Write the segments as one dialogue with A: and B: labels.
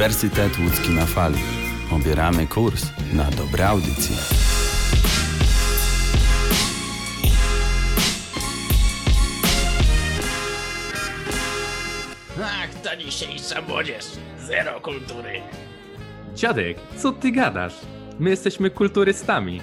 A: Uniwersytet Łódzki na Fali. Obieramy kurs na dobre audycje.
B: Ach, ta dzisiejsza młodzież. Zero kultury.
C: Dziadek, co ty gadasz? My jesteśmy kulturystami.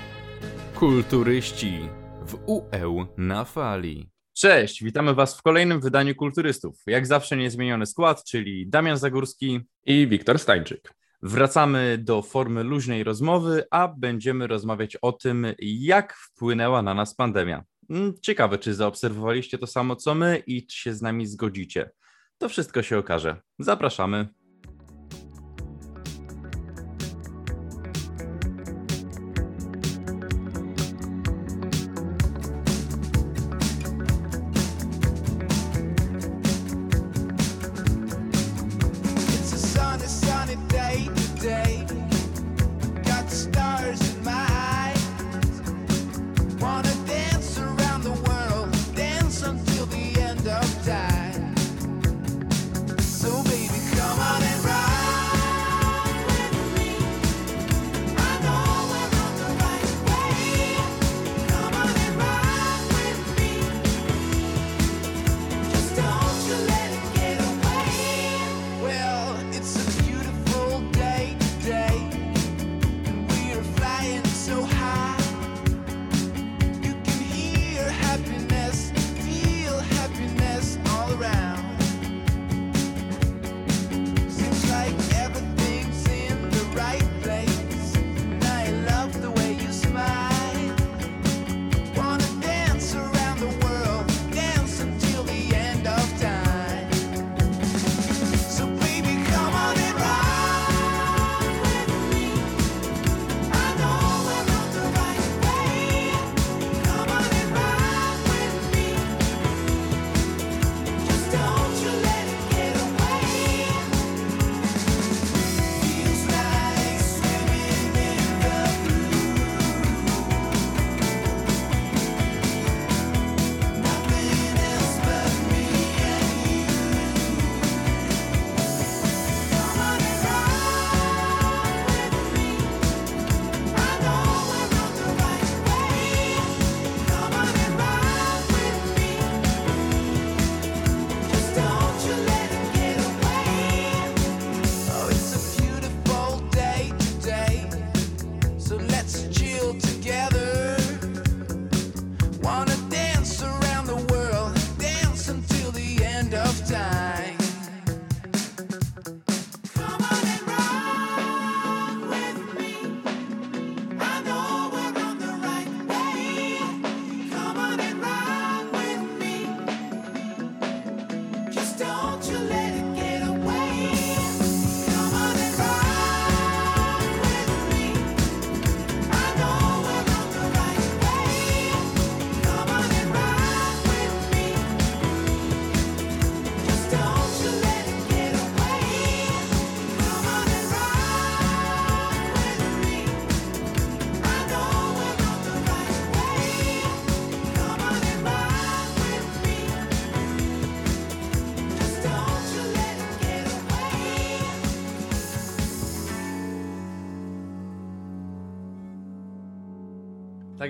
D: Kulturyści w UE na fali.
C: Cześć, witamy Was w kolejnym wydaniu Kulturystów. Jak zawsze niezmieniony skład, czyli Damian Zagórski
E: i Wiktor Stańczyk.
C: Wracamy do formy luźnej rozmowy, a będziemy rozmawiać o tym, jak wpłynęła na nas pandemia. Mm, Ciekawe, czy zaobserwowaliście to samo co my i czy się z nami zgodzicie. To wszystko się okaże. Zapraszamy.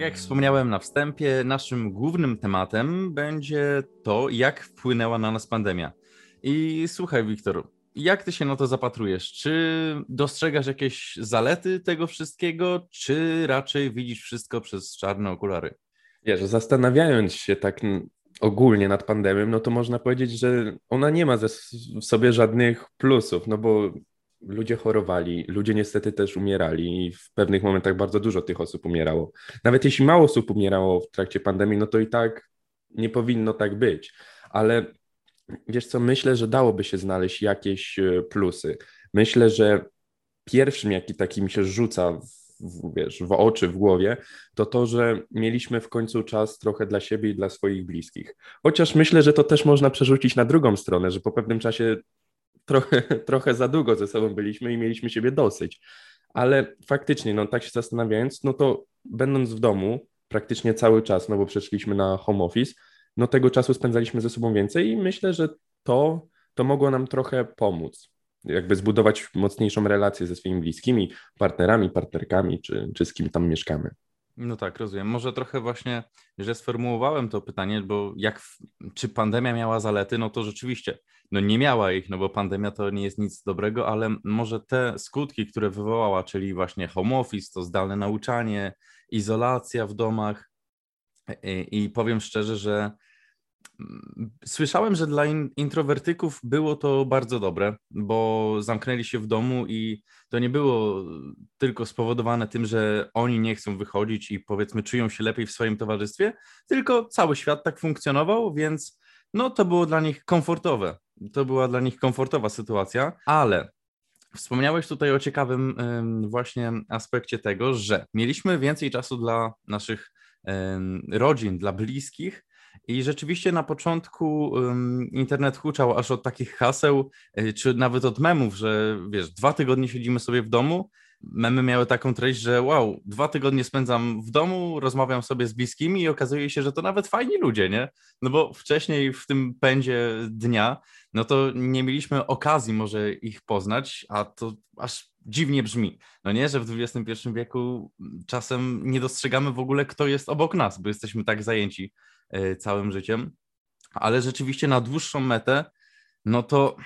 C: Jak wspomniałem na wstępie, naszym głównym tematem będzie to, jak wpłynęła na nas pandemia. I słuchaj, Wiktor, jak ty się na to zapatrujesz? Czy dostrzegasz jakieś zalety tego wszystkiego, czy raczej widzisz wszystko przez czarne okulary?
E: Wiesz, zastanawiając się tak ogólnie nad pandemią, no to można powiedzieć, że ona nie ma w sobie żadnych plusów, no bo ludzie chorowali, ludzie niestety też umierali i w pewnych momentach bardzo dużo tych osób umierało. Nawet jeśli mało osób umierało w trakcie pandemii, no to i tak nie powinno tak być. Ale wiesz co, myślę, że dałoby się znaleźć jakieś e, plusy. Myślę, że pierwszym, jaki taki mi się rzuca w, w, wiesz, w oczy, w głowie, to to, że mieliśmy w końcu czas trochę dla siebie i dla swoich bliskich. Chociaż myślę, że to też można przerzucić na drugą stronę, że po pewnym czasie trochę, trochę za długo ze sobą byliśmy i mieliśmy siebie dosyć. Ale faktycznie, no tak się zastanawiając, no to będąc w domu praktycznie cały czas, no bo przeszliśmy na home office, no tego czasu spędzaliśmy ze sobą więcej i myślę, że to, to mogło nam trochę pomóc. jakby zbudować mocniejszą relację ze swoimi bliskimi, partnerami, partnerkami, czy, czy z kim tam mieszkamy.
D: No tak, rozumiem. Może trochę właśnie, że sformułowałem to pytanie, bo jak, czy pandemia miała zalety, no to rzeczywiście, no nie miała ich, no bo pandemia to nie jest nic dobrego, ale może te skutki, które wywołała, czyli właśnie home office, to zdalne nauczanie, izolacja w domach i, i powiem szczerze, że słyszałem, że dla in, introwertyków było to bardzo dobre, bo zamknęli się w domu i to nie było tylko spowodowane tym, że oni nie chcą wychodzić i powiedzmy czują się lepiej w swoim towarzystwie, tylko cały świat tak funkcjonował, więc no to było dla nich komfortowe. To była dla nich komfortowa sytuacja, ale wspomniałeś tutaj o ciekawym właśnie aspekcie tego, że mieliśmy więcej czasu dla naszych rodzin, dla bliskich. I rzeczywiście na początku em, internet huczał aż od takich haseł, y, czy nawet od memów, że wiesz, dwa tygodnie siedzimy sobie w domu. Memy miały taką treść, że wow, dwa tygodnie spędzam w domu, rozmawiam sobie z bliskimi i okazuje się, że to nawet fajni ludzie, nie? No bo wcześniej w tym pędzie dnia, no to nie mieliśmy okazji może ich poznać, a to aż dziwnie brzmi. No nie, że w XXI wieku czasem nie dostrzegamy w ogóle, kto jest obok nas, bo jesteśmy tak zajęci całym życiem. Ale rzeczywiście na dłuższą metę, no to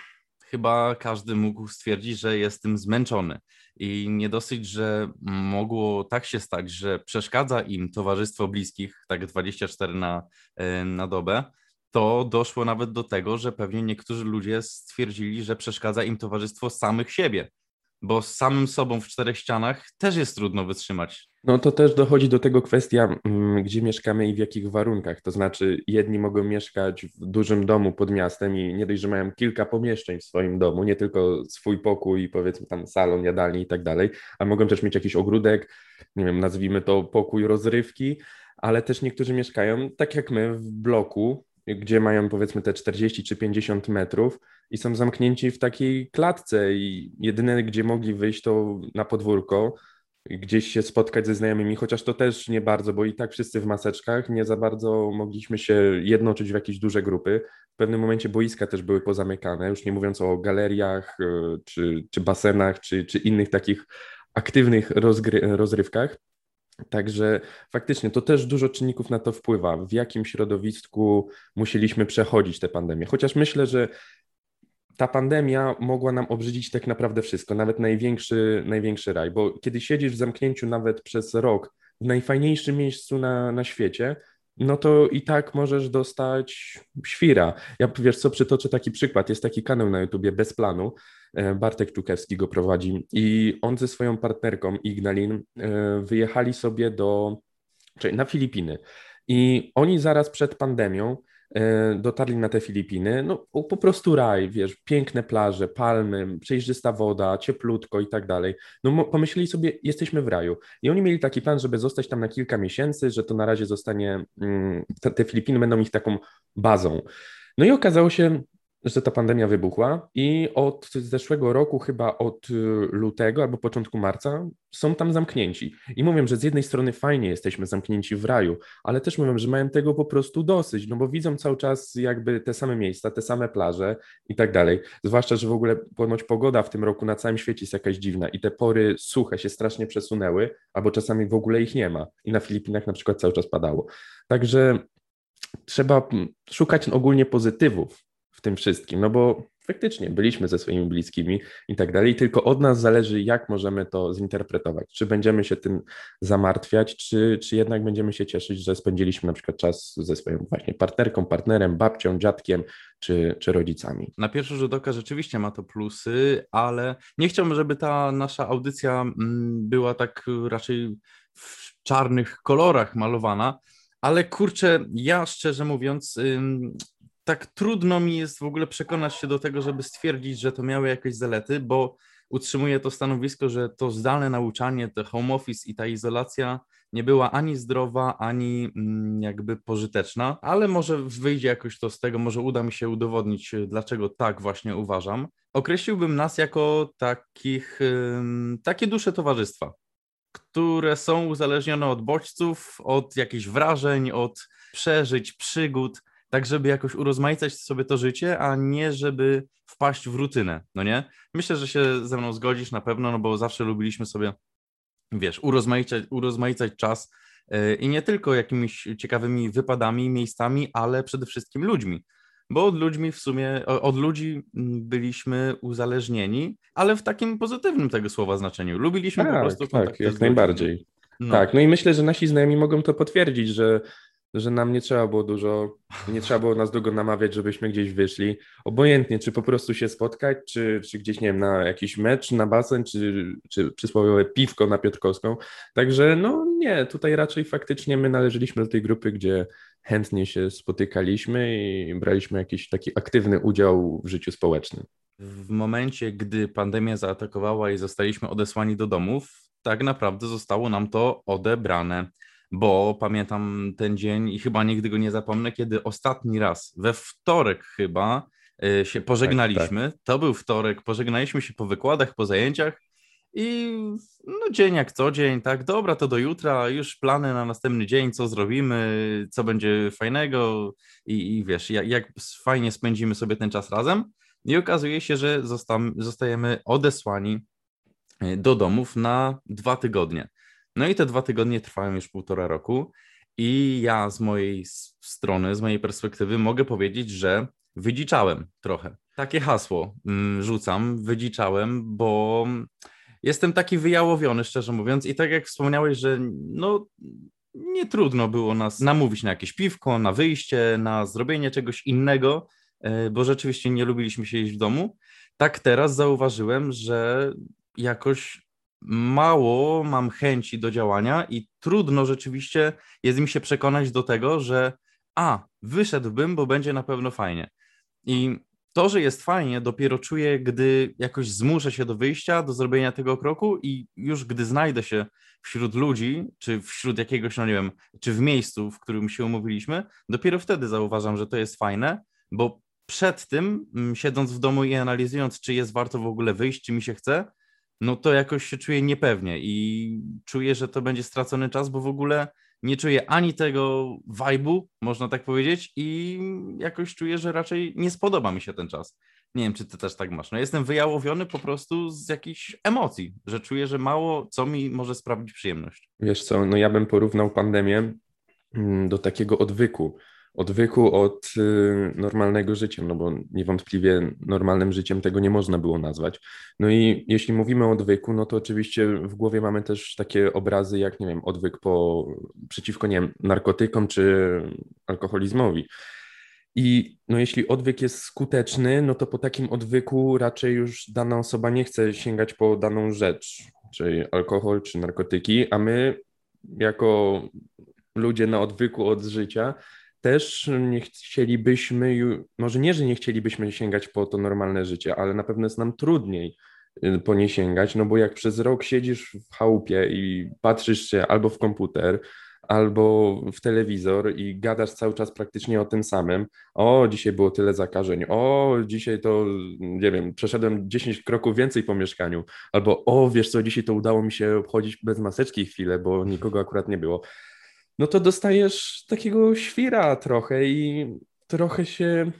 D: chyba każdy mógł stwierdzić, że jest tym zmęczony. I nie dosyć, że mogło tak się stać, że przeszkadza im towarzystwo bliskich, tak 24 na, e, na dobę, to doszło nawet do tego, że pewnie niektórzy ludzie stwierdzili, że przeszkadza im towarzystwo samych siebie, bo z samym sobą w czterech ścianach też jest trudno wytrzymać.
E: No to też dochodzi do tego kwestia, mm, gdzie mieszkamy i w jakich warunkach. To znaczy, jedni mogą mieszkać w dużym domu pod miastem i nie dość, że mają kilka pomieszczeń w swoim domu, nie tylko swój pokój, powiedzmy tam salon, jadalnię i tak dalej, a mogą też mieć jakiś ogródek, nie wiem, nazwijmy to pokój rozrywki, ale też niektórzy mieszkają tak jak my w bloku, gdzie mają powiedzmy te 40 czy 50 metrów i są zamknięci w takiej klatce i jedyne, gdzie mogli wyjść, to na podwórko gdzieś się spotkać ze znajomymi, chociaż to też nie bardzo, bo i tak wszyscy w maseczkach, nie za bardzo mogliśmy się jednoczyć w jakieś duże grupy. W pewnym momencie boiska też były pozamykane, już nie mówiąc o galeriach, y, czy, czy basenach, czy, czy innych takich aktywnych rozgry- rozrywkach. Także faktycznie to też dużo czynników na to wpływa, w jakim środowisku musieliśmy przechodzić tę pandemię. Chociaż myślę, że ta pandemia mogła nam obrzydzić tak naprawdę wszystko, nawet największy, największy raj, bo kiedy siedzisz w zamknięciu nawet przez rok w najfajniejszym miejscu na, na świecie, no to i tak możesz dostać świra. Ja wiesz co, przytoczę taki przykład. Jest taki kanał na YouTubie Bez Planu. e, Bartek Czukewski go prowadzi i on ze swoją partnerką Ignalin e, wyjechali sobie do, czyli na Filipiny. I oni zaraz przed pandemią dotarli na te Filipiny, no po prostu raj, wiesz, piękne plaże, palmy, przejrzysta woda, cieplutko i tak dalej. No pomyśleli sobie, jesteśmy w raju. I oni mieli taki plan, żeby zostać tam na kilka miesięcy, że to na razie zostanie, mm, te Filipiny będą ich taką bazą. No i okazało się, że ta pandemia wybuchła i od zeszłego roku, chyba od y, lutego albo początku marca, są tam zamknięci. I mówią, że z jednej strony fajnie jesteśmy zamknięci w raju, ale też mówią, że mają tego po prostu dosyć, no bo widzą cały czas jakby te same miejsca, te same plaże i tak dalej. Zwłaszcza, że w ogóle ponoć pogoda w tym roku na całym świecie jest jakaś dziwna i te pory suche się strasznie przesunęły, albo czasami w ogóle ich nie ma. I na Filipinach na przykład cały czas padało. Także trzeba szukać ogólnie pozytywów w tym wszystkim, no bo faktycznie byliśmy ze swoimi bliskimi i tak dalej, tylko od nas zależy, jak możemy to zinterpretować. Czy będziemy się tym zamartwiać, czy, czy jednak będziemy się cieszyć, że spędziliśmy na przykład czas ze swoją właśnie partnerką, partnerem, babcią, dziadkiem czy, czy rodzicami.
D: Na pierwszy rzut oka rzeczywiście ma to plusy, ale nie chciałbym, żeby ta nasza audycja mm, była tak raczej w czarnych kolorach malowana, ale kurczę, ja szczerze mówiąc, tak trudno mi jest w ogóle przekonać się do tego, żeby stwierdzić, że to miały jakieś zalety, bo utrzymuję to stanowisko, że to zdalne nauczanie, to home office i ta izolacja nie była ani zdrowa, ani mm, jakby pożyteczna, ale może wyjdzie jakoś to z tego, może uda mi się udowodnić, y, dlaczego tak właśnie uważam. Określiłbym nas jako takich, takie dusze towarzystwa, które są uzależnione od bodźców, od jakichś wrażeń, od przeżyć, przygód. Tak żeby jakoś urozmaicać sobie to życie, a nie żeby wpaść w rutynę, no nie? Myślę, że się ze mną zgodzisz na pewno, no bo zawsze lubiliśmy sobie, wiesz, urozmaicać, urozmaicać czas yy, i nie tylko jakimiś ciekawymi wypadami, miejscami, ale przede wszystkim ludźmi. Bo od ludźmi w sumie, od ludzi byliśmy uzależnieni, ale w takim pozytywnym tego słowa znaczeniu. Lubiliśmy po
E: Tak,
D: prostu
E: tak,
D: kontakty z
E: jak najbardziej.
D: No.
E: Tak, no i myślę, że nasi znajomi mogą to potwierdzić, że, że nam nie trzeba było dużo, nie trzeba było nas długo namawiać, żebyśmy gdzieś wyszli. Obojętnie, czy po prostu się spotkać, czy, czy gdzieś, nie wiem, na jakiś mecz, na basen, czy, czy przysłowiowe piwko na Piotrkowską. Także no nie, tutaj raczej faktycznie my należeliśmy do tej grupy, gdzie chętnie się spotykaliśmy i braliśmy jakiś taki aktywny udział w życiu społecznym.
D: w momencie, gdy pandemia zaatakowała i zostaliśmy odesłani do domów, tak naprawdę zostało nam to odebrane. Bo pamiętam ten dzień i chyba nigdy go nie zapomnę, kiedy ostatni raz, we wtorek chyba, y, się pożegnaliśmy. To był wtorek, pożegnaliśmy się po wykładach, po zajęciach i no dzień jak co dzień, tak, dobra, to do jutra, już plany na następny dzień, co zrobimy, co będzie fajnego i, i wiesz, jak, jak fajnie spędzimy sobie ten czas razem. I okazuje się, że zostam, zostajemy odesłani e, do domów na dwa tygodnie. No i te dwa tygodnie trwają już półtora roku. I ja z mojej strony, z mojej perspektywy mogę powiedzieć, że wydziczałem trochę. Takie hasło mm, rzucam, wydziczałem, bo jestem taki wyjałowiony, szczerze mówiąc. I tak jak wspomniałeś, że no nie trudno było nas namówić na jakieś piwko, na wyjście, na zrobienie czegoś innego, e, bo rzeczywiście nie lubiliśmy siedzieć w domu. Tak teraz zauważyłem, że jakoś mało mam chęci do działania i trudno rzeczywiście jest mi się przekonać do tego, że a, wyszedłbym, bo będzie na pewno fajnie. I to, że jest fajnie, dopiero czuję, gdy jakoś zmuszę się do wyjścia, do zrobienia tego kroku i już gdy znajdę się wśród ludzi, czy wśród jakiegoś, no nie wiem, czy w miejscu, w którym się umówiliśmy, dopiero wtedy zauważam, że to jest fajne, bo przed tym, siedząc w domu i analizując, czy jest warto w ogóle wyjść, czy mi się chce, no to jakoś się czuję niepewnie i czuję, że to będzie stracony czas, bo w ogóle nie czuję ani tego vibe'u, można tak powiedzieć, i jakoś czuję, że raczej nie spodoba mi się ten czas. Nie wiem, czy ty też tak masz. No jestem wyjałowiony po prostu z jakichś emocji, że czuję, że mało co mi może sprawić przyjemność.
E: Wiesz co, no ja bym porównał pandemię mm, do takiego odwyku. Odwyku od y, normalnego życia, no bo niewątpliwie normalnym życiem tego nie można było nazwać. No i jeśli mówimy o odwyku, no to oczywiście w głowie mamy też takie obrazy jak, nie wiem, odwyk po, przeciwko, nie wiem, narkotykom czy alkoholizmowi. I no jeśli odwyk jest skuteczny, no to po takim odwyku raczej już dana osoba nie chce sięgać po daną rzecz, czyli alkohol czy narkotyki, a my jako ludzie na odwyku od życia też nie chcielibyśmy, może nie, że nie chcielibyśmy sięgać po to normalne życie, ale na pewno jest nam trudniej y, po nie sięgać, no bo jak przez rok siedzisz w chałupie i patrzysz się albo w komputer, albo w telewizor i gadasz cały czas praktycznie o tym samym. O, dzisiaj było tyle zakażeń. O, dzisiaj to, nie wiem, przeszedłem 10 kroków więcej po mieszkaniu. Albo, o, wiesz co, dzisiaj to udało mi się obchodzić bez maseczki chwilę, bo nikogo akurat nie było. No to dostajesz takiego świra trochę i trochę się,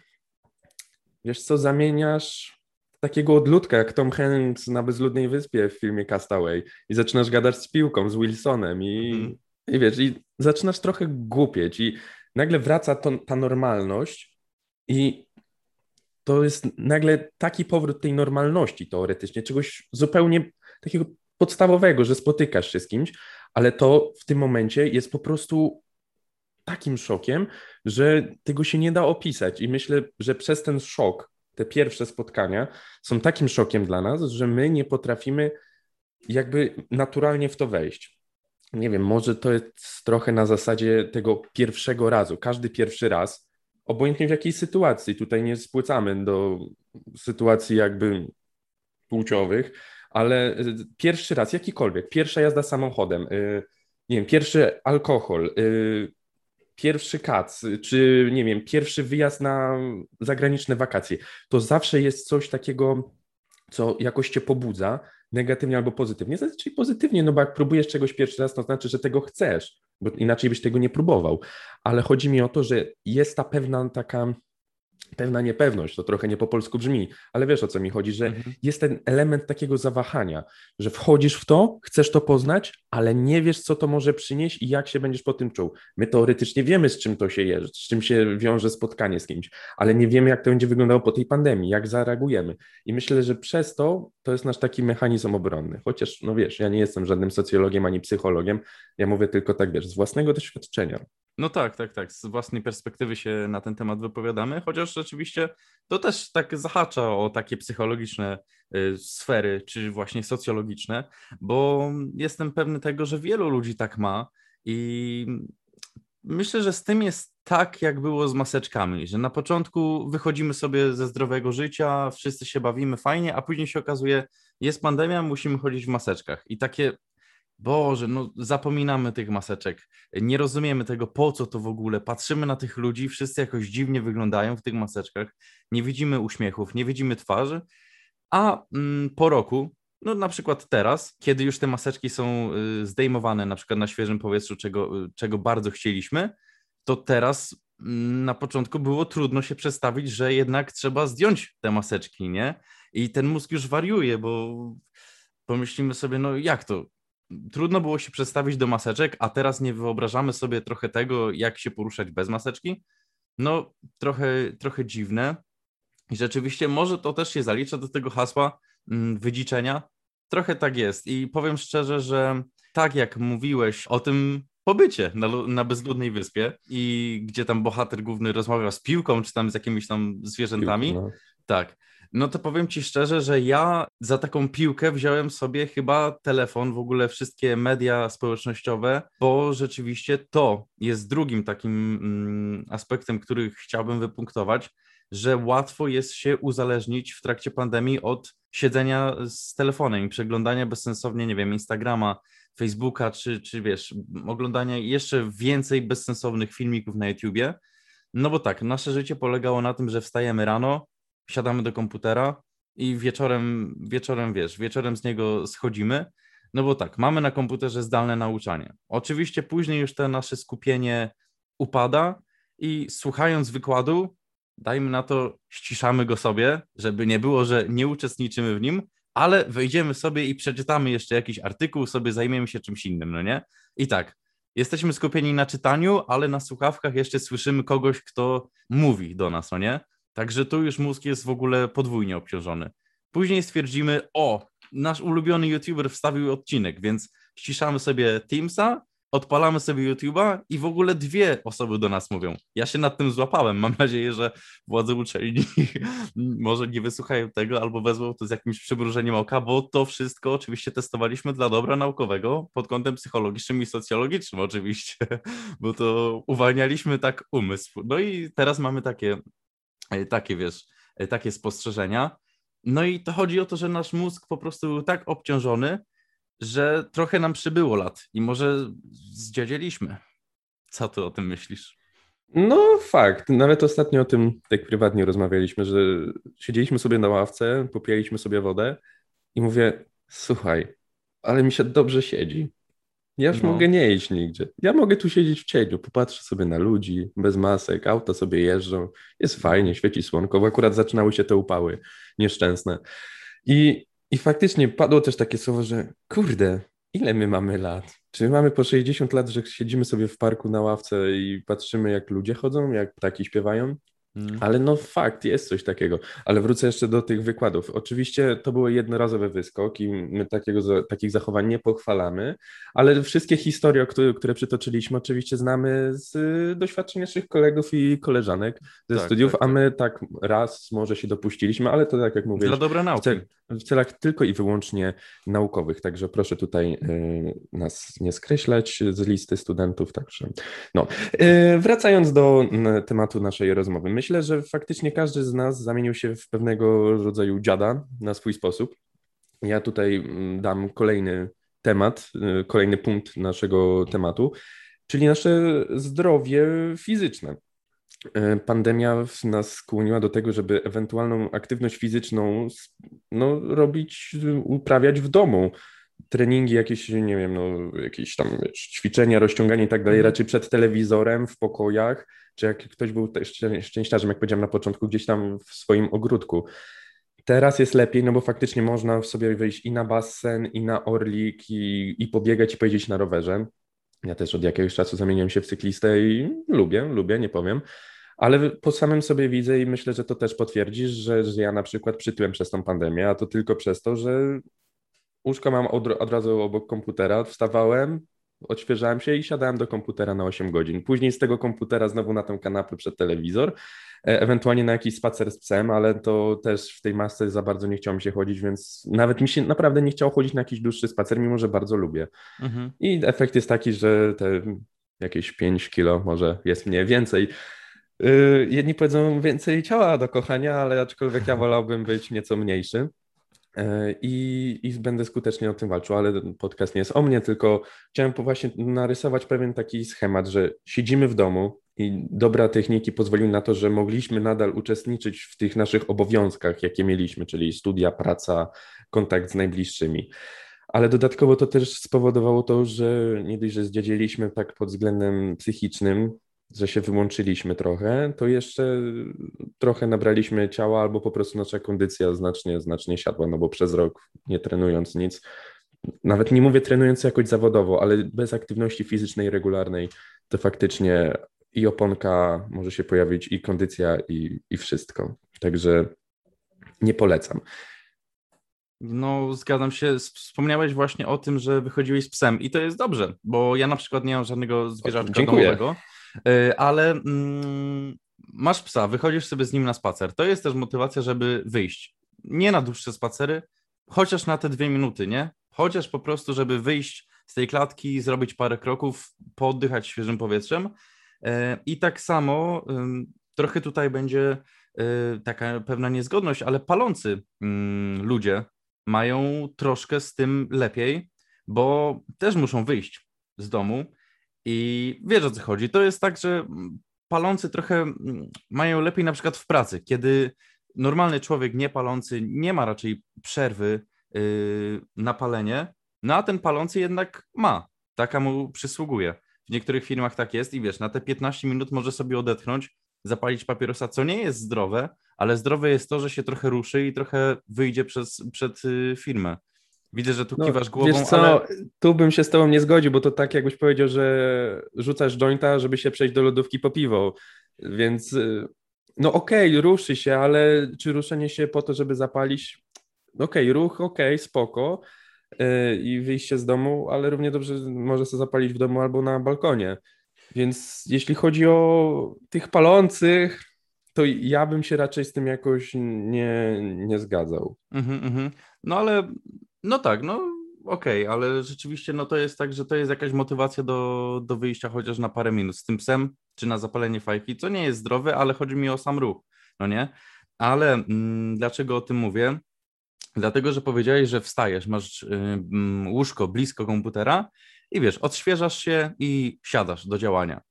E: wiesz co, zamieniasz takiego odludka, jak Tom Hanks na Bezludnej Wyspie w filmie Castaway i zaczynasz gadać z piłką, z Wilsonem i,
D: Mhm.
E: i wiesz, i zaczynasz trochę głupieć i nagle wraca to, ta normalność i to jest nagle taki powrót tej normalności teoretycznie, czegoś zupełnie takiego podstawowego, że spotykasz się z kimś, ale to w tym momencie jest po prostu takim szokiem, że tego się nie da opisać. I myślę, że przez ten szok, te pierwsze spotkania są takim szokiem dla nas, że my nie potrafimy jakby naturalnie w to wejść. Nie wiem, może to jest trochę na zasadzie tego pierwszego razu. Każdy pierwszy raz, obojętnie w jakiej sytuacji, tutaj nie spłycamy do sytuacji jakby płciowych, ale y, pierwszy raz, jakikolwiek, pierwsza jazda samochodem, y, nie wiem, pierwszy alkohol, y, pierwszy kac, czy nie wiem, pierwszy wyjazd na zagraniczne wakacje, to zawsze jest coś takiego, co jakoś cię pobudza, negatywnie albo pozytywnie. Zazwyczaj pozytywnie, no bo jak próbujesz czegoś pierwszy raz, to znaczy, że tego chcesz. bo inaczej byś tego nie próbował. Ale chodzi mi o to, że jest ta pewna taka pewna niepewność, to trochę nie po polsku brzmi, ale wiesz o co mi chodzi, że
D: Mhm.
E: jest ten element takiego zawahania, że wchodzisz w to, chcesz to poznać, ale nie wiesz, co to może przynieść i jak się będziesz po tym czuł. My teoretycznie wiemy, z czym to się je, z czym się wiąże spotkanie z kimś, ale nie wiemy, jak to będzie wyglądało po tej pandemii, jak zareagujemy. I myślę, że przez to to jest nasz taki mechanizm obronny. Chociaż, no wiesz, ja nie jestem żadnym socjologiem ani psychologiem, ja mówię tylko tak, wiesz, z własnego doświadczenia.
D: No tak, tak, tak. Z własnej perspektywy się na ten temat wypowiadamy, chociaż rzeczywiście to też tak zahacza o takie psychologiczne y, sfery, czy właśnie socjologiczne, bo jestem pewny tego, że wielu ludzi tak ma i myślę, że z tym jest tak, jak było z maseczkami, że na początku wychodzimy sobie ze zdrowego życia, wszyscy się bawimy fajnie, a później się okazuje, jest pandemia, musimy chodzić w maseczkach. I takie, Boże, no zapominamy tych maseczek, nie rozumiemy tego, po co to w ogóle. Patrzymy na tych ludzi, wszyscy jakoś dziwnie wyglądają w tych maseczkach, nie widzimy uśmiechów, nie widzimy twarzy, a mm, po roku, no na przykład teraz, kiedy już te maseczki są y, zdejmowane, na przykład na świeżym powietrzu, czego, y, czego bardzo chcieliśmy, to teraz mm, na początku było trudno się przestawić, że jednak trzeba zdjąć te maseczki, nie? I ten mózg już wariuje, bo pomyślimy sobie, no jak to? Trudno było się przestawić do maseczek, a teraz nie wyobrażamy sobie trochę tego, jak się poruszać bez maseczki? No, trochę, trochę dziwne. I rzeczywiście może to też się zalicza do tego hasła mm, wydziczenia. Trochę tak jest. I powiem szczerze, że tak jak mówiłeś o tym pobycie na, na bezludnej wyspie i gdzie tam bohater główny rozmawiał z piłką, czy tam z jakimiś tam zwierzętami,
E: No.
D: tak. No to powiem ci szczerze, że ja za taką piłkę wziąłem sobie chyba telefon, w ogóle wszystkie media społecznościowe, bo rzeczywiście to jest drugim takim mm, aspektem, który chciałbym wypunktować, że łatwo jest się uzależnić w trakcie pandemii od siedzenia z telefonem i przeglądania bezsensownie, nie wiem, Instagrama, Facebooka, czy, czy wiesz, oglądania jeszcze więcej bezsensownych filmików na YouTubie. No bo tak, nasze życie polegało na tym, że wstajemy rano, siadamy do komputera i wieczorem, wieczorem, wiesz, wieczorem z niego schodzimy. No bo tak, mamy na komputerze zdalne nauczanie. Oczywiście później już to nasze skupienie upada i słuchając wykładu, dajmy na to, ściszamy go sobie, żeby nie było, że nie uczestniczymy w nim, ale wejdziemy sobie i przeczytamy jeszcze jakiś artykuł, sobie zajmiemy się czymś innym, no nie? I tak, jesteśmy skupieni na czytaniu, ale na słuchawkach jeszcze słyszymy kogoś, kto mówi do nas, no nie? Także tu już mózg jest w ogóle podwójnie obciążony. Później stwierdzimy, o, nasz ulubiony YouTuber wstawił odcinek, więc ściszamy sobie Teamsa, odpalamy sobie YouTube'a i w ogóle dwie osoby do nas mówią. Ja się nad tym złapałem. Mam nadzieję, że władze uczelni może nie wysłuchają tego albo wezmą to z jakimś przymrużeniem oka, bo to wszystko oczywiście testowaliśmy dla dobra naukowego pod kątem psychologicznym i socjologicznym oczywiście, bo to uwalnialiśmy tak umysł. No i teraz mamy takie, takie wiesz, e, takie spostrzeżenia. No i to chodzi o to, że nasz mózg po prostu był tak obciążony, że trochę nam przybyło lat i może zdziadzieliśmy. Co ty o tym myślisz?
E: No fakt, nawet ostatnio o tym tak prywatnie rozmawialiśmy, że siedzieliśmy sobie na ławce, popijaliśmy sobie wodę i mówię, słuchaj, ale mi się dobrze siedzi. Ja już
D: No.
E: mogę nie iść nigdzie. Ja mogę tu siedzieć w cieniu, popatrzę sobie na ludzi, bez masek, auta sobie jeżdżą, jest fajnie, świeci słonko, bo akurat zaczynały się te upały nieszczęsne. I, I faktycznie padło też takie słowo, że kurde, ile my mamy lat? Czy my mamy po 60 lat, że siedzimy sobie w parku na ławce i patrzymy, jak ludzie chodzą, jak ptaki śpiewają?
D: Mm.
E: Ale no fakt, jest coś takiego. Ale wrócę jeszcze do tych wykładów. Oczywiście to był jednorazowy wyskok i my takiego, takich zachowań nie pochwalamy, ale wszystkie historie, które, które przytoczyliśmy, oczywiście znamy z y, doświadczeń naszych kolegów i koleżanek ze
D: Tak,
E: studiów,
D: tak,
E: a
D: tak.
E: my tak raz może się dopuściliśmy, ale to tak jak mówię,
D: Dla dobra
E: w,
D: nauki.
E: cel, w celach tylko i wyłącznie naukowych, także proszę tutaj y, nas nie skreślać z listy studentów, także no. Y, wracając do n, tematu naszej rozmowy, myślę, że faktycznie każdy z nas zamienił się w pewnego rodzaju dziada na swój sposób. Ja tutaj mm, dam kolejny temat, y, kolejny punkt naszego tematu, czyli nasze zdrowie fizyczne. Y, Pandemia nas skłoniła do tego, żeby ewentualną aktywność fizyczną no, robić, y, uprawiać w domu. Treningi, jakieś, nie wiem, no, jakieś tam wiesz, ćwiczenia, rozciąganie i tak dalej,
D: Mhm.
E: raczej przed telewizorem, w pokojach, czy jak ktoś był też szczę- szczęściarzem, jak powiedziałem na początku, gdzieś tam w swoim ogródku. Teraz jest lepiej, no bo faktycznie można sobie wyjść i na basen, i na orlik, i, i pobiegać, i pojeździć na rowerze. Ja też od jakiegoś czasu zamieniłem się w cyklistę i lubię, lubię, nie powiem. Ale po samym sobie widzę i myślę, że to też potwierdzisz, że, że ja na przykład przytyłem przez tą pandemię, a to tylko przez to, że łóżko mam od, od razu obok komputera, wstawałem, odświeżałem się i siadałem do komputera na 8 godzin. Później z tego komputera znowu na tę kanapę przed telewizor, e, ewentualnie na jakiś spacer z psem, ale to też w tej masce za bardzo nie chciało mi się chodzić, więc nawet mi się naprawdę nie chciało chodzić na jakiś dłuższy spacer, mimo że bardzo lubię.
D: Mhm.
E: I efekt jest taki, że te jakieś 5 kilo może jest mnie więcej. Yy, Jedni powiedzą więcej ciała do kochania, ale aczkolwiek ja wolałbym być nieco mniejszy. Yy, I, I będę skutecznie o tym walczył, ale podcast nie jest o mnie, tylko chciałem właśnie narysować pewien taki schemat, że siedzimy w domu i dobra techniki pozwoliły na to, że mogliśmy nadal uczestniczyć w tych naszych obowiązkach, jakie mieliśmy, czyli studia, praca, kontakt z najbliższymi. Ale dodatkowo to też spowodowało to, że nie dość, że zdziedziliśmy tak pod względem psychicznym, że się wyłączyliśmy trochę, to jeszcze trochę nabraliśmy ciała albo po prostu nasza kondycja znacznie, znacznie siadła, no bo przez rok nie trenując nic, nawet nie mówię trenując jakoś zawodowo, ale bez aktywności fizycznej regularnej, to faktycznie i oponka może się pojawić, i kondycja, i, i wszystko. Także nie polecam.
D: No, zgadzam się. Wspomniałeś właśnie o tym, że wychodziłeś z psem i to jest dobrze, bo ja na przykład nie mam żadnego zwierzaczka
E: Dziękuję.
D: domowego, ale mm, masz psa, wychodzisz sobie z nim na spacer. To jest też motywacja, żeby wyjść. Nie na dłuższe spacery, chociaż na te dwie minuty, nie? Chociaż po prostu, żeby wyjść z tej klatki, zrobić parę kroków, pooddychać świeżym powietrzem. Y, I tak samo trochę tutaj będzie y, taka pewna niezgodność, ale palący ludzie mają troszkę z tym lepiej, bo też muszą wyjść z domu i wiesz o co chodzi. To jest tak, że palący trochę mm, mają lepiej na przykład w pracy, kiedy normalny człowiek niepalący nie ma raczej przerwy yy, na palenie, no a ten palący jednak ma, taka mu przysługuje. W niektórych firmach tak jest i wiesz, na te 15 minut może sobie odetchnąć, zapalić papierosa, co nie jest zdrowe, ale zdrowe jest to, że się trochę ruszy i trochę wyjdzie przez, przed y, firmę. Widzę, że tu
E: No,
D: kiwasz głową,
E: Wiesz co,
D: ale
E: tu bym się z tobą nie zgodził, bo to tak jakbyś powiedział, że rzucasz jointa, żeby się przejść do lodówki po piwo, więc y, no okej, ruszy się, ale czy ruszenie się po to, żeby zapalić, okej, ruch, okej, spoko y, i wyjście z domu, ale równie dobrze może sobie zapalić w domu albo na balkonie, więc jeśli chodzi o tych palących, to ja bym się raczej z tym jakoś nie, nie zgadzał.
D: Mhm, mhm. No ale, no tak, no okej, ale rzeczywiście no to jest tak, że to jest jakaś motywacja do, do wyjścia chociaż na parę minut z tym psem, czy na zapalenie fajki, co nie jest zdrowe, ale chodzi mi o sam ruch, no nie? Ale mm, dlaczego o tym mówię? Dlatego, że powiedziałeś, że wstajesz, masz y, mm, łóżko blisko komputera i wiesz, odświeżasz się i siadasz do działania.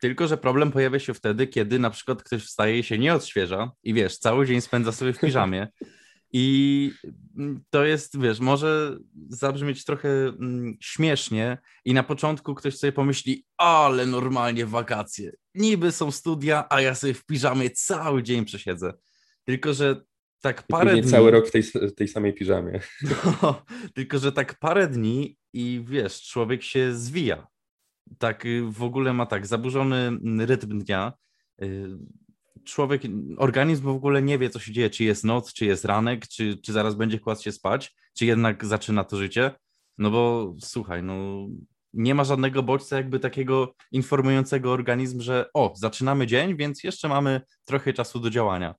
D: Tylko, że problem pojawia się wtedy, kiedy na przykład ktoś wstaje i się nie odświeża i wiesz, cały dzień spędza sobie w piżamie. I mm, to jest, wiesz, może zabrzmieć trochę mm, śmiesznie i na początku ktoś sobie pomyśli, ale normalnie wakacje. Niby są studia, a ja sobie w piżamie cały dzień przesiedzę. Tylko, że tak parę dni...
E: cały rok w tej, tej samej piżamie.
D: No, tylko, że tak parę dni i wiesz, człowiek się zwija. Tak y, w ogóle ma tak zaburzony mm, rytm dnia. Człowiek, organizm w ogóle nie wie, co się dzieje, czy jest noc, czy jest ranek, czy, czy zaraz będzie kładł się spać, czy jednak zaczyna to życie. No bo słuchaj, no nie ma żadnego bodźca jakby takiego informującego organizm, że o, zaczynamy dzień, więc jeszcze mamy trochę czasu do działania.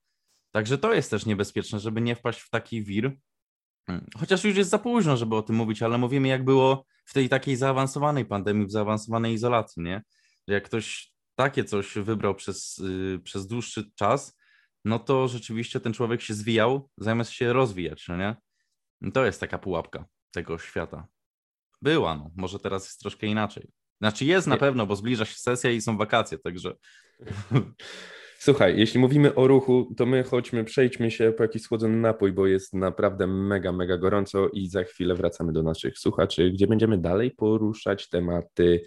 D: Także to jest też niebezpieczne, żeby nie wpaść w taki wir. Chociaż już jest za późno, żeby o tym mówić, ale mówimy, jak było w tej takiej zaawansowanej pandemii, w zaawansowanej izolacji, nie? Jak ktoś takie coś wybrał przez, yy, przez dłuższy czas, no to rzeczywiście ten człowiek się zwijał, zamiast się rozwijać, no nie? I To jest taka pułapka tego świata. Była, no. Może teraz jest troszkę inaczej. Znaczy jest na pewno, bo zbliża się sesja i są wakacje, także
E: Słuchaj, jeśli mówimy o ruchu, to my chodźmy, przejdźmy się po jakiś schłodzony napój, bo jest naprawdę mega, mega gorąco i za chwilę wracamy do naszych słuchaczy, gdzie będziemy dalej poruszać tematy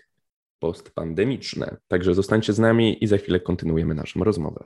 E: postpandemiczne. Także zostańcie z nami i za chwilę kontynuujemy naszą rozmowę.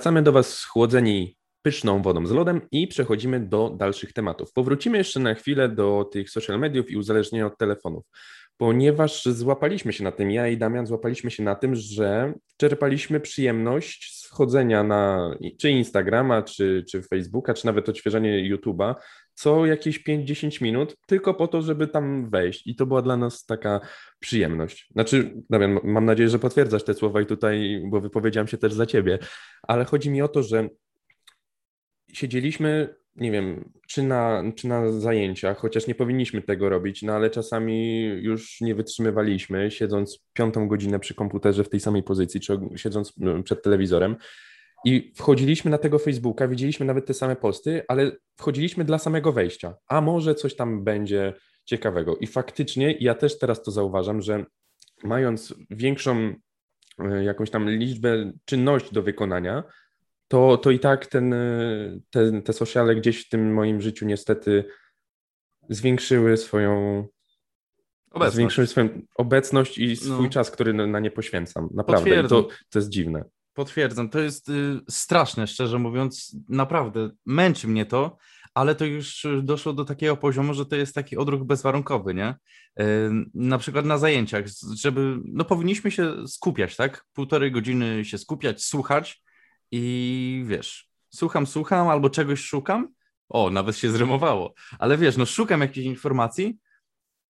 E: Wracamy do Was schłodzeni pyszną wodą z lodem i przechodzimy do dalszych tematów. Powrócimy jeszcze na chwilę do tych social mediów i uzależnienia od telefonów, ponieważ złapaliśmy się na tym, ja i Damian złapaliśmy się na tym, że czerpaliśmy przyjemność z wchodzenia na czy Instagrama, czy, czy Facebooka, czy nawet odświeżanie YouTube'a co jakieś 5-10 minut, tylko po to, żeby tam wejść. I to była dla nas taka przyjemność. Znaczy, Damian, mam nadzieję, że potwierdzasz te słowa i tutaj, bo wypowiedziałem się też za ciebie, ale chodzi mi o to, że siedzieliśmy, nie wiem, czy na, czy na zajęciach, chociaż nie powinniśmy tego robić, no ale czasami już nie wytrzymywaliśmy, siedząc piątą godzinę przy komputerze w tej samej pozycji, czy siedząc no, przed telewizorem. I wchodziliśmy na tego Facebooka, widzieliśmy nawet te same posty, ale wchodziliśmy dla samego wejścia. A może coś tam będzie ciekawego. I faktycznie ja też teraz to zauważam, że mając większą e, jakąś tam liczbę czynności do wykonania, to, to i tak ten, e, te, te sociale gdzieś w tym moim życiu niestety zwiększyły swoją
D: Obecność.
E: zwiększyły swoją obecność i swój
D: No.
E: czas, który na nie poświęcam. Naprawdę. To, to jest dziwne.
D: Potwierdzam, to jest y, straszne, szczerze mówiąc, naprawdę męczy mnie to, ale to już y, doszło do takiego poziomu, że to jest taki odruch bezwarunkowy, nie? Y, na przykład na zajęciach, żeby, no powinniśmy się skupiać, tak? Półtorej godziny się skupiać, słuchać i wiesz, słucham, słucham albo czegoś szukam, o, nawet się zrymowało, ale wiesz, no szukam jakiejś informacji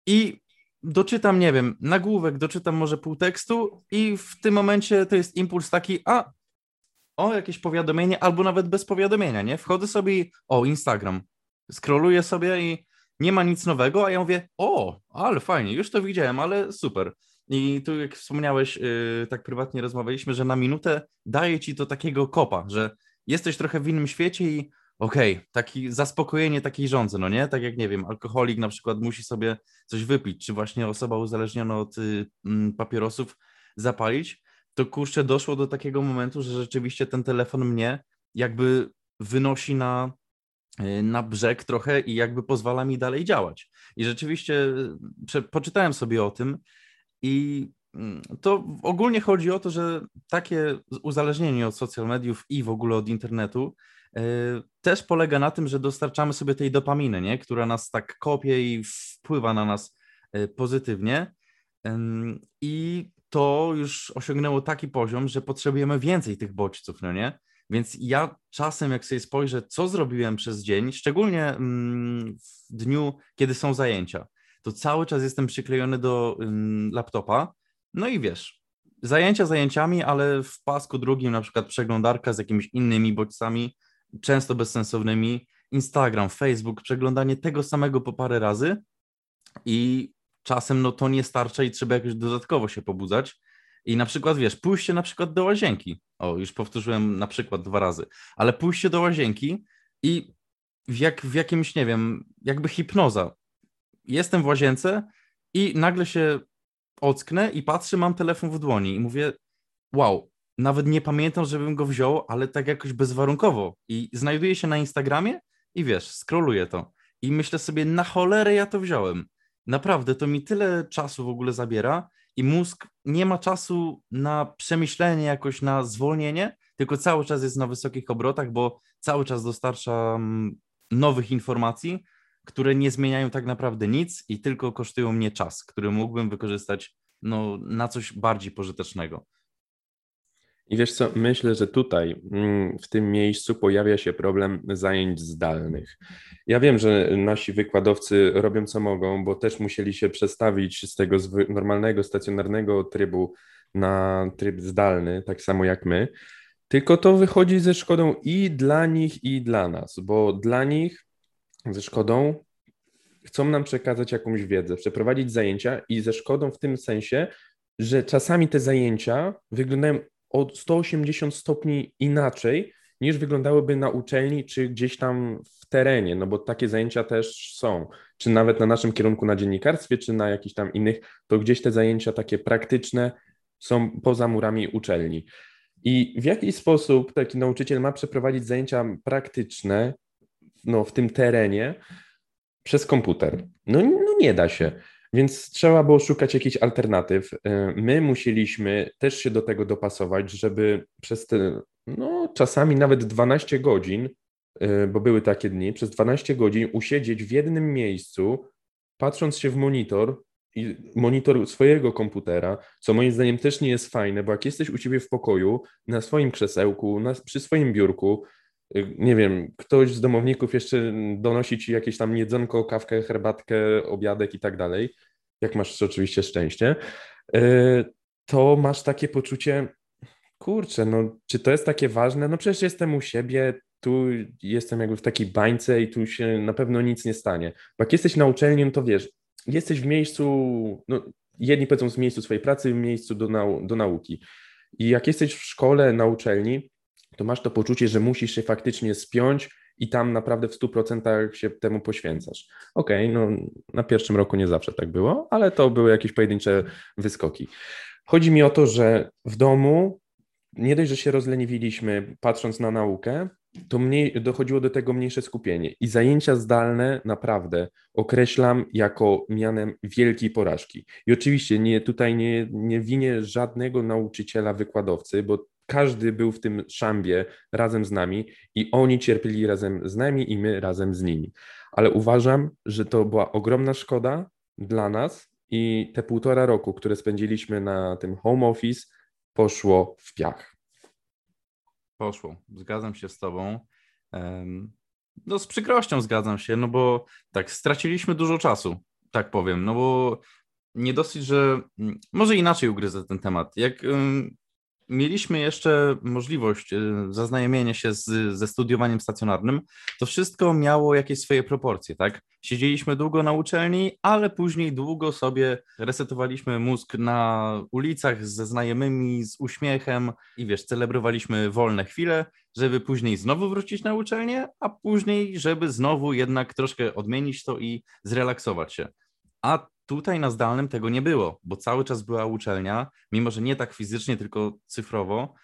D: i doczytam, nie wiem, nagłówek, doczytam może pół tekstu i w tym momencie to jest impuls taki, a o, jakieś powiadomienie, albo nawet bez powiadomienia, nie? Wchodzę sobie i o, Instagram, scrolluję sobie i nie ma nic nowego, a ja mówię, o, ale fajnie, już to widziałem, ale super. I tu, jak wspomniałeś, yy, tak prywatnie rozmawialiśmy, że na minutę daje ci to takiego kopa, że jesteś trochę w innym świecie i okej, taki zaspokojenie takiej żądzy, no nie? Tak jak, nie wiem, alkoholik na przykład musi sobie coś wypić, czy właśnie osoba uzależniona od y, mm, papierosów zapalić, to kurczę, doszło do takiego momentu, że rzeczywiście ten telefon mnie jakby wynosi na, y, na brzeg trochę i jakby pozwala mi dalej działać. I rzeczywiście prze- poczytałem sobie o tym i mm, to ogólnie chodzi o to, że takie uzależnienie od social mediów i w ogóle od internetu e, też polega na tym, że dostarczamy sobie tej dopaminy, nie? która nas tak kopie i wpływa na nas e, pozytywnie. I to już osiągnęło taki poziom, że potrzebujemy więcej tych bodźców, no nie? Więc ja czasem, jak sobie spojrzę, co zrobiłem przez dzień, szczególnie mm, w dniu, kiedy są zajęcia, to cały czas jestem przyklejony do ym, laptopa. No i wiesz, zajęcia zajęciami, ale w pasku drugim na przykład przeglądarka z jakimiś innymi bodźcami, często bezsensownymi, Instagram, Facebook, przeglądanie tego samego po parę razy i czasem no to nie starcza i trzeba jakoś dodatkowo się pobudzać. I na przykład, wiesz, pójście na przykład do łazienki. O, już powtórzyłem na przykład dwa razy, ale pójście do łazienki i w, jak, w jakimś, nie wiem, jakby hipnoza. Jestem w łazience i nagle się ocknę i patrzę, mam telefon w dłoni i mówię, wow, nawet nie pamiętam, żebym go wziął, ale tak jakoś bezwarunkowo. I znajduję się na Instagramie i wiesz, scrolluję to. I myślę sobie, na cholerę ja to wziąłem. Naprawdę, to mi tyle czasu w ogóle zabiera i mózg nie ma czasu na przemyślenie, jakoś na zwolnienie, tylko cały czas jest na wysokich obrotach, bo cały czas dostarcza mm, nowych informacji, które nie zmieniają tak naprawdę nic i tylko kosztują mnie czas, który mógłbym wykorzystać no, na coś bardziej pożytecznego.
E: I wiesz co, myślę, że tutaj mm, w tym miejscu pojawia się problem zajęć zdalnych. Ja wiem, że nasi wykładowcy robią co mogą, bo też musieli się przestawić z tego normalnego, stacjonarnego trybu na tryb zdalny, tak samo jak my. Tylko to wychodzi ze szkodą i dla nich, i dla nas, bo dla nich ze szkodą chcą nam przekazać jakąś wiedzę, przeprowadzić zajęcia i ze szkodą w tym sensie, że czasami te zajęcia wyglądają o 180 stopni inaczej niż wyglądałyby na uczelni czy gdzieś tam w terenie, no bo takie zajęcia też są, czy nawet na naszym kierunku na dziennikarstwie, czy na jakichś tam innych, to gdzieś te zajęcia takie praktyczne są poza murami uczelni. I w jaki sposób taki nauczyciel ma przeprowadzić zajęcia praktyczne no, w tym terenie przez komputer? No, no nie da się. Więc trzeba było szukać jakichś alternatyw. E, My musieliśmy też się do tego dopasować, żeby przez te, no czasami nawet 12 godzin, e, bo były takie dni, przez 12 godzin usiedzieć w jednym miejscu, patrząc się w monitor i monitor swojego komputera, co moim zdaniem też nie jest fajne, bo jak jesteś u ciebie w pokoju, na swoim krzesełku, na, przy swoim biurku, y, nie wiem, ktoś z domowników jeszcze donosi ci jakieś tam jedzonko, kawkę, herbatkę, obiadek i tak dalej, jak masz oczywiście szczęście, y, to masz takie poczucie, kurczę, no czy to jest takie ważne? No przecież jestem u siebie, tu jestem jakby w takiej bańce i tu się na pewno nic nie stanie. Bo jak jesteś na uczelni, no to wiesz, jesteś w miejscu, no jedni powiedzą w miejscu swojej pracy, w miejscu do, nau do nauki. I jak jesteś w szkole, na uczelni, to masz to poczucie, że musisz się faktycznie spiąć i tam naprawdę w 100% się temu poświęcasz. Okej, no na pierwszym roku nie zawsze tak było, ale to były jakieś pojedyncze wyskoki. Chodzi mi o to, że w domu nie dość, że się rozleniwiliśmy patrząc na naukę, to mniej, dochodziło do tego mniejsze skupienie. I zajęcia zdalne naprawdę określam jako mianem wielkiej porażki. I oczywiście nie, tutaj nie, nie winię żadnego nauczyciela, wykładowcy, bo każdy był w tym szambie razem z nami i oni cierpieli razem z nami i my razem z nimi. Ale uważam, że to była ogromna szkoda dla nas i te półtora roku, które spędziliśmy na tym home office, poszło w piach.
D: Poszło. Zgadzam się z Tobą. No, z przykrością zgadzam się, no bo tak, straciliśmy dużo czasu, tak powiem. No bo nie dosyć, że. mm, Może inaczej ugryzę ten temat. Jak mieliśmy jeszcze możliwość y, zaznajomienia się z, ze studiowaniem stacjonarnym, to wszystko miało jakieś swoje proporcje, tak? Siedzieliśmy długo na uczelni, ale później długo sobie resetowaliśmy mózg na ulicach ze znajomymi, z uśmiechem i wiesz, celebrowaliśmy wolne chwile, żeby później znowu wrócić na uczelnię, a później, żeby znowu jednak troszkę odmienić to i zrelaksować się. A tutaj na zdalnym tego nie było, bo cały czas była uczelnia, mimo że nie tak fizycznie, tylko cyfrowo,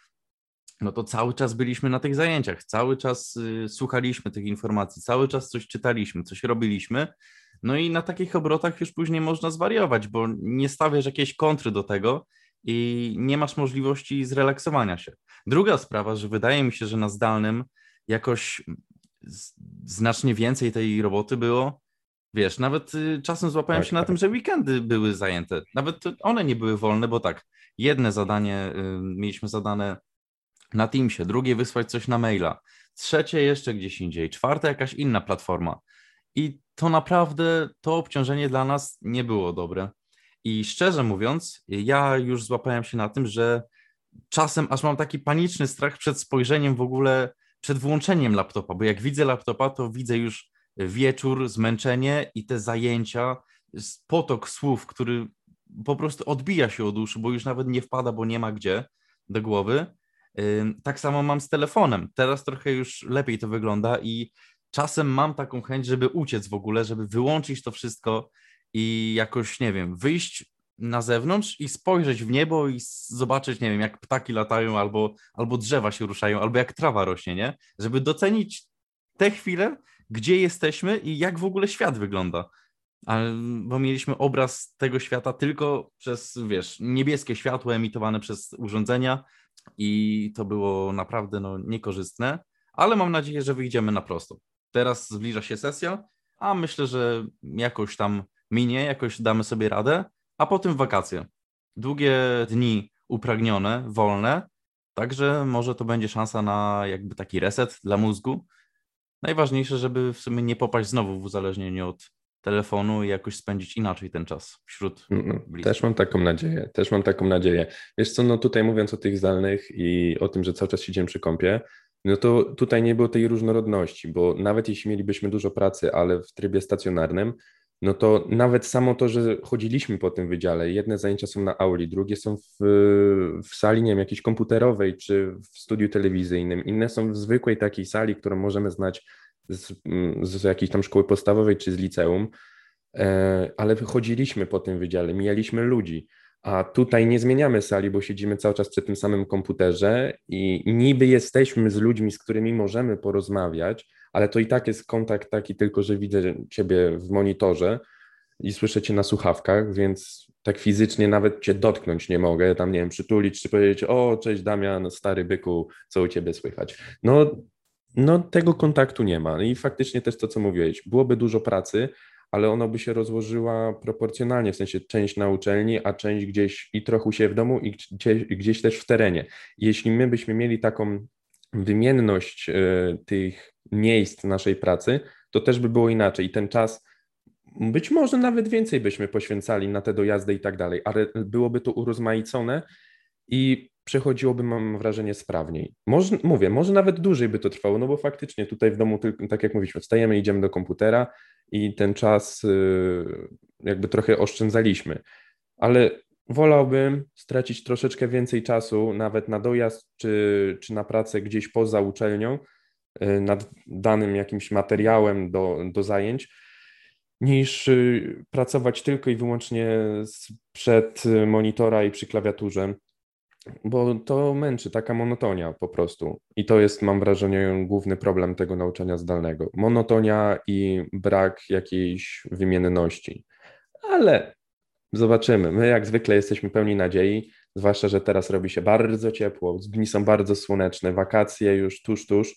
D: no to cały czas byliśmy na tych zajęciach, cały czas y, słuchaliśmy tych informacji, cały czas coś czytaliśmy, coś robiliśmy, No i na takich obrotach już później można zwariować, bo nie stawiasz jakiejś kontry do tego i nie masz możliwości zrelaksowania się. Druga sprawa, że wydaje mi się, że na zdalnym jakoś znacznie więcej tej roboty było. Wiesz, nawet y, czasem złapałem
E: Tak,
D: się na
E: tak.
D: tym, że weekendy były zajęte. Nawet one nie były wolne, bo tak, jedne zadanie y, mieliśmy zadane na Teamsie, drugie wysłać coś na maila, trzecie jeszcze gdzieś indziej, czwarte jakaś inna platforma. I to naprawdę, to obciążenie dla nas nie było dobre. I szczerze mówiąc, ja już złapałem się na tym, że czasem aż mam taki paniczny strach przed spojrzeniem w ogóle, przed włączeniem laptopa, bo jak widzę laptopa, to widzę już wieczór, zmęczenie i te zajęcia, potok słów, który po prostu odbija się od uszu, bo już nawet nie wpada, bo nie ma gdzie do głowy. Tak samo mam z telefonem. Teraz trochę już lepiej to wygląda i czasem mam taką chęć, żeby uciec w ogóle, żeby wyłączyć to wszystko i jakoś, nie wiem, wyjść na zewnątrz i spojrzeć w niebo i zobaczyć, nie wiem, jak ptaki latają, albo, albo drzewa się ruszają, albo jak trawa rośnie, nie? Żeby docenić te chwile, gdzie jesteśmy i jak w ogóle świat wygląda. A, bo mieliśmy obraz tego świata tylko przez, wiesz, niebieskie światło emitowane przez urządzenia i to było naprawdę no, niekorzystne, ale mam nadzieję, że wyjdziemy na prosto. Teraz zbliża się sesja, a myślę, że jakoś tam minie, jakoś damy sobie radę, a potem wakacje. Długie dni upragnione, wolne, także może to będzie szansa na jakby taki reset dla mózgu. Najważniejsze, żeby w sumie nie popaść znowu w uzależnienie od telefonu i jakoś spędzić inaczej ten czas wśród
E: No,
D: bliskich.
E: też mam taką nadzieję, też mam taką nadzieję. Wiesz co, no tutaj mówiąc o tych zdalnych i o tym, że cały czas siedzimy przy kąpie, no to tutaj nie było tej różnorodności, bo nawet jeśli mielibyśmy dużo pracy, ale w trybie stacjonarnym, no to nawet samo to, że chodziliśmy po tym wydziale, jedne zajęcia są na auli, drugie są w, w sali, nie wiem, jakiejś komputerowej czy w studiu telewizyjnym, inne są w zwykłej takiej sali, którą możemy znać z, z jakiejś tam szkoły podstawowej czy z liceum, E, ale chodziliśmy po tym wydziale, mijaliśmy ludzi, a tutaj nie zmieniamy sali, bo siedzimy cały czas przy tym samym komputerze i niby jesteśmy z ludźmi, z którymi możemy porozmawiać, ale to i tak jest kontakt taki tylko, że widzę ciebie w monitorze i słyszę cię na słuchawkach, więc tak fizycznie nawet cię dotknąć nie mogę, tam nie wiem, przytulić czy powiedzieć, o cześć Damian, stary byku, co u ciebie słychać. No, no tego kontaktu nie ma i faktycznie też to, co mówiłeś, byłoby dużo pracy, ale ona by się rozłożyła proporcjonalnie, w sensie część na uczelni, a część gdzieś i trochę siebie w domu i gdzieś, gdzieś też w terenie. Jeśli my byśmy mieli taką wymienność e, tych miejsc naszej pracy, to też by było inaczej i ten czas być może nawet więcej byśmy poświęcali na te dojazdy i tak dalej, ale byłoby to urozmaicone i przechodziłoby, mam wrażenie, sprawniej. Może, mówię, może nawet dłużej by to trwało, no bo faktycznie tutaj w domu, tak jak mówiliśmy, wstajemy, idziemy do komputera i ten czas y, jakby trochę oszczędzaliśmy. Ale wolałbym stracić troszeczkę więcej czasu nawet na dojazd czy, czy na pracę gdzieś poza uczelnią, nad danym jakimś materiałem do, do zajęć, niż y, pracować tylko i wyłącznie przed y, monitora i przy klawiaturze, bo to męczy, taka monotonia po prostu. I to jest, mam wrażenie, główny problem tego nauczania zdalnego. Monotonia i brak jakiejś wymienności. Ale zobaczymy. My jak zwykle jesteśmy pełni nadziei, zwłaszcza, że teraz robi się bardzo ciepło, dni są bardzo słoneczne, wakacje już tuż, tuż.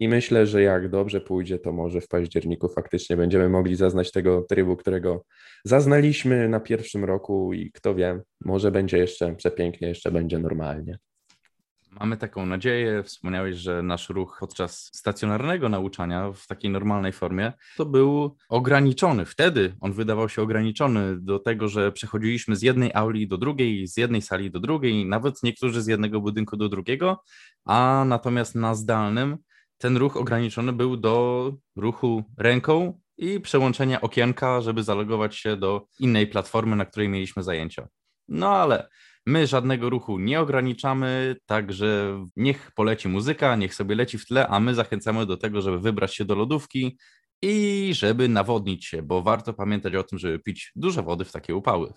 E: I myślę, że jak dobrze pójdzie, to może w październiku faktycznie będziemy mogli zaznać tego trybu, którego zaznaliśmy na pierwszym roku i kto wie, może będzie jeszcze przepięknie, jeszcze będzie normalnie.
D: Mamy taką nadzieję. Wspomniałeś, że nasz ruch podczas stacjonarnego nauczania w takiej normalnej formie to był ograniczony. Wtedy on wydawał się ograniczony do tego, że przechodziliśmy z jednej auli do drugiej, z jednej sali do drugiej, nawet niektórzy z jednego budynku do drugiego, a natomiast na zdalnym ten ruch ograniczony był do ruchu ręką i przełączenia okienka, żeby zalogować się do innej platformy, na której mieliśmy zajęcia. No ale My żadnego ruchu nie ograniczamy, także niech poleci muzyka, niech sobie leci w tle, a my zachęcamy do tego, żeby wybrać się do lodówki i żeby nawodnić się, bo warto pamiętać o tym, żeby pić dużo wody w takie upały.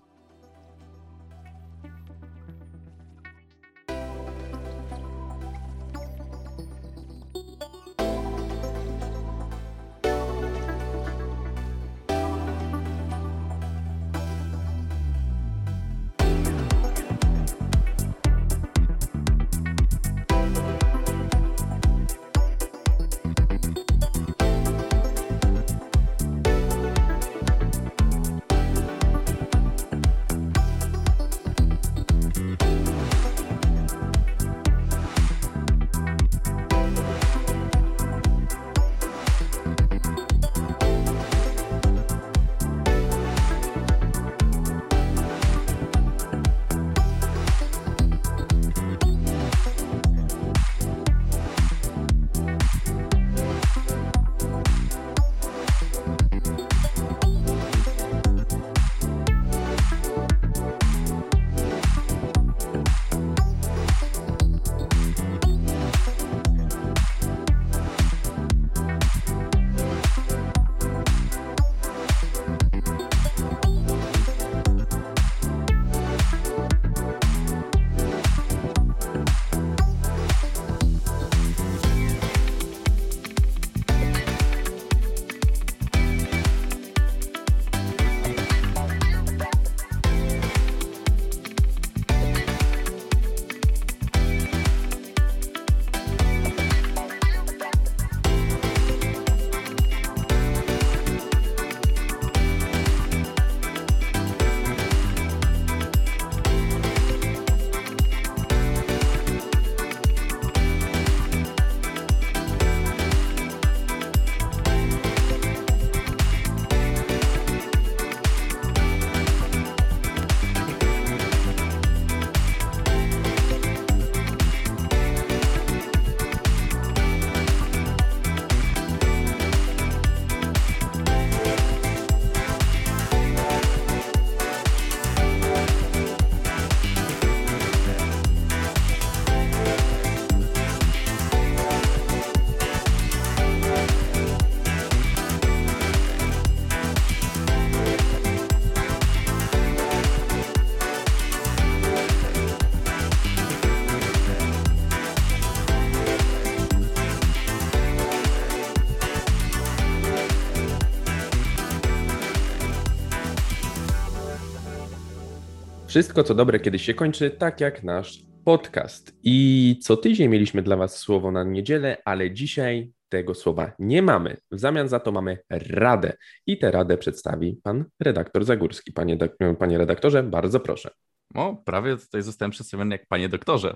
E: Wszystko, co dobre, kiedyś się kończy, tak jak nasz podcast. I co tydzień mieliśmy dla Was słowo na niedzielę, ale dzisiaj tego słowa nie mamy. W zamian za to mamy radę. I tę radę przedstawi pan redaktor Zagórski. Panie, panie redaktorze, bardzo proszę.
D: O, prawie tutaj zostałem przedstawiony jak panie doktorze.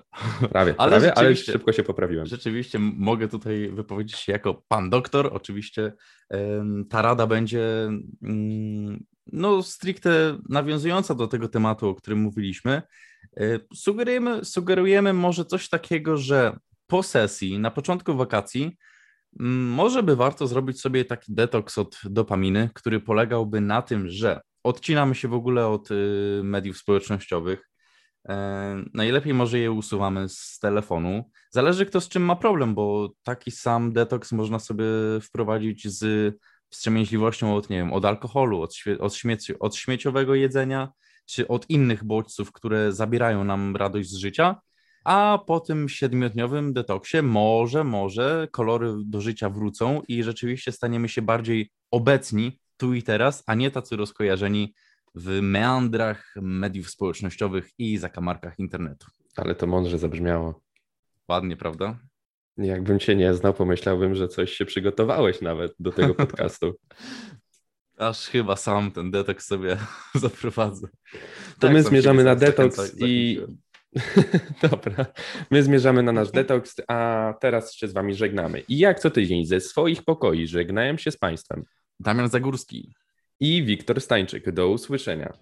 E: Prawie,
D: Ale
E: prawie, ale szybko się poprawiłem.
D: Rzeczywiście mogę tutaj wypowiedzieć się jako pan doktor. Oczywiście ta rada będzie mm, no, stricte nawiązująca do tego tematu, o którym mówiliśmy. E, Sugerujemy, sugerujemy może coś takiego, że po sesji, na początku wakacji, mm, może by warto zrobić sobie taki detoks od dopaminy, który polegałby na tym, że odcinamy się w ogóle od y, mediów społecznościowych. E, Najlepiej może je usuwamy z telefonu. Zależy kto z czym ma problem, bo taki sam detoks można sobie wprowadzić z wstrzemięźliwością od, nie wiem, od alkoholu, od, od, śmieci- od śmieciowego jedzenia, czy od innych bodźców, które zabierają nam radość z życia. A po tym siedmiodniowym detoksie może, może kolory do życia wrócą i rzeczywiście staniemy się bardziej obecni tu i teraz, a nie tacy rozkojarzeni w meandrach mediów społecznościowych i zakamarkach internetu.
E: Ale to mądrze zabrzmiało.
D: Ładnie, prawda?
E: Jakbym cię nie znał, pomyślałbym, że coś się przygotowałeś nawet do tego podcastu.
D: Aż chyba sam ten detoks sobie zaprowadzę.
E: To
D: Tak,
E: my zmierzamy na detoks i
D: zachęciłem.
E: Dobra, my zmierzamy na nasz detoks, a teraz się z wami żegnamy. I jak co tydzień ze swoich pokoi żegnają się z państwem
D: Damian Zagórski.
E: i Wiktor Stańczyk. Do usłyszenia.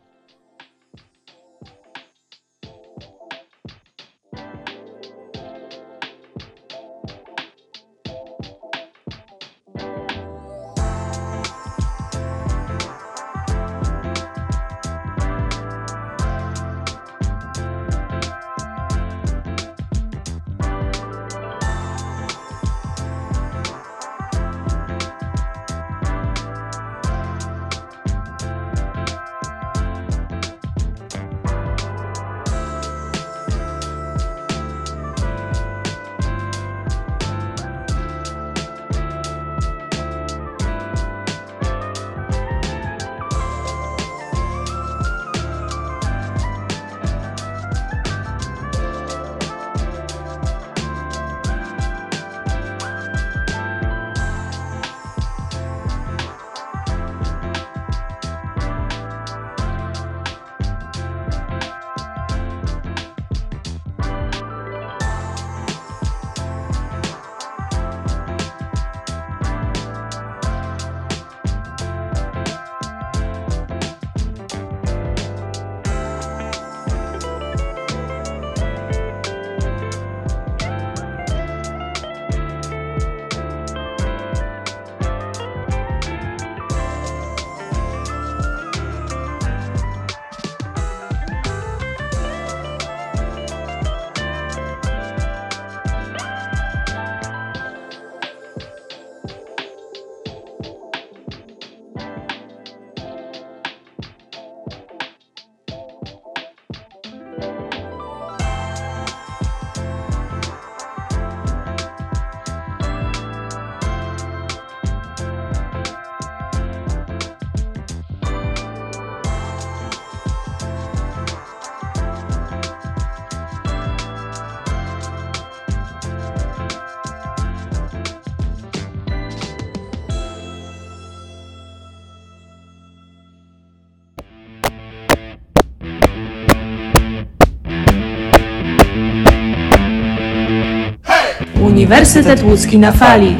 F: Uniwersytet Łódzki na fali.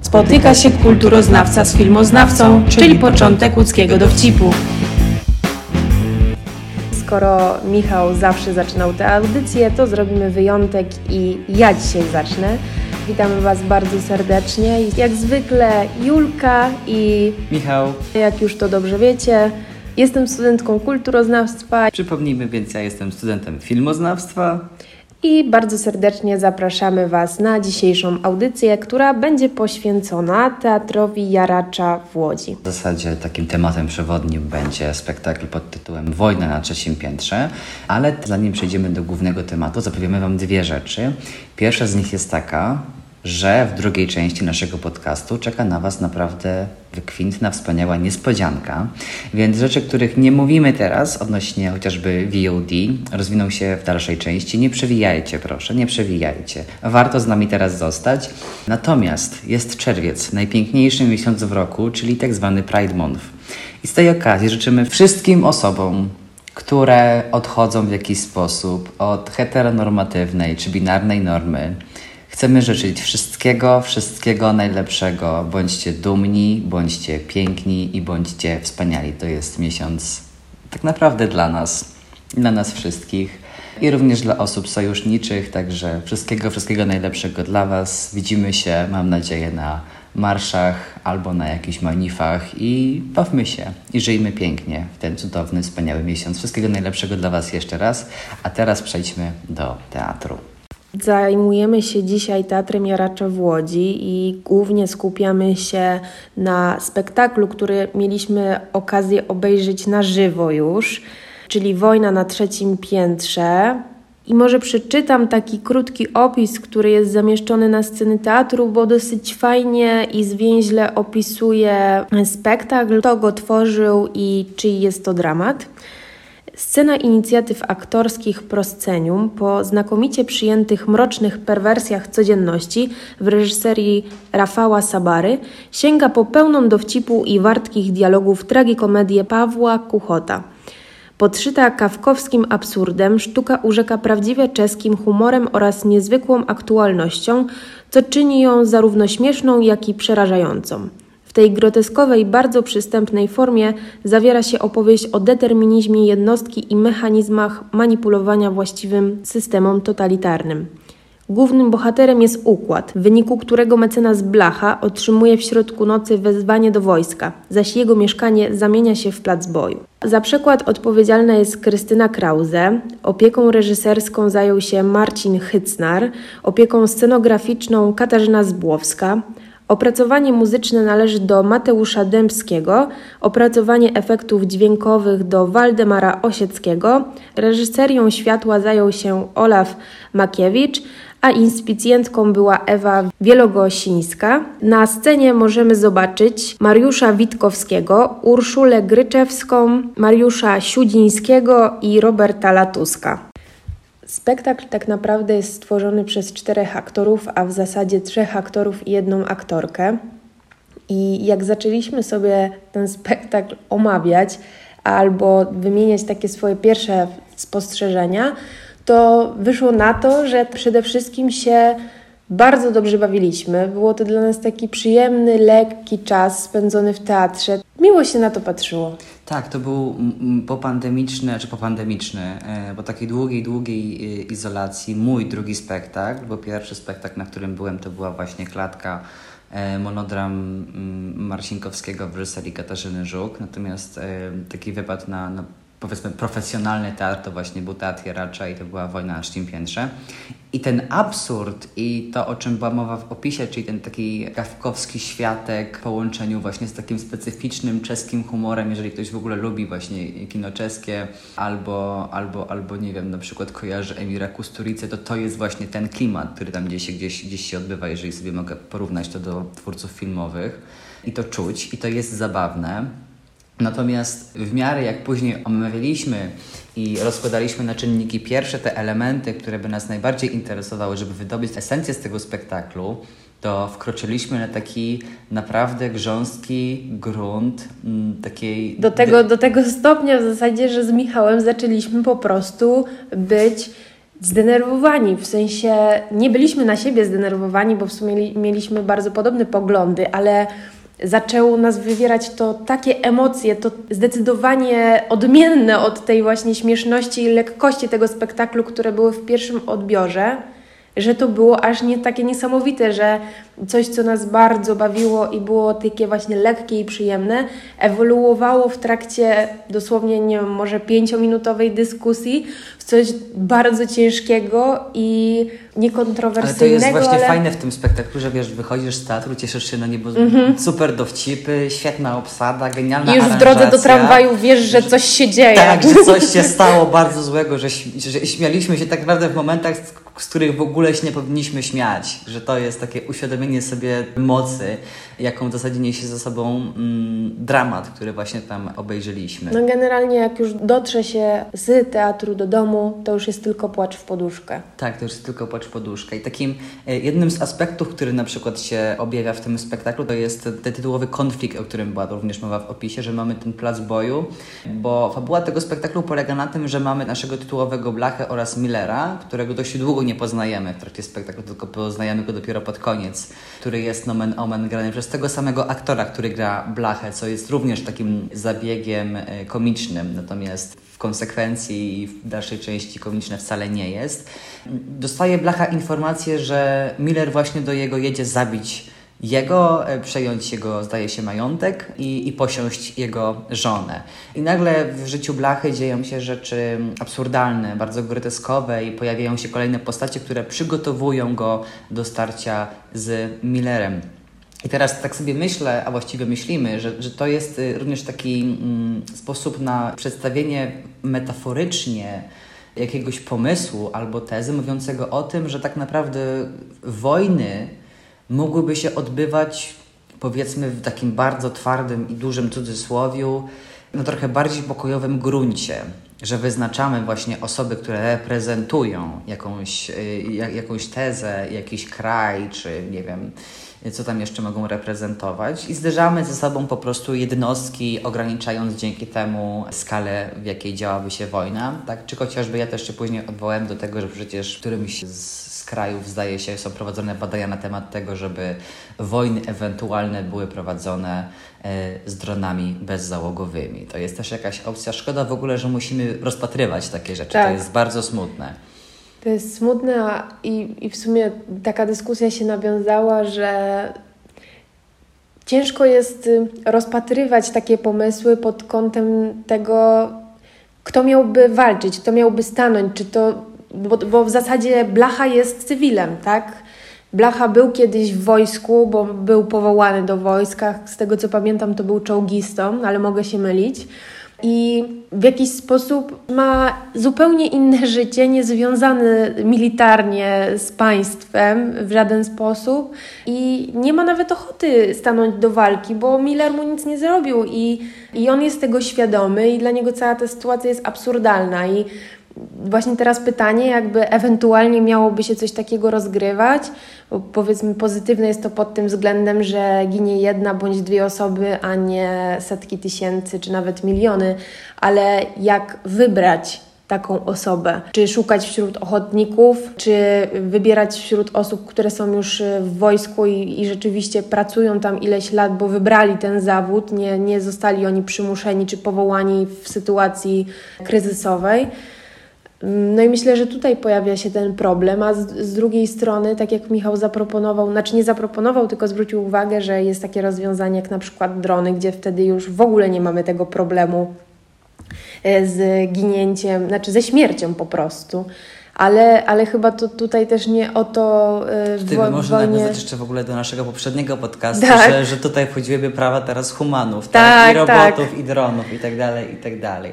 F: Spotyka się kulturoznawca z filmoznawcą, czyli początek łódzkiego dowcipu.
G: Skoro Michał zawsze zaczynał tę audycję, to zrobimy wyjątek i ja dzisiaj zacznę. Witamy Was bardzo serdecznie. Jak zwykle Julka i
H: Michał,
G: jak już to dobrze wiecie, jestem studentką kulturoznawstwa
H: przypomnijmy więc, ja jestem studentem filmoznawstwa.
G: I bardzo serdecznie zapraszamy Was na dzisiejszą audycję, która będzie poświęcona Teatrowi Jaracza w Łodzi.
H: W zasadzie takim tematem przewodnim będzie spektakl pod tytułem Wojna na trzecim piętrze, ale zanim przejdziemy do głównego tematu, zapowiemy Wam dwie rzeczy. Pierwsza z nich jest taka, że w drugiej części naszego podcastu czeka na Was naprawdę wykwintna, wspaniała niespodzianka. Więc rzeczy, których nie mówimy teraz odnośnie chociażby VOD, rozwiną się w dalszej części. Nie przewijajcie, proszę, nie przewijajcie. Warto z nami teraz zostać. Natomiast jest czerwiec, najpiękniejszy miesiąc w roku, czyli tak zwany Pride Month. I z tej okazji życzymy wszystkim osobom, które odchodzą w jakiś sposób od heteronormatywnej czy binarnej normy. Chcemy życzyć wszystkiego, wszystkiego najlepszego. Bądźcie dumni, bądźcie piękni i bądźcie wspaniali. To jest miesiąc tak naprawdę dla nas, dla nas wszystkich i również dla osób sojuszniczych. Także wszystkiego, wszystkiego najlepszego dla Was. Widzimy się, mam nadzieję, na marszach albo na jakichś manifach i bawmy się i żyjmy pięknie w ten cudowny, wspaniały miesiąc. Wszystkiego najlepszego dla Was jeszcze raz, a teraz przejdźmy do teatru.
G: Zajmujemy się dzisiaj Teatrem Jaracza w Łodzi i głównie skupiamy się na spektaklu, który mieliśmy okazję obejrzeć na żywo już, czyli Wojna na trzecim piętrze. I może przeczytam taki krótki opis, który jest zamieszczony na sceny teatru, bo dosyć fajnie i zwięźle opisuje spektakl, kto go tworzył i czyj jest to dramat. Scena inicjatyw aktorskich Proscenium po znakomicie przyjętych mrocznych perwersjach codzienności w reżyserii Rafała Sabary sięga po pełną dowcipu i wartkich dialogów tragikomedię Pawła Kuchota. Podszyta kawkowskim absurdem, sztuka urzeka prawdziwie czeskim humorem oraz niezwykłą aktualnością, co czyni ją zarówno śmieszną, jak i przerażającą. Tej groteskowej, bardzo przystępnej formie zawiera się opowieść o determinizmie jednostki i mechanizmach manipulowania właściwym systemom totalitarnym. Głównym bohaterem jest układ, w wyniku którego mecenas Blacha otrzymuje w środku nocy wezwanie do wojska, zaś jego mieszkanie zamienia się w plac boju. Za przekład odpowiedzialna jest Krystyna Krause, opieką reżyserską zajął się Marcin Hycnar, opieką scenograficzną Katarzyna Zbłowska, Opracowanie muzyczne należy do Mateusza Dębskiego, opracowanie efektów dźwiękowych do Waldemara Osieckiego, reżyserią światła zajął się Olaf Makiewicz, a inspicjentką była Ewa Wielogosińska. Na scenie możemy zobaczyć Mariusza Witkowskiego, Urszulę Gryczewską, Mariusza Siudzińskiego i Roberta Latuska. Spektakl tak naprawdę jest stworzony przez czterech aktorów, a w zasadzie trzech aktorów i jedną aktorkę. I jak zaczęliśmy sobie ten spektakl omawiać albo wymieniać takie swoje pierwsze spostrzeżenia, to wyszło na to, że przede wszystkim się bardzo dobrze bawiliśmy. Było to dla nas taki przyjemny, lekki czas spędzony w teatrze. Miło się na to patrzyło.
H: Tak, to był popandemiczny, czy popandemiczny, e, po takiej długiej, długiej e, izolacji mój drugi spektakl, bo pierwszy spektakl, na którym byłem, to była właśnie klatka e, monodram Marcinkowskiego w reżyserii Katarzyny Żuk, natomiast taki wypad na, na powiedzmy profesjonalny teatr to właśnie był Teatr i to była Wojna na trzecim piętrze. I ten absurd i to, o czym była mowa w opisie, czyli ten taki kawkowski światek w połączeniu właśnie z takim specyficznym czeskim humorem, jeżeli ktoś w ogóle lubi właśnie kino czeskie albo, albo, albo nie wiem, na przykład kojarzy Emira Kusturice, to to jest właśnie ten klimat, który tam gdzieś, gdzieś, gdzieś się odbywa, jeżeli sobie mogę porównać to do twórców filmowych. I to czuć, i to jest zabawne. Natomiast w miarę jak później omawialiśmy i rozkładaliśmy na czynniki pierwsze te elementy, które by nas najbardziej interesowały, żeby wydobyć esencję z tego spektaklu, to wkroczyliśmy na taki naprawdę grząski grunt m, takiej...
G: Do tego, do tego stopnia w zasadzie, że z Michałem zaczęliśmy po prostu być zdenerwowani. W sensie nie byliśmy na siebie zdenerwowani, bo w sumie mieliśmy bardzo podobne poglądy, ale zaczęło nas wywierać to takie emocje, to zdecydowanie odmienne od tej właśnie śmieszności i lekkości tego spektaklu, które były w pierwszym odbiorze, że to było aż nie takie niesamowite, że coś, co nas bardzo bawiło i było takie właśnie lekkie i przyjemne, ewoluowało w trakcie dosłownie, nie wiem, może pięciominutowej dyskusji w coś bardzo ciężkiego i niekontrowersyjnego.
H: Ale to jest właśnie
G: ale...
H: fajne w tym spektaklu, że wiesz, wychodzisz z teatru, cieszysz się na niebo, super dowcipy, świetna obsada, genialna
G: I już w drodze do
H: aranżacja.
G: tramwaju wiesz, że coś się dzieje.
H: Tak, że coś się stało bardzo złego, że, że śmialiśmy się tak naprawdę w momentach, z których w ogóle się nie powinniśmy śmiać, że to jest takie uświadomienie sobie mocy, jaką w zasadzie niesie ze sobą mm, dramat, który właśnie tam obejrzeliśmy.
G: No generalnie jak już dotrze się z teatru do domu, to już jest tylko płacz w poduszkę.
H: Tak, to już jest tylko płacz poduszka. I takim e, jednym z aspektów, który na przykład się objawia w tym spektaklu, to jest ten tytułowy konflikt, o którym była również mowa w opisie, że mamy ten plac boju, bo fabuła tego spektaklu polega na tym, że mamy naszego tytułowego Blachę oraz Millera, którego dość długo nie poznajemy w trakcie spektaklu, tylko poznajemy go dopiero pod koniec, który jest nomen omen grany przez tego samego aktora, który gra Blachę, co jest również takim zabiegiem e, komicznym, natomiast konsekwencji i w dalszej części komiczne wcale nie jest. Dostaje Blacha informację, że Miller właśnie do jego jedzie zabić jego, e, przejąć jego, zdaje się, majątek i, i posiąść jego żonę. I nagle w życiu Blachy dzieją się rzeczy absurdalne, bardzo groteskowe i pojawiają się kolejne postacie, które przygotowują go do starcia z Millerem. I teraz tak sobie myślę, a właściwie myślimy, że, że to jest y, również taki mm, sposób na przedstawienie metaforycznie jakiegoś pomysłu albo tezy mówiącego o tym, że tak naprawdę wojny mogłyby się odbywać powiedzmy w takim bardzo twardym i dużym cudzysłowiu, na trochę bardziej pokojowym gruncie, że wyznaczamy właśnie osoby, które reprezentują jakąś, y, ja- jakąś tezę, jakiś kraj, czy nie wiem, co tam jeszcze mogą reprezentować i zderzamy ze sobą po prostu jednostki, ograniczając dzięki temu skalę, w jakiej działaby się wojna, tak? Czy chociażby ja też się później odwołałem do tego, że przecież w którymś z, z krajów, zdaje się, są prowadzone badania na temat tego, żeby wojny ewentualne były prowadzone e, z dronami bezzałogowymi. To jest też jakaś opcja. Szkoda w ogóle, że musimy rozpatrywać takie rzeczy.
G: Tak.
H: To jest bardzo smutne.
G: To jest smutne a- i, i w sumie taka dyskusja się nawiązała, że ciężko jest y, rozpatrywać takie pomysły pod kątem tego, kto miałby walczyć, kto miałby stanąć, czy to, bo, bo w zasadzie Blacha jest cywilem, tak? Blacha był kiedyś w wojsku, bo był powołany do wojska. Z tego co pamiętam, to był czołgistą, ale mogę się mylić. I w jakiś sposób ma zupełnie inne życie, niezwiązane militarnie z państwem w żaden sposób i nie ma nawet ochoty stanąć do walki, bo Miller mu nic nie zrobił i, i on jest tego świadomy i dla niego cała ta sytuacja jest absurdalna i Właśnie teraz pytanie, jakby ewentualnie miałoby się coś takiego rozgrywać, powiedzmy pozytywne jest to pod tym względem, że ginie jedna bądź dwie osoby, a nie setki tysięcy czy nawet miliony, ale jak wybrać taką osobę? Czy szukać wśród ochotników, czy wybierać wśród osób, które są już w wojsku i, i rzeczywiście pracują tam ileś lat, bo wybrali ten zawód, nie, nie zostali oni przymuszeni czy powołani w sytuacji kryzysowej? No i myślę, że tutaj pojawia się ten problem, a z, z drugiej strony, tak jak Michał zaproponował, znaczy nie zaproponował, tylko zwrócił uwagę, że jest takie rozwiązanie jak na przykład drony, gdzie wtedy już w ogóle nie mamy tego problemu e, z ginięciem, znaczy ze śmiercią po prostu. Ale, ale chyba to tutaj też nie o to e, w
H: Ty
G: wo-
H: można
G: wojnie...
H: nawiązać jeszcze w ogóle do naszego poprzedniego podcastu,
G: Tak.
H: że, że tutaj wchodziłyby prawa teraz humanów,
G: Tak,
H: tak? I
G: tak.
H: robotów, i dronów, i tak dalej, i tak dalej.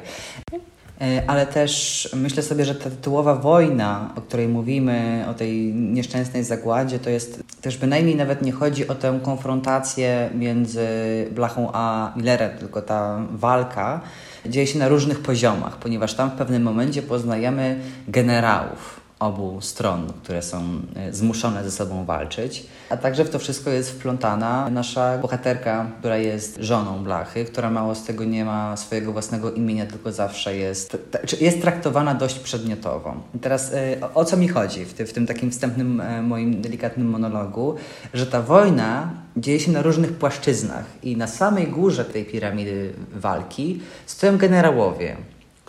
H: E, Ale też myślę sobie, że ta tytułowa wojna, o której mówimy, o tej nieszczęsnej zagładzie, to jest też bynajmniej nawet nie chodzi o tę konfrontację między Blachą a Millerem, tylko ta walka dzieje się na różnych poziomach, ponieważ tam w pewnym momencie poznajemy generałów obu stron, które są e, zmuszone ze sobą walczyć. A także w to wszystko jest wplątana nasza bohaterka, która jest żoną Blachy, która mało z tego nie ma swojego własnego imienia, tylko zawsze jest, jest traktowana dość przedmiotowo. I teraz e, o, co mi chodzi w, w tym takim wstępnym e, moim delikatnym monologu, że ta wojna dzieje się na różnych płaszczyznach i na samej górze tej piramidy walki stoją generałowie,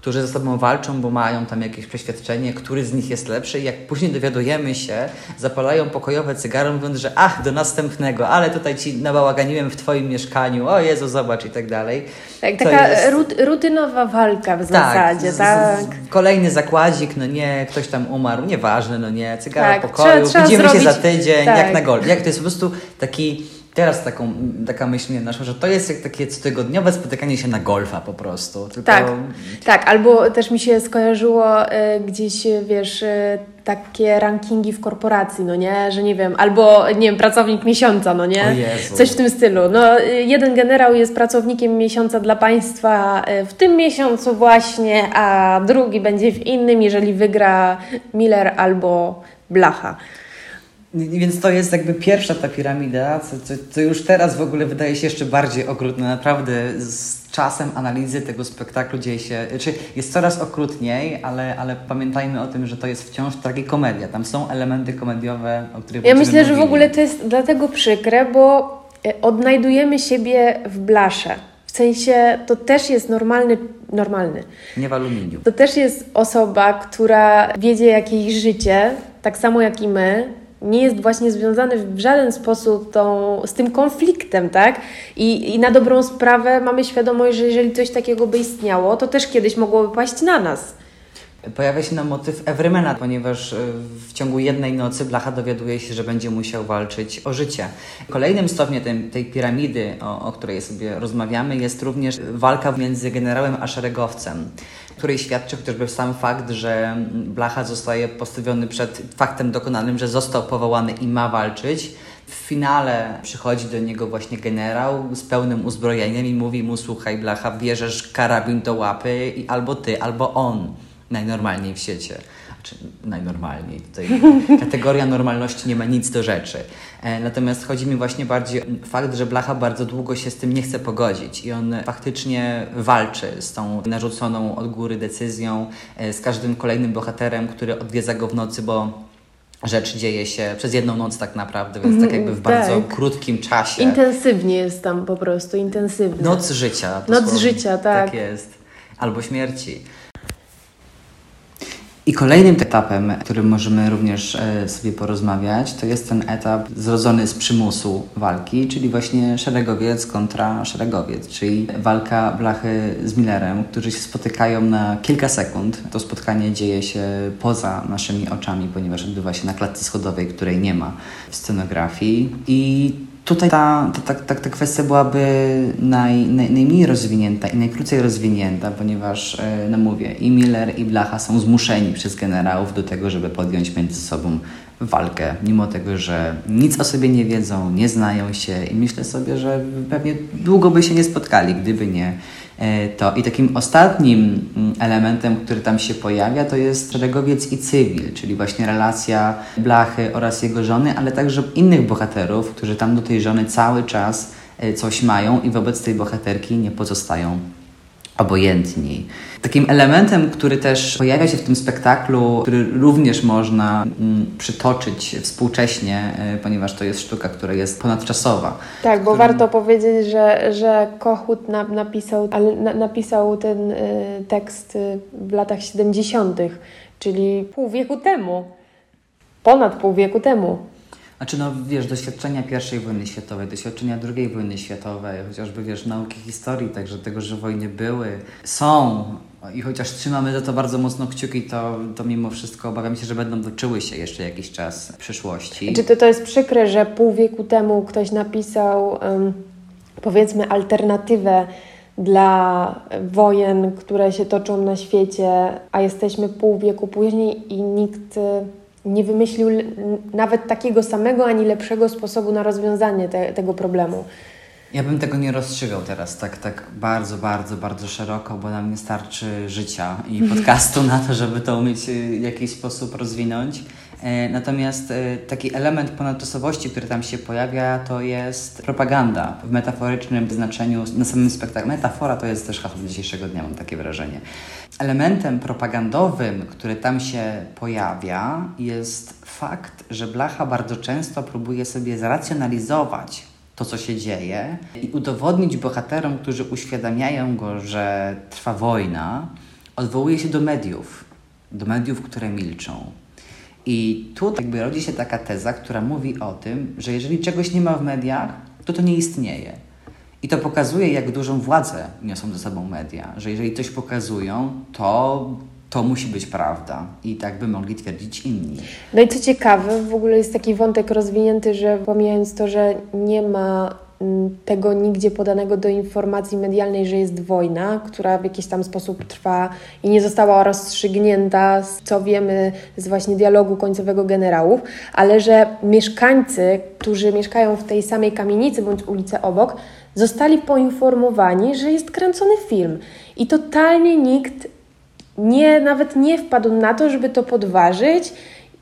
H: którzy ze sobą walczą, bo mają tam jakieś przeświadczenie, który z nich jest lepszy i jak później dowiadujemy się, zapalają pokojowe cygaro, mówiąc, że ach, do następnego, ale tutaj ci nabałaganiłem w twoim mieszkaniu, o Jezu, zobacz i tak dalej.
G: Tak,
H: To
G: taka
H: jest-
G: rut, rutynowa walka w zasadzie,
H: z- z-
G: tak.
H: z- kolejny zakładzik, no nie, ktoś tam umarł, nieważne, no nie, cygaro
G: Tak,
H: pokoju,
G: trzeba- trzeba
H: widzimy się
G: zrobić-
H: za tydzień,
G: tak.
H: jak na gol. Jak to jest po prostu taki teraz taką, taka myśl mnie naszła, że to jest jak takie cotygodniowe spotykanie się na golfa po prostu. Tylko
G: Tak, tak, albo też mi się skojarzyło e, gdzieś, e, wiesz, e, takie rankingi w korporacji, no nie, że nie wiem, albo nie wiem, pracownik miesiąca, no nie, coś w tym stylu. No, jeden generał jest pracownikiem miesiąca dla państwa e, w tym miesiącu właśnie, a drugi będzie w innym, jeżeli wygra Miller albo Blacha.
H: Więc to jest jakby pierwsza ta piramida, co, co, co już teraz w ogóle wydaje się jeszcze bardziej okrutne. Naprawdę z czasem analizy tego spektaklu dzieje się, czy jest coraz okrutniej, ale, ale pamiętajmy o tym, że to jest wciąż tragikomedia. Tam są elementy komediowe, o których
G: Ja myślę, że w
H: mówili.
G: ogóle to jest dlatego przykre, bo e, odnajdujemy siebie w blasze. W sensie to też jest normalny, normalny.
H: Nie w aluminium.
G: To też jest osoba, która wiedzie jakieś życie, tak samo jak i my, nie jest właśnie związany w żaden sposób tą, z tym konfliktem, tak? I, I na dobrą sprawę mamy świadomość, że jeżeli coś takiego by istniało, to też kiedyś mogłoby paść na nas.
H: Pojawia się nam motyw Everymana, ponieważ e, w ciągu jednej nocy Blacha dowiaduje się, że będzie musiał walczyć o życie. Kolejnym stopniem tej, tej piramidy, o, o której sobie rozmawiamy, jest również walka między generałem a szeregowcem, której świadczy chociażby sam fakt, że Blacha zostaje postawiony przed faktem dokonanym, że został powołany i ma walczyć. W finale przychodzi do niego właśnie generał z pełnym uzbrojeniem i mówi mu: Słuchaj, Blacha, bierzesz karabin do łapy i albo ty, albo on najnormalniej w świecie. Znaczy, najnormalniej. Tutaj kategoria normalności nie ma nic do rzeczy. E, natomiast chodzi mi właśnie bardziej o fakt, że Blacha bardzo długo się z tym nie chce pogodzić i on faktycznie walczy z tą narzuconą od góry decyzją, e, z każdym kolejnym bohaterem, który odwiedza go w nocy, bo rzecz dzieje się przez jedną noc tak naprawdę, więc tak jakby w bardzo
G: tak.
H: krótkim czasie.
G: Intensywnie jest tam po prostu, intensywnie.
H: Noc życia.
G: Noc
H: dosłownie.
G: życia, tak.
H: Tak jest. Albo śmierci. I kolejnym etapem, którym możemy również e, sobie porozmawiać, to jest ten etap zrodzony z przymusu walki, czyli właśnie szeregowiec kontra szeregowiec, czyli walka Blachy z Millerem, którzy się spotykają na kilka sekund. To spotkanie dzieje się poza naszymi oczami, ponieważ odbywa się na klatce schodowej, której nie ma w scenografii. I Tutaj ta, ta, ta, ta kwestia byłaby naj, naj, najmniej rozwinięta i najkrócej rozwinięta, ponieważ, e, no mówię, i Miller, i Blacha są zmuszeni przez generałów do tego, żeby podjąć między sobą walkę, mimo tego, że nic o sobie nie wiedzą, nie znają się i myślę sobie, że pewnie długo by się nie spotkali, gdyby nie to. I takim ostatnim mm, elementem, który tam się pojawia, to jest szeregowiec i cywil, czyli właśnie relacja Blachy oraz jego żony, ale także innych bohaterów, którzy tam do tej żony cały czas e, coś mają i wobec tej bohaterki nie pozostają obojętni. Takim elementem, który też pojawia się w tym spektaklu, który również można mm, przytoczyć współcześnie, e, ponieważ to jest sztuka, która jest ponadczasowa.
G: Tak, bo
H: którym-
G: warto powiedzieć, że, że Kochut na, napisał, napisał ten y, tekst y, w latach 70., czyli pół wieku temu. Ponad pół wieku temu.
H: Znaczy, no wiesz, doświadczenia I wojny światowej, doświadczenia II wojny światowej, chociażby wiesz, nauki historii, także tego, że wojny były, są i chociaż trzymamy za to bardzo mocno kciuki, to, to mimo wszystko obawiam się, że będą toczyły się jeszcze jakiś czas w przyszłości.
G: Czy to, to jest przykre, że pół wieku temu ktoś napisał, ym, powiedzmy, alternatywę dla wojen, które się toczą na świecie, a jesteśmy pół wieku później i nikt nie wymyślił nawet takiego samego ani lepszego sposobu na rozwiązanie te, tego problemu.
H: Ja bym tego nie rozstrzygał teraz tak, tak bardzo, bardzo, bardzo szeroko, bo nam nie starczy życia i podcastu na to, żeby to umieć y, w jakiś sposób rozwinąć. E, Natomiast e, taki element ponadczasowości, który tam się pojawia, to jest propaganda w metaforycznym znaczeniu na samym spektaklu. Metafora to jest też hasło dzisiejszego dnia, mam takie wrażenie. Elementem propagandowym, który tam się pojawia, jest fakt, że Blacha bardzo często próbuje sobie zracjonalizować to, co się dzieje i udowodnić bohaterom, którzy uświadamiają go, że trwa wojna, odwołuje się do mediów, do mediów, które milczą. I tu jakby rodzi się taka teza, która mówi o tym, że jeżeli czegoś nie ma w mediach, to to nie istnieje. I to pokazuje, jak dużą władzę niosą ze sobą media, że jeżeli coś pokazują, to to musi być prawda. I tak by mogli twierdzić inni.
G: No i co ciekawe, w ogóle jest taki wątek rozwinięty, że pomijając to, że nie ma mm, tego nigdzie podanego do informacji medialnej, że jest wojna, która w jakiś tam sposób trwa i nie została rozstrzygnięta, co wiemy z właśnie dialogu końcowego generałów, ale że mieszkańcy, którzy mieszkają w tej samej kamienicy bądź ulicy obok, zostali poinformowani, że jest kręcony film. I totalnie nikt nie, nawet nie wpadł na to, żeby to podważyć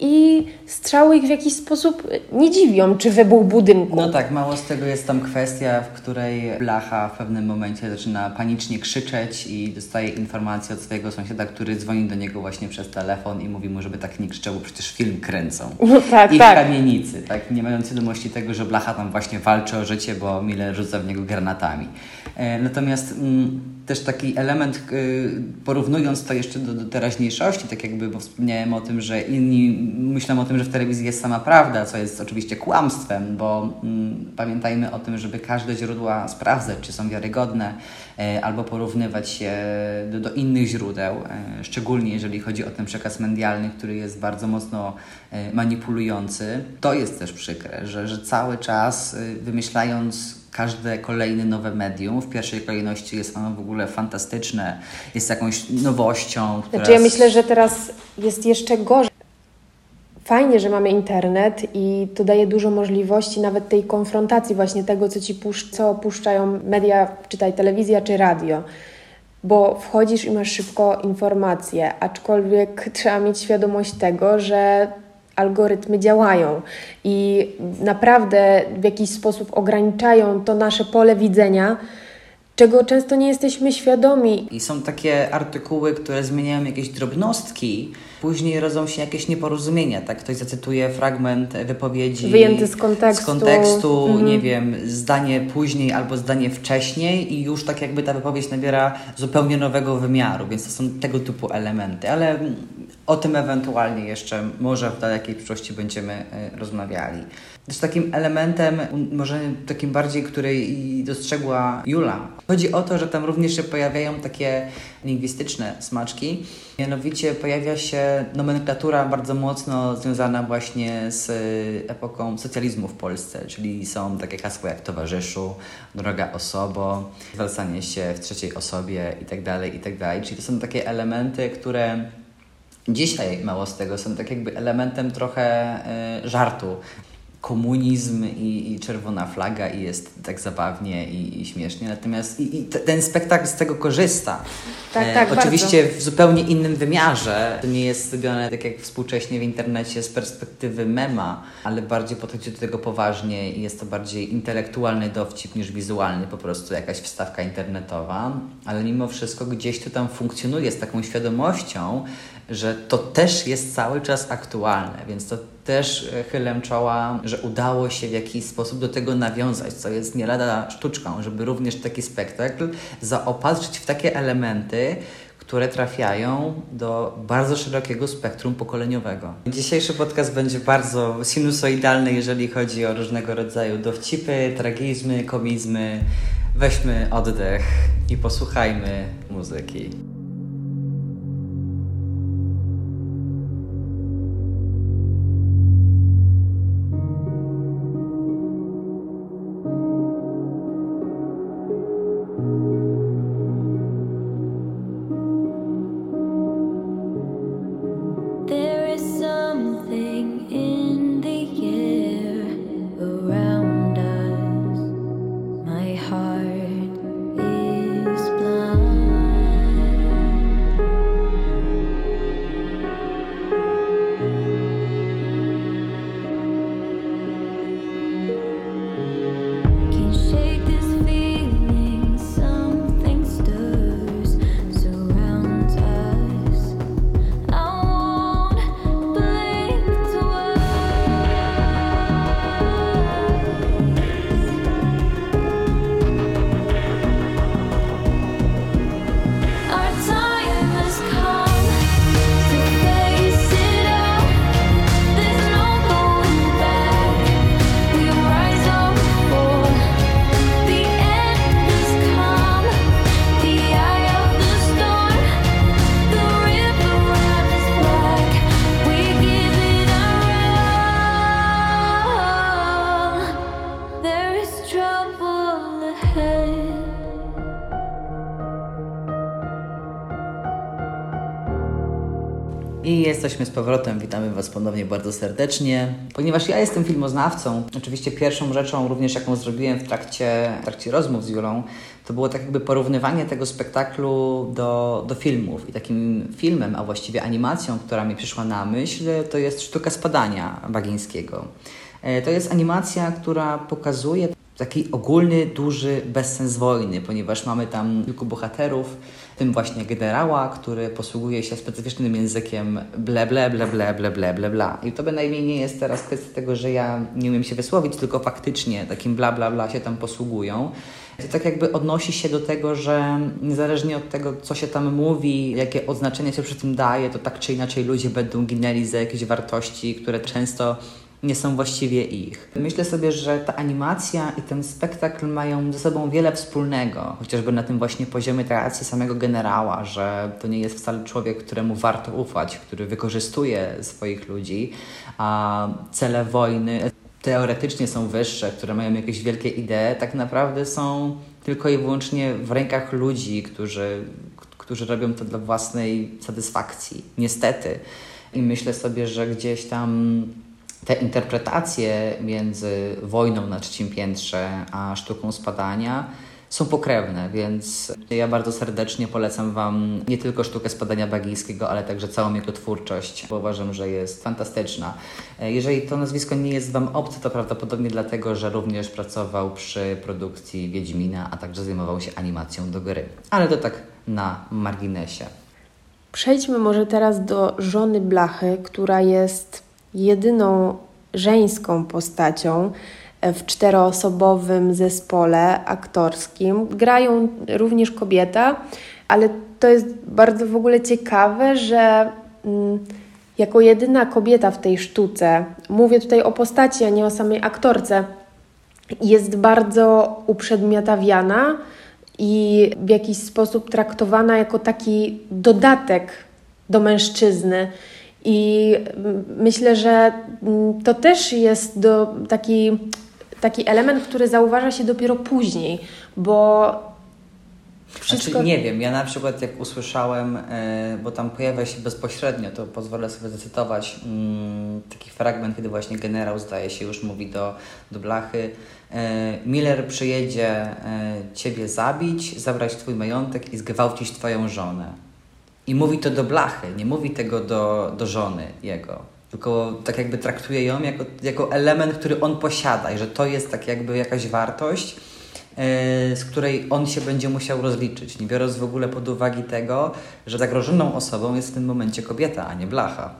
G: i strzały ich w jakiś sposób nie dziwią, czy wybuch budynku.
H: No tak, mało z tego jest tam kwestia, w której Blacha w pewnym momencie zaczyna panicznie krzyczeć i dostaje informację od swojego sąsiada, który dzwoni do niego właśnie przez telefon i mówi mu, żeby tak nie krzyczał, bo przecież film kręcą.
G: No tak,
H: I w
G: tak.
H: kamienicy, tak, nie mając świadomości tego, że Blacha tam właśnie walczy o życie, bo Miller rzuca w niego granatami. E, natomiast mm, też taki element, y, porównując to jeszcze do, do teraźniejszości, tak jakby, bo wspomniałem o tym, że inni myślą o tym, że w telewizji jest sama prawda, co jest oczywiście kłamstwem, bo mm, pamiętajmy o tym, żeby każde źródła sprawdzać, czy są wiarygodne, e, albo porównywać się do, do innych źródeł, e, szczególnie jeżeli chodzi o ten przekaz medialny, który jest bardzo mocno e, manipulujący. To jest też przykre, że, że cały czas wymyślając każde kolejne nowe medium, w pierwszej kolejności jest ono w ogóle fantastyczne, jest jakąś nowością. Która
G: Znaczy ja myślę, że teraz jest jeszcze gorzej. Fajnie, że mamy internet i to daje dużo możliwości nawet tej konfrontacji właśnie tego, co ci pusz- co puszczają media, czytaj telewizja czy radio. Bo wchodzisz i masz szybko informacje, aczkolwiek trzeba mieć świadomość tego, że algorytmy działają i naprawdę w jakiś sposób ograniczają to nasze pole widzenia, czego często nie jesteśmy świadomi.
H: I są takie artykuły, które zmieniają jakieś drobnostki, później rodzą się jakieś nieporozumienia, tak? Ktoś zacytuje fragment wypowiedzi
G: Wyjęty z kontekstu.
H: z kontekstu
G: Mhm.
H: nie wiem, zdanie później albo zdanie wcześniej i już tak jakby ta wypowiedź nabiera zupełnie nowego wymiaru, więc to są tego typu elementy, ale o tym ewentualnie jeszcze może w dalekiej przyszłości będziemy e, rozmawiali. Też takim elementem, może takim bardziej, który dostrzegła Jula, chodzi o to, że tam również się pojawiają takie lingwistyczne smaczki. Mianowicie pojawia się nomenklatura bardzo mocno związana właśnie z y, epoką socjalizmu w Polsce, czyli są takie hasła jak towarzyszu, droga osobo, zwracanie się w trzeciej osobie itd., itd. Czyli to są takie elementy, które Dzisiaj mało z tego są tak jakby elementem trochę y, żartu. Komunizm i, i czerwona flaga i jest tak zabawnie i, i śmiesznie, natomiast i, i te, ten spektakl z tego korzysta.
G: Tak, tak,
H: Oczywiście w zupełnie innym wymiarze. To nie jest zrobione tak jak współcześnie w internecie z perspektywy mema, ale bardziej podchodzi do tego poważnie i jest to bardziej intelektualny dowcip niż wizualny, po prostu jakaś wstawka internetowa, ale mimo wszystko gdzieś to tam funkcjonuje z taką świadomością, że to też jest cały czas aktualne, więc to też e, chylę czoła, że udało się w jakiś sposób do tego nawiązać, co jest nie lada sztuczką, żeby również taki spektakl zaopatrzyć w takie elementy, które trafiają do bardzo szerokiego spektrum pokoleniowego. Dzisiejszy podcast będzie bardzo sinusoidalny, jeżeli chodzi o różnego rodzaju dowcipy, tragizmy, komizmy. Weźmy oddech i posłuchajmy muzyki. Powrotem, witamy Was ponownie bardzo serdecznie. Ponieważ ja jestem filmoznawcą, oczywiście pierwszą rzeczą również jaką zrobiłem w trakcie, w trakcie rozmów z Julą, to było tak jakby porównywanie tego spektaklu do, do filmów. I takim filmem, a właściwie animacją, która mi przyszła na myśl, to jest Sztuka Spadania Bagińskiego. E, To jest animacja, która pokazuje taki ogólny, duży bezsens wojny, ponieważ mamy tam kilku bohaterów, tym właśnie generała, który posługuje się specyficznym językiem ble, ble, ble, ble, ble, ble, ble, bla. I to bynajmniej nie jest teraz kwestia tego, że ja nie umiem się wysłowić, tylko faktycznie takim bla, bla, bla się tam posługują. To tak jakby odnosi się do tego, że niezależnie od tego, co się tam mówi, jakie oznaczenie się przy tym daje, to tak czy inaczej ludzie będą ginęli za jakieś wartości, które często nie są właściwie ich. Myślę sobie, że ta animacja i ten spektakl mają ze sobą wiele wspólnego, chociażby na tym właśnie poziomie kreacji samego generała, że to nie jest wcale człowiek, któremu warto ufać, który wykorzystuje swoich ludzi, a cele wojny teoretycznie są wyższe, które mają jakieś wielkie idee, tak naprawdę są tylko i wyłącznie w rękach ludzi, którzy, którzy robią to dla własnej satysfakcji. Niestety. I myślę sobie, że gdzieś tam te interpretacje między wojną na trzecim piętrze a sztuką spadania są pokrewne, więc ja bardzo serdecznie polecam Wam nie tylko sztukę spadania bagijskiego, ale także całą jego twórczość, bo uważam, że jest fantastyczna. Jeżeli to nazwisko nie jest Wam obce, to prawdopodobnie dlatego, że również pracował przy produkcji Wiedźmina, a także zajmował się animacją do gry. Ale to tak na marginesie.
G: Przejdźmy może teraz do żony Blachy, która jest jedyną żeńską postacią w czteroosobowym zespole aktorskim. Grają również kobieta, ale to jest bardzo w ogóle ciekawe, że mm, jako jedyna kobieta w tej sztuce, mówię tutaj o postaci, a nie o samej aktorce, jest bardzo uprzedmiotawiana i w jakiś sposób traktowana jako taki dodatek do mężczyzny. I myślę, że mm, to też jest do, taki, taki element, który zauważa się dopiero później, bo wszystko...
H: Znaczy, nie wiem, ja na przykład jak usłyszałem, e, bo tam pojawia się bezpośrednio, to pozwolę sobie zacytować mm, taki fragment, kiedy właśnie generał zdaje się już mówi do, do Blachy e, Miller przyjedzie e, ciebie zabić, zabrać twój majątek i zgwałcić twoją żonę. I mówi to do Blachy, nie mówi tego do, do żony jego. Tylko tak jakby traktuje ją jako, jako element, który on posiada i że to jest tak jakby jakaś wartość, e, z której on się będzie musiał rozliczyć, nie biorąc w ogóle pod uwagę tego, że zagrożoną osobą jest w tym momencie kobieta, a nie blacha.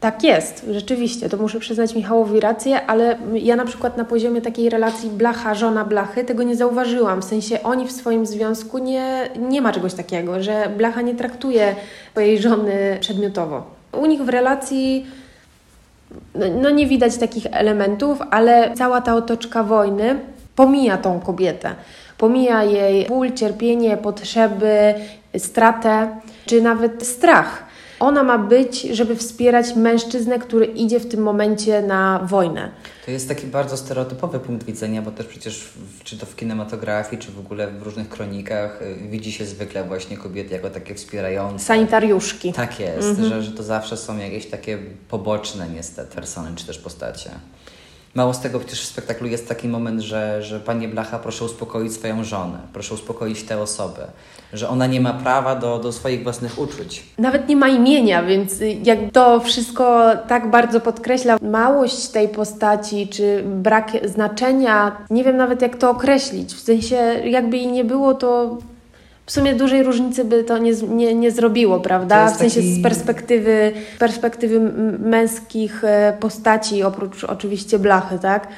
G: Tak jest, rzeczywiście, to muszę przyznać Michałowi rację, ale ja na przykład na poziomie takiej relacji blacha, żona blachy tego nie zauważyłam. W sensie oni w swoim związku nie, nie ma czegoś takiego, że blacha nie traktuje swojej żony przedmiotowo. U nich w relacji no, no nie widać takich elementów, ale cała ta otoczka wojny pomija tą kobietę. Pomija jej ból, cierpienie, potrzeby, stratę, czy nawet strach. Ona ma być, żeby wspierać mężczyznę, który idzie w tym momencie na wojnę.
H: To jest taki bardzo stereotypowy punkt widzenia, bo też przecież w, czy to w kinematografii, czy w ogóle w różnych kronikach y, widzi się zwykle właśnie kobiety jako takie wspierające.
G: Sanitariuszki.
H: Tak jest,
G: Mhm.
H: że, że to zawsze są jakieś takie poboczne niestety persony, czy też postacie. Mało z tego przecież w spektaklu jest taki moment, że, że panie Blacha proszę uspokoić swoją żonę, proszę uspokoić tę osobę, że ona nie ma prawa do, do swoich własnych uczuć.
G: Nawet nie ma imienia, więc y, jak to wszystko tak bardzo podkreśla małość tej postaci, czy brak znaczenia, nie wiem nawet jak to określić. W sensie, jakby jej nie było, to w sumie dużej różnicy by to nie, nie, nie zrobiło, prawda? W sensie
H: taki-
G: z perspektywy, perspektywy męskich e, postaci, oprócz oczywiście blachy, tak?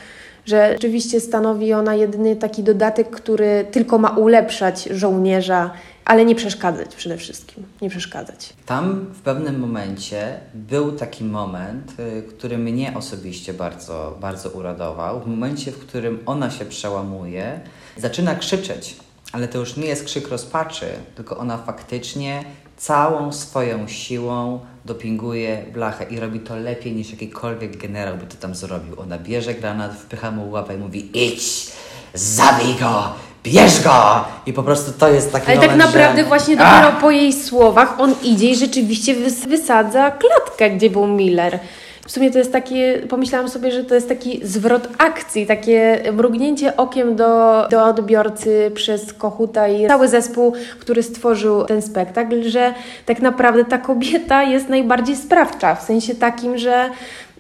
G: Że rzeczywiście stanowi ona jedyny taki dodatek, który tylko ma ulepszać żołnierza, ale nie przeszkadzać przede wszystkim. Nie przeszkadzać.
H: Tam w pewnym momencie był taki moment, y, który mnie osobiście bardzo, bardzo uradował. W momencie, w którym ona się przełamuje, zaczyna krzyczeć, ale to już nie jest krzyk rozpaczy, tylko ona faktycznie całą swoją siłą dopinguje blachę i robi to lepiej niż jakikolwiek generał by to tam zrobił. Ona bierze granat, wpycha mu łapę i mówi idź, zabij go, bierz go! I po prostu to jest taki
G: Ale tak
H: moment,
G: naprawdę
H: że...
G: właśnie dopiero po jej słowach on idzie i rzeczywiście wys- wysadza klatkę, gdzie był Miller. W sumie to jest takie, pomyślałam sobie, że to jest taki zwrot akcji, takie mrugnięcie okiem do, do odbiorcy przez Kochuta i cały zespół, który stworzył ten spektakl, że tak naprawdę ta kobieta jest najbardziej sprawcza, w sensie takim, że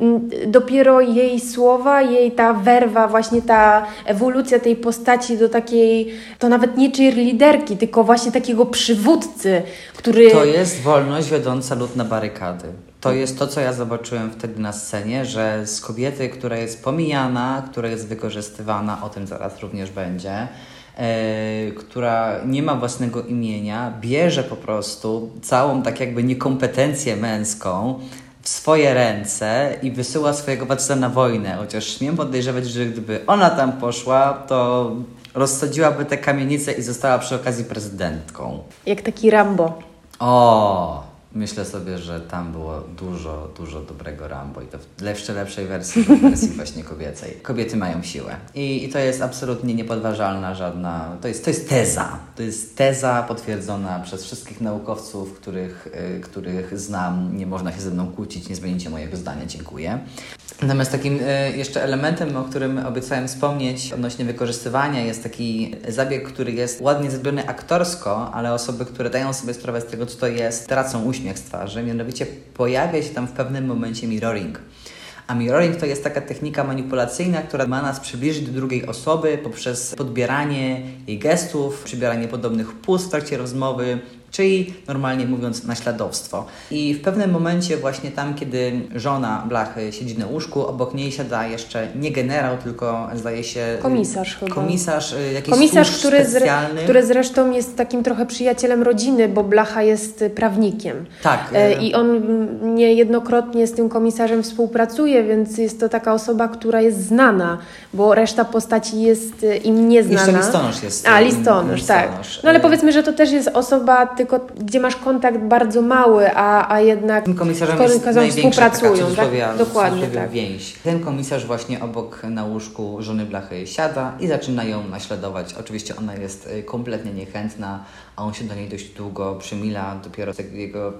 G: mm, dopiero jej słowa, jej ta werwa, właśnie ta ewolucja tej postaci do takiej, to nawet nie cheerleaderki, tylko właśnie takiego przywódcy, który...
H: To jest wolność wiodąca lud na barykady. To jest to, co ja zobaczyłem wtedy na scenie, że z kobiety, która jest pomijana, która jest wykorzystywana, o tym zaraz również będzie, e, która nie ma własnego imienia, bierze po prostu całą tak jakby niekompetencję męską w swoje ręce i wysyła swojego faceta na wojnę. Chociaż śmiem podejrzewać, że gdyby ona tam poszła, to rozsadziłaby te kamienice i została przy okazji prezydentką.
G: Jak taki Rambo.
H: O, myślę sobie, że tam było dużo, dużo dobrego Rambo i to w jeszcze lepszej wersji, w wersji właśnie kobiecej. Kobiety mają siłę I, i to jest absolutnie niepodważalna żadna, to jest, to jest teza. To jest teza potwierdzona przez wszystkich naukowców, których, y, których znam. Nie można się ze mną kłócić, nie zmienicie mojego zdania, dziękuję. Natomiast takim y, jeszcze elementem, o którym obiecałem wspomnieć odnośnie wykorzystywania jest taki zabieg, który jest ładnie zrobiony aktorsko, ale osoby, które dają sobie sprawę z tego, co to jest, tracą uśmiech z twarzy. Mianowicie pojawia się tam w pewnym momencie mirroring. A mirroring to jest taka technika manipulacyjna, która ma nas przybliżyć do drugiej osoby poprzez podbieranie jej gestów, przybieranie podobnych pust w trakcie rozmowy, czyli normalnie mówiąc naśladowstwo. I w pewnym momencie właśnie tam, kiedy żona Blachy siedzi na łóżku, obok niej siada jeszcze nie generał, tylko zdaje się...
G: Komisarz chyba.
H: Komisarz y, jakiś
G: Komisarz, który, zre, który zresztą jest takim trochę przyjacielem rodziny, bo Blacha jest y, prawnikiem.
H: Tak.
G: E,
H: y,
G: I on niejednokrotnie z tym komisarzem współpracuje, więc jest to taka osoba, która jest znana, bo reszta postaci jest y, im nieznana.
H: Jeszcze listonosz jest,
G: A,
H: y,
G: listonosz, tak.
H: listonosz.
G: No ale
H: Y,
G: powiedzmy, że to też jest osoba, tylko gdzie masz kontakt bardzo mały, a, a jednak
H: Tym komisarzem
G: z komisarzem współpracują. Tak? Dokładnie tak.
H: więź. Ten komisarz właśnie obok na łóżku żony Blachy siada i zaczyna ją naśladować. Oczywiście ona jest y, kompletnie niechętna, a on się do niej dość długo przymila. Dopiero jego,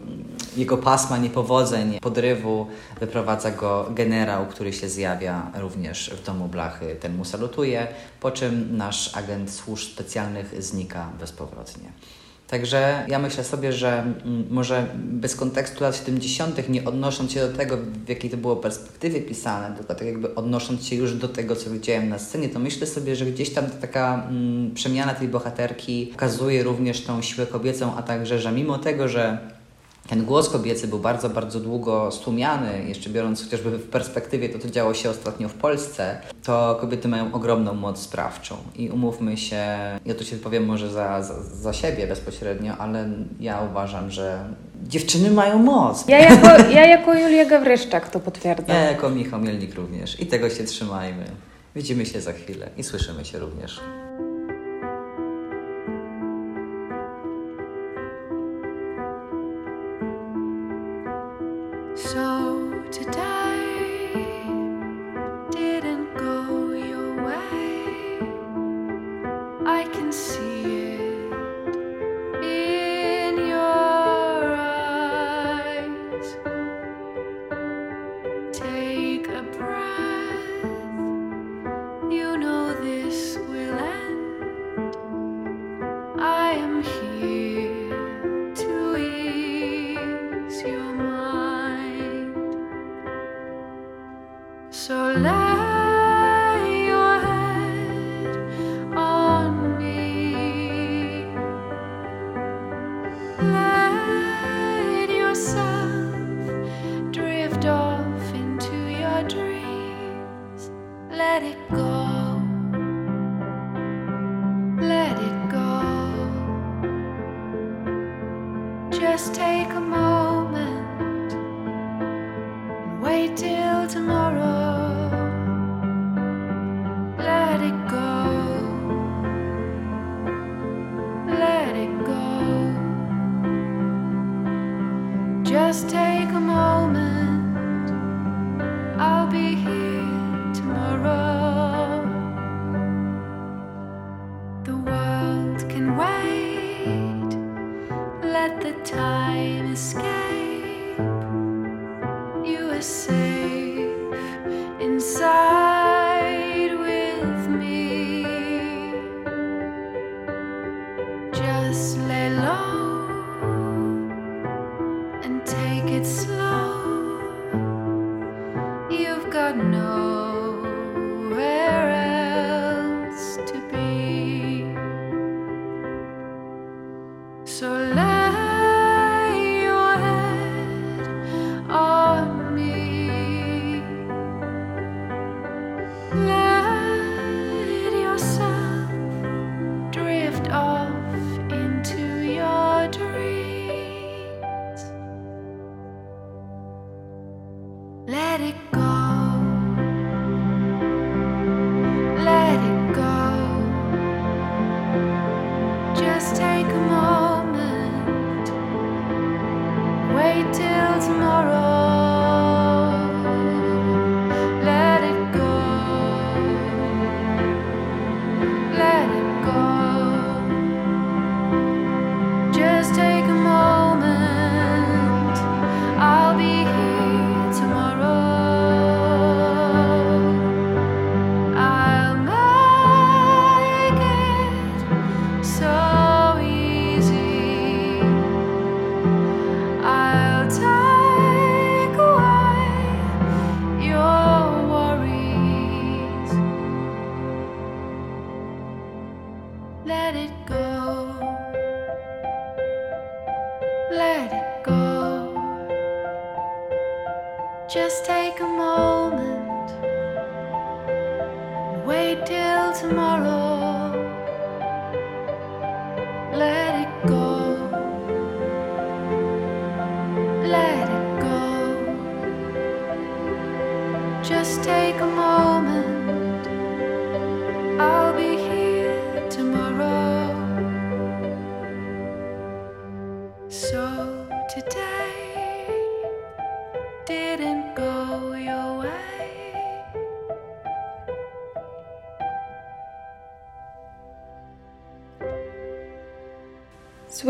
H: jego pasma niepowodzeń, podrywu wyprowadza go generał, który się zjawia również w domu Blachy. Ten mu salutuje, po czym nasz agent służb specjalnych znika bezpowrotnie. Także ja myślę sobie, że mm, może bez kontekstu lat 70., nie odnosząc się do tego, w jakiej to było perspektywie pisane, tylko tak jakby odnosząc się już do tego, co widziałem na scenie, to myślę sobie, że gdzieś tam ta taka mm, przemiana tej bohaterki pokazuje również tą siłę kobiecą, a także, że mimo tego, że ten głos kobiecy był bardzo, bardzo długo stłumiany, jeszcze biorąc chociażby w perspektywie to, co działo się ostatnio w Polsce, to kobiety mają ogromną moc sprawczą. I umówmy się, ja tu się wypowiem może za, za, za siebie bezpośrednio, ale ja uważam, że dziewczyny mają moc.
G: Ja jako, ja jako Julia Gawryszczak to potwierdzam.
H: Ja jako Michał Mielnik również. I tego się trzymajmy. Widzimy się za chwilę i słyszymy się również.
I: See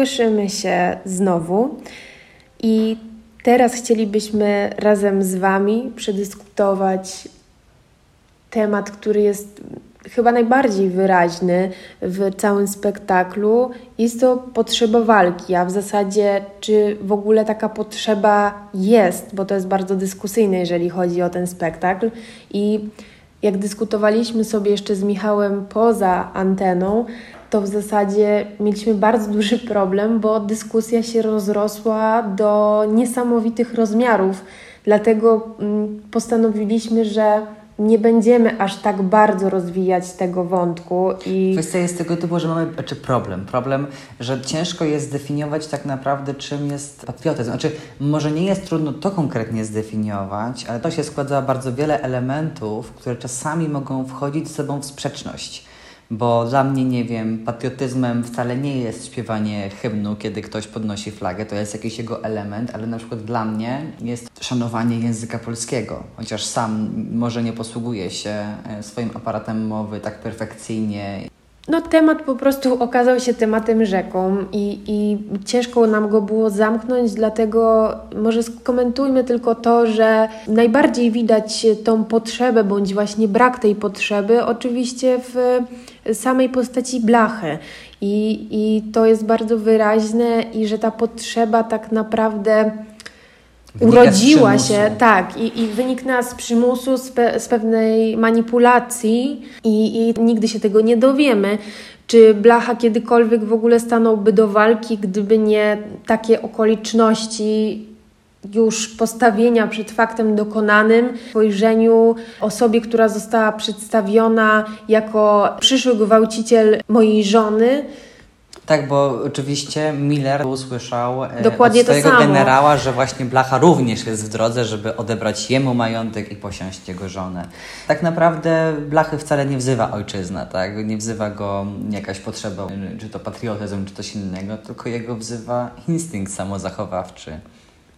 G: Słyszymy się znowu i teraz chcielibyśmy razem z Wami przedyskutować temat, który jest chyba najbardziej wyraźny w całym spektaklu. Jest to potrzeba walki, a w zasadzie czy w ogóle taka potrzeba jest, bo to jest bardzo dyskusyjne, jeżeli chodzi o ten spektakl. I jak dyskutowaliśmy sobie jeszcze z Michałem poza anteną, to w zasadzie mieliśmy bardzo duży problem, bo dyskusja się rozrosła do niesamowitych rozmiarów. Dlatego mm, postanowiliśmy, że nie będziemy aż tak bardzo rozwijać tego wątku i
H: Kwestia jest tego typu, że mamy czy problem. Problem, że ciężko jest zdefiniować tak naprawdę, czym jest patriotyzm. Znaczy, może nie jest trudno to konkretnie zdefiniować, ale to się składa bardzo wiele elementów, które czasami mogą wchodzić z sobą w sprzeczność. Bo dla mnie, nie wiem, patriotyzmem wcale nie jest śpiewanie hymnu, kiedy ktoś podnosi flagę, to jest jakiś jego element, ale na przykład dla mnie jest szanowanie języka polskiego. Chociaż sam może nie posługuję się e, swoim aparatem mowy tak perfekcyjnie
G: No, temat po prostu okazał się tematem rzeką i, i ciężko nam go było zamknąć, dlatego może skomentujmy tylko to, że najbardziej widać tą potrzebę, bądź właśnie brak tej potrzeby, oczywiście w samej postaci blachy. I, I to jest bardzo wyraźne, i że ta potrzeba tak naprawdę
H: Wynika
G: urodziła się, tak, i, i wyniknęła z przymusu, z, pe, z pewnej manipulacji i, i nigdy się tego nie dowiemy. Czy Blacha kiedykolwiek w ogóle stanąłby do walki, gdyby nie takie okoliczności już postawienia przed faktem dokonanym, spojrzeniu osobie, która została przedstawiona jako przyszły gwałciciel mojej żony,
H: Tak, bo oczywiście Miller usłyszał e,
G: Dokładnie
H: od swojego generała, że właśnie Blacha również jest w drodze, żeby odebrać jemu majątek i posiąść jego żonę. Tak naprawdę Blachy wcale nie wzywa ojczyzna, tak? Nie wzywa go jakaś potrzeba, czy to patriotyzm, czy coś innego, tylko jego wzywa instynkt samozachowawczy.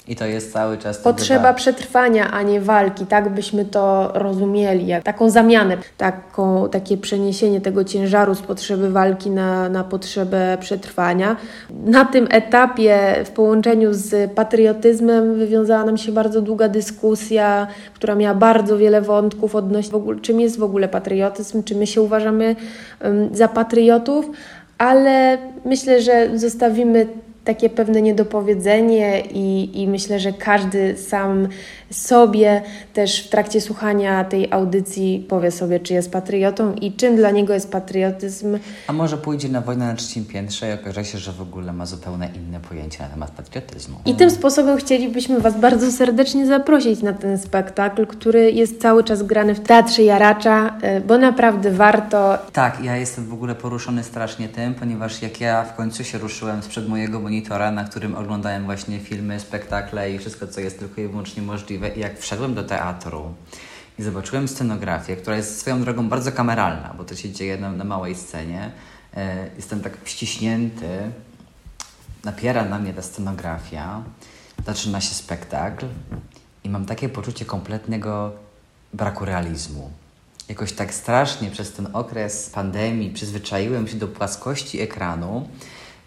H: I to jest cały czas...
G: Potrzeba przetrwania, a nie walki, tak byśmy to rozumieli, jak taką zamianę, taką, takie przeniesienie tego ciężaru z potrzeby walki na, na potrzebę przetrwania. Na tym etapie, w połączeniu z patriotyzmem, wywiązała nam się bardzo długa dyskusja, która miała bardzo wiele wątków odnośnie w ogóle, czym jest w ogóle patriotyzm, czy my się uważamy em, za patriotów, ale myślę, że zostawimy takie pewne niedopowiedzenie i, i myślę, że każdy sam sobie też w trakcie słuchania tej audycji powie sobie, czy jest patriotą i czym dla niego jest patriotyzm.
H: A może pójdzie na wojnę na trzecim piętrze i okaże się, że w ogóle ma zupełnie inne pojęcie na temat patriotyzmu.
G: I tym sposobem chcielibyśmy Was bardzo serdecznie zaprosić na ten spektakl, który jest cały czas grany w Teatrze Jaracza, y, bo naprawdę warto.
H: Tak, ja jestem w ogóle poruszony strasznie tym, ponieważ jak ja w końcu się ruszyłem sprzed mojego monitora, na którym oglądałem właśnie filmy, spektakle i wszystko, co jest tylko i wyłącznie możliwe, i jak wszedłem do teatru i zobaczyłem scenografię, która jest swoją drogą bardzo kameralna, bo to się dzieje na, na małej scenie, e, jestem tak ściśnięty, napiera na mnie ta scenografia, zaczyna się spektakl i mam takie poczucie kompletnego braku realizmu. Jakoś tak strasznie przez ten okres pandemii przyzwyczaiłem się do płaskości ekranu,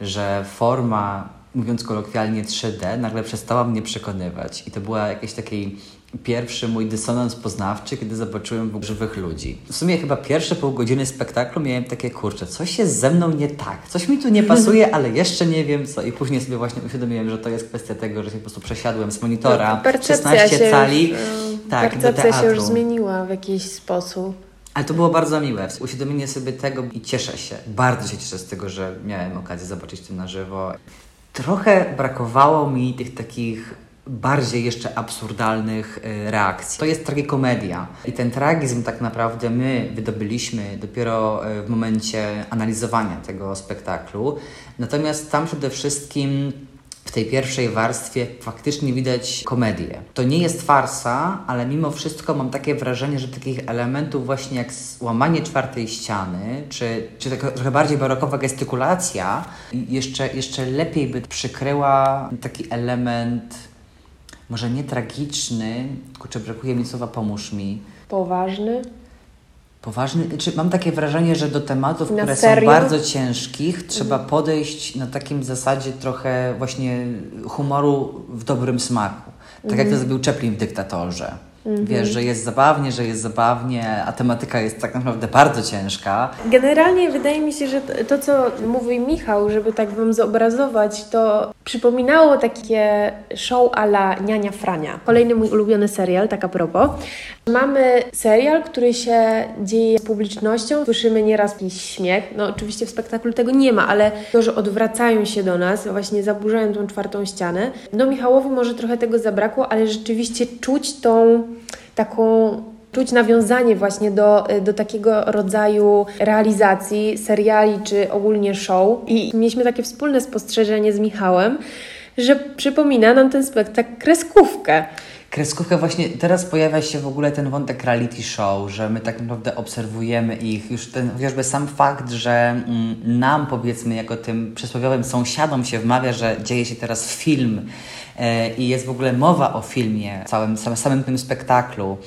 H: że forma, mówiąc kolokwialnie 3D, nagle przestała mnie przekonywać. I to była jakiś taki pierwszy mój dysonans poznawczy, kiedy zobaczyłem żywych ludzi. W sumie chyba pierwsze pół godziny spektaklu miałem takie, kurczę, coś jest ze mną nie tak, coś mi tu nie pasuje, ale jeszcze nie wiem co. I później sobie właśnie uświadomiłem, że to jest kwestia tego, że się po prostu przesiadłem z monitora
G: Percepcja
H: 16
G: się
H: cali,
G: już,
H: tak, do
G: percepcja się już
H: teatru.
G: zmieniła w jakiś sposób.
H: Ale to było bardzo miłe. Uświadomienie sobie tego i cieszę się. Bardzo się cieszę z tego, że miałem okazję zobaczyć to na żywo. Trochę brakowało mi tych takich bardziej jeszcze absurdalnych y, reakcji. To jest tragikomedia i ten tragizm tak naprawdę my wydobyliśmy dopiero y, w momencie analizowania tego spektaklu. Natomiast tam przede wszystkim w tej pierwszej warstwie faktycznie widać komedię. To nie jest farsa, ale mimo wszystko mam takie wrażenie, że takich elementów właśnie jak łamanie czwartej ściany, czy, czy taka trochę bardziej barokowa gestykulacja, jeszcze, jeszcze lepiej by przykryła taki element może nie tragiczny, kurczę, brakuje mi słowa, pomóż mi.
G: Poważny.
H: Poważny, czy mam takie wrażenie, że do tematów,
G: Na
H: które
G: serio?
H: są bardzo ciężkich, trzeba podejść na takim zasadzie trochę właśnie humoru w dobrym smaku. Tak jak to zrobił Chaplin w Dyktatorze. Wiesz, że jest zabawnie, że jest zabawnie, a tematyka jest tak naprawdę bardzo ciężka.
G: Generalnie wydaje mi się, że to, co mówi Michał, żeby tak Wam zobrazować, to przypominało takie show a la Niania Frania. Kolejny mój ulubiony serial, tak a propos. Mamy serial, który się dzieje z publicznością. Słyszymy nieraz jakiś śmiech. No oczywiście w spektaklu tego nie ma, ale to, że odwracają się do nas, właśnie zaburzają tą czwartą ścianę. No Michałowi może trochę tego zabrakło, ale rzeczywiście czuć tą taką czuć nawiązanie właśnie do, do takiego rodzaju realizacji seriali czy ogólnie show. I mieliśmy takie wspólne spostrzeżenie z Michałem, że przypomina nam ten spektakl kreskówkę.
H: Kreskówka właśnie, teraz pojawia się w ogóle ten wątek reality show, że my tak naprawdę obserwujemy ich. Już ten chociażby sam fakt, że mm, nam powiedzmy jako tym przysłowiowym sąsiadom się wmawia, że dzieje się teraz film i jest w ogóle mowa o filmie, całym, samym, tym spektaklu.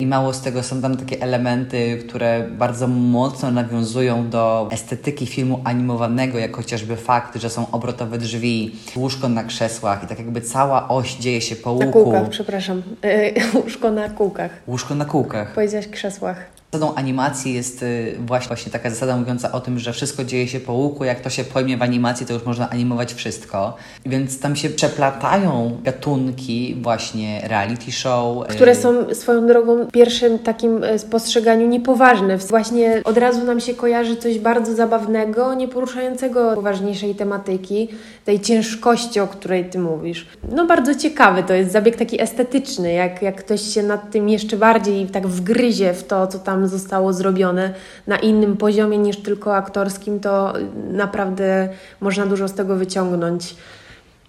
H: I mało z tego są tam takie elementy, które bardzo mocno nawiązują do estetyki filmu animowanego, jak chociażby fakt, że są obrotowe drzwi, łóżko na krzesłach i tak jakby cała oś dzieje się po
G: Na
H: łuku.
G: kółkach, przepraszam. Yy, łóżko na kółkach.
H: Łóżko na kółkach.
G: Powiedziałaś krzesłach.
H: Zasadą animacji jest y, właśnie, właśnie taka zasada mówiąca o tym, że wszystko dzieje się po łuku. Jak to się pojmie w animacji, to już można animować wszystko. Więc tam się przeplatają gatunki właśnie reality show. y,
G: które są swoją drogą pierwszym takim e, spostrzeganiu niepoważne. Właśnie od razu nam się kojarzy coś bardzo zabawnego, nie poruszającego poważniejszej tematyki, tej ciężkości, o której Ty mówisz. No bardzo ciekawy to jest zabieg taki estetyczny, jak, jak ktoś się nad tym jeszcze bardziej tak wgryzie w to, co tam zostało zrobione na innym poziomie niż tylko aktorskim, to naprawdę można dużo z tego wyciągnąć.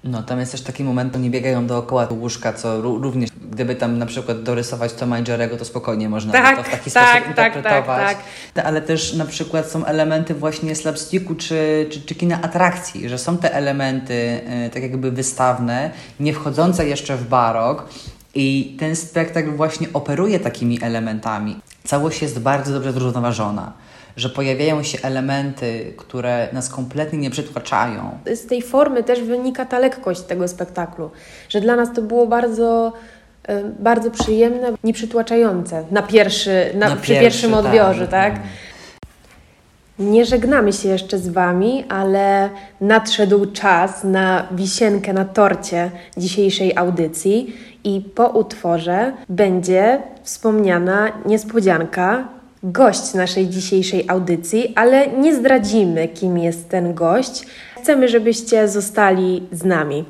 H: No, tam jest też taki moment, nie biegają dookoła łóżka, co ró- również, gdyby tam na przykład dorysować Toma i to spokojnie można
G: Tak,
H: to w taki
G: tak,
H: sposób
G: tak, tak,
H: interpretować.
G: tak.
H: Ale też na przykład są elementy właśnie slapsticku czy, czy, czy kina atrakcji, że są te elementy y, tak jakby wystawne, nie wchodzące jeszcze w barok i ten spektakl właśnie operuje takimi elementami. Całość jest bardzo dobrze zrównoważona, że pojawiają się elementy, które nas kompletnie nie przytłaczają.
G: z tej formy też wynika ta lekkość tego spektaklu, że dla nas to było bardzo, e, bardzo przyjemne, nieprzytłaczające na pierwszy, na,
H: Na
G: przy
H: pierwszy,
G: pierwszym
H: tak.
G: odbiorze, tak? Nie żegnamy się jeszcze z Wami, ale nadszedł czas na wisienkę na torcie dzisiejszej audycji i po utworze będzie wspomniana niespodzianka, gość naszej dzisiejszej audycji, ale nie zdradzimy, kim jest ten gość. Chcemy, żebyście zostali z nami.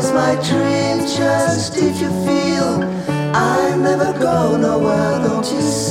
J: Twice my dream. Just if you feel I never go nowhere, don't you see?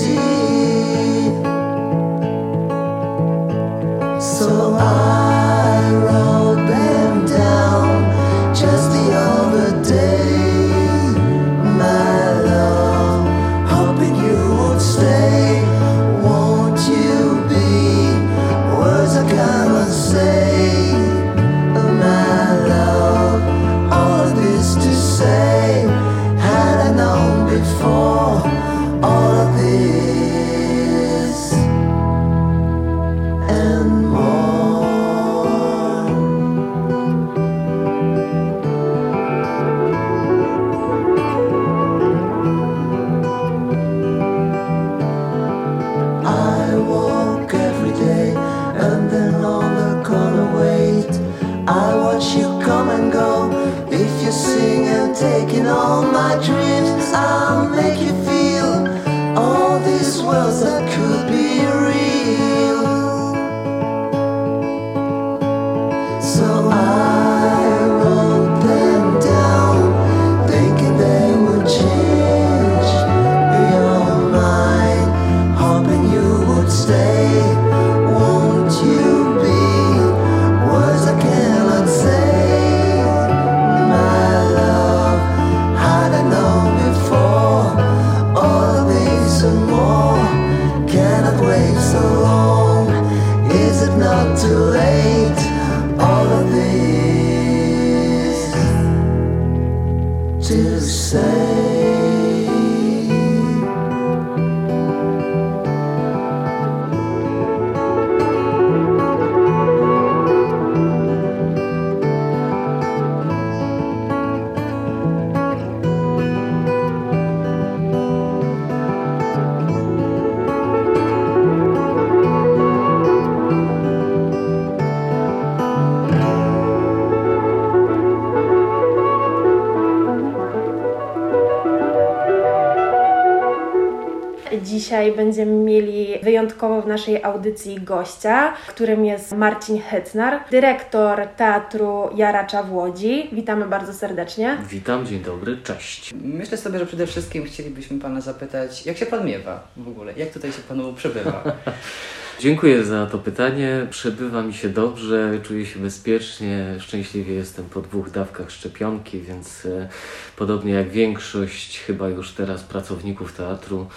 G: Będziemy mieli wyjątkowo w naszej audycji gościa, którym jest Marcin Hetnar, dyrektor Teatru Jaracza w Łodzi. Witamy bardzo serdecznie.
K: Witam, dzień dobry, cześć.
H: Myślę sobie, że przede wszystkim chcielibyśmy Pana zapytać, jak się Pan miewa w ogóle? Jak tutaj się Panu przebywa?
K: Dziękuję za to pytanie. Przebywa mi się dobrze, czuję się bezpiecznie. Szczęśliwie jestem po dwóch dawkach szczepionki, więc e, podobnie jak większość chyba już teraz pracowników teatru,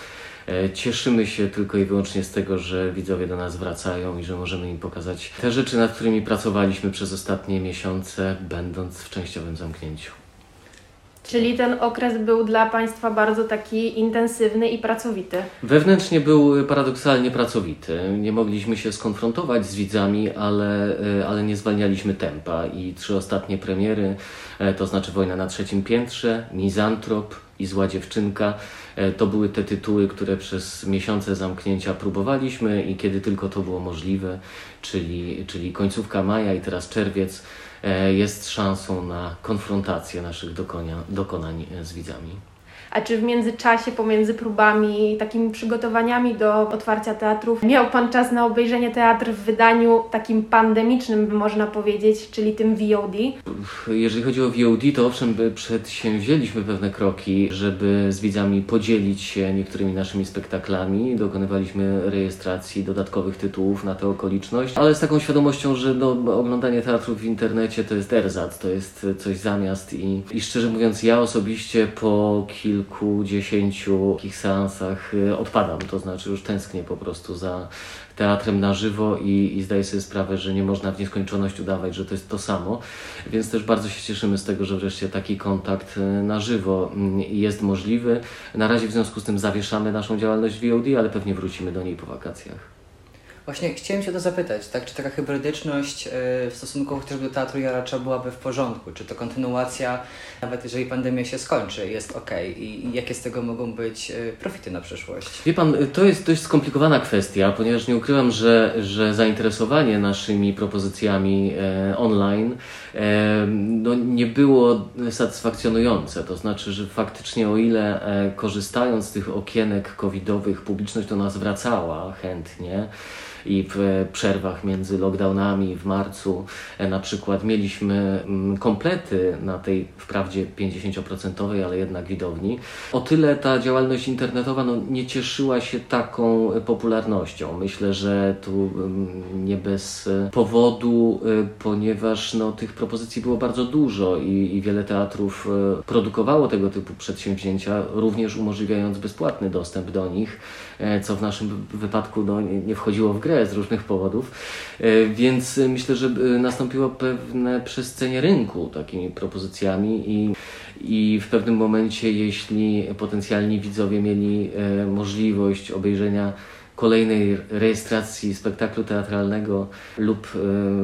K: cieszymy się tylko i wyłącznie z tego, że widzowie do nas wracają i że możemy im pokazać te rzeczy, nad którymi pracowaliśmy przez ostatnie miesiące, będąc w częściowym zamknięciu.
G: Czyli ten okres był dla Państwa bardzo taki intensywny i pracowity.
K: Wewnętrznie był paradoksalnie pracowity. Nie mogliśmy się skonfrontować z widzami, ale, e, ale nie zwalnialiśmy tempa. I trzy ostatnie premiery, e, to znaczy Wojna na trzecim piętrze, Mizantrop i Zła dziewczynka, e, to były te tytuły, które przez miesiące zamknięcia próbowaliśmy i kiedy tylko to było możliwe, czyli, czyli końcówka maja i teraz czerwiec, e, jest szansą na konfrontację naszych dokonia, dokonań e, z widzami.
G: A czy w międzyczasie, pomiędzy próbami, takimi przygotowaniami do otwarcia teatrów, miał Pan czas na obejrzenie teatr w wydaniu takim pandemicznym, można powiedzieć, czyli tym VOD?
K: Jeżeli chodzi o VOD, to owszem, przedsięwzięliśmy pewne kroki, żeby z widzami podzielić się niektórymi naszymi spektaklami. Dokonywaliśmy rejestracji dodatkowych tytułów na tę okoliczność, ale z taką świadomością, że no, oglądanie teatrów w internecie to jest erzat, to jest coś zamiast i, i szczerze mówiąc, ja osobiście po kilkudziesięciu takich seansach y, odpadam, to znaczy już tęsknię po prostu za teatrem na żywo i, i zdaję sobie sprawę, że nie można w nieskończoność udawać, że to jest to samo, więc też bardzo się cieszymy z tego, że wreszcie taki kontakt y, na żywo mm, jest możliwy. Na razie w związku z tym zawieszamy naszą działalność VOD, ale pewnie wrócimy do niej po wakacjach.
H: Właśnie chciałem Cię o to zapytać, tak? Czy taka hybrydyczność y, w stosunku chociażby do teatru Jaracza byłaby w porządku? Czy to kontynuacja, nawet jeżeli pandemia się skończy, jest ok? I, jakie z tego mogą być y, profity na przyszłość?
K: Wie pan, to jest dość skomplikowana kwestia, ponieważ nie ukrywam, że, że zainteresowanie naszymi propozycjami e, online e, no, nie było satysfakcjonujące. To znaczy, że faktycznie o ile e, korzystając z tych okienek covidowych publiczność do nas wracała chętnie, i w przerwach między lockdownami w marcu e, na przykład mieliśmy mm, komplety na tej wprawdzie 50%, ale jednak widowni. O tyle ta działalność internetowa no, nie cieszyła się taką popularnością. Myślę, że tu mm, nie bez powodu, ponieważ no, tych propozycji było bardzo dużo i, i wiele teatrów produkowało tego typu przedsięwzięcia, również umożliwiając bezpłatny dostęp do nich, e, co w naszym wypadku no, nie wchodziło w grę z różnych powodów. E, Więc myślę, że y, nastąpiło pewne przescenie rynku takimi propozycjami i, i w pewnym momencie, jeśli potencjalni widzowie mieli e, możliwość obejrzenia kolejnej rejestracji spektaklu teatralnego lub e,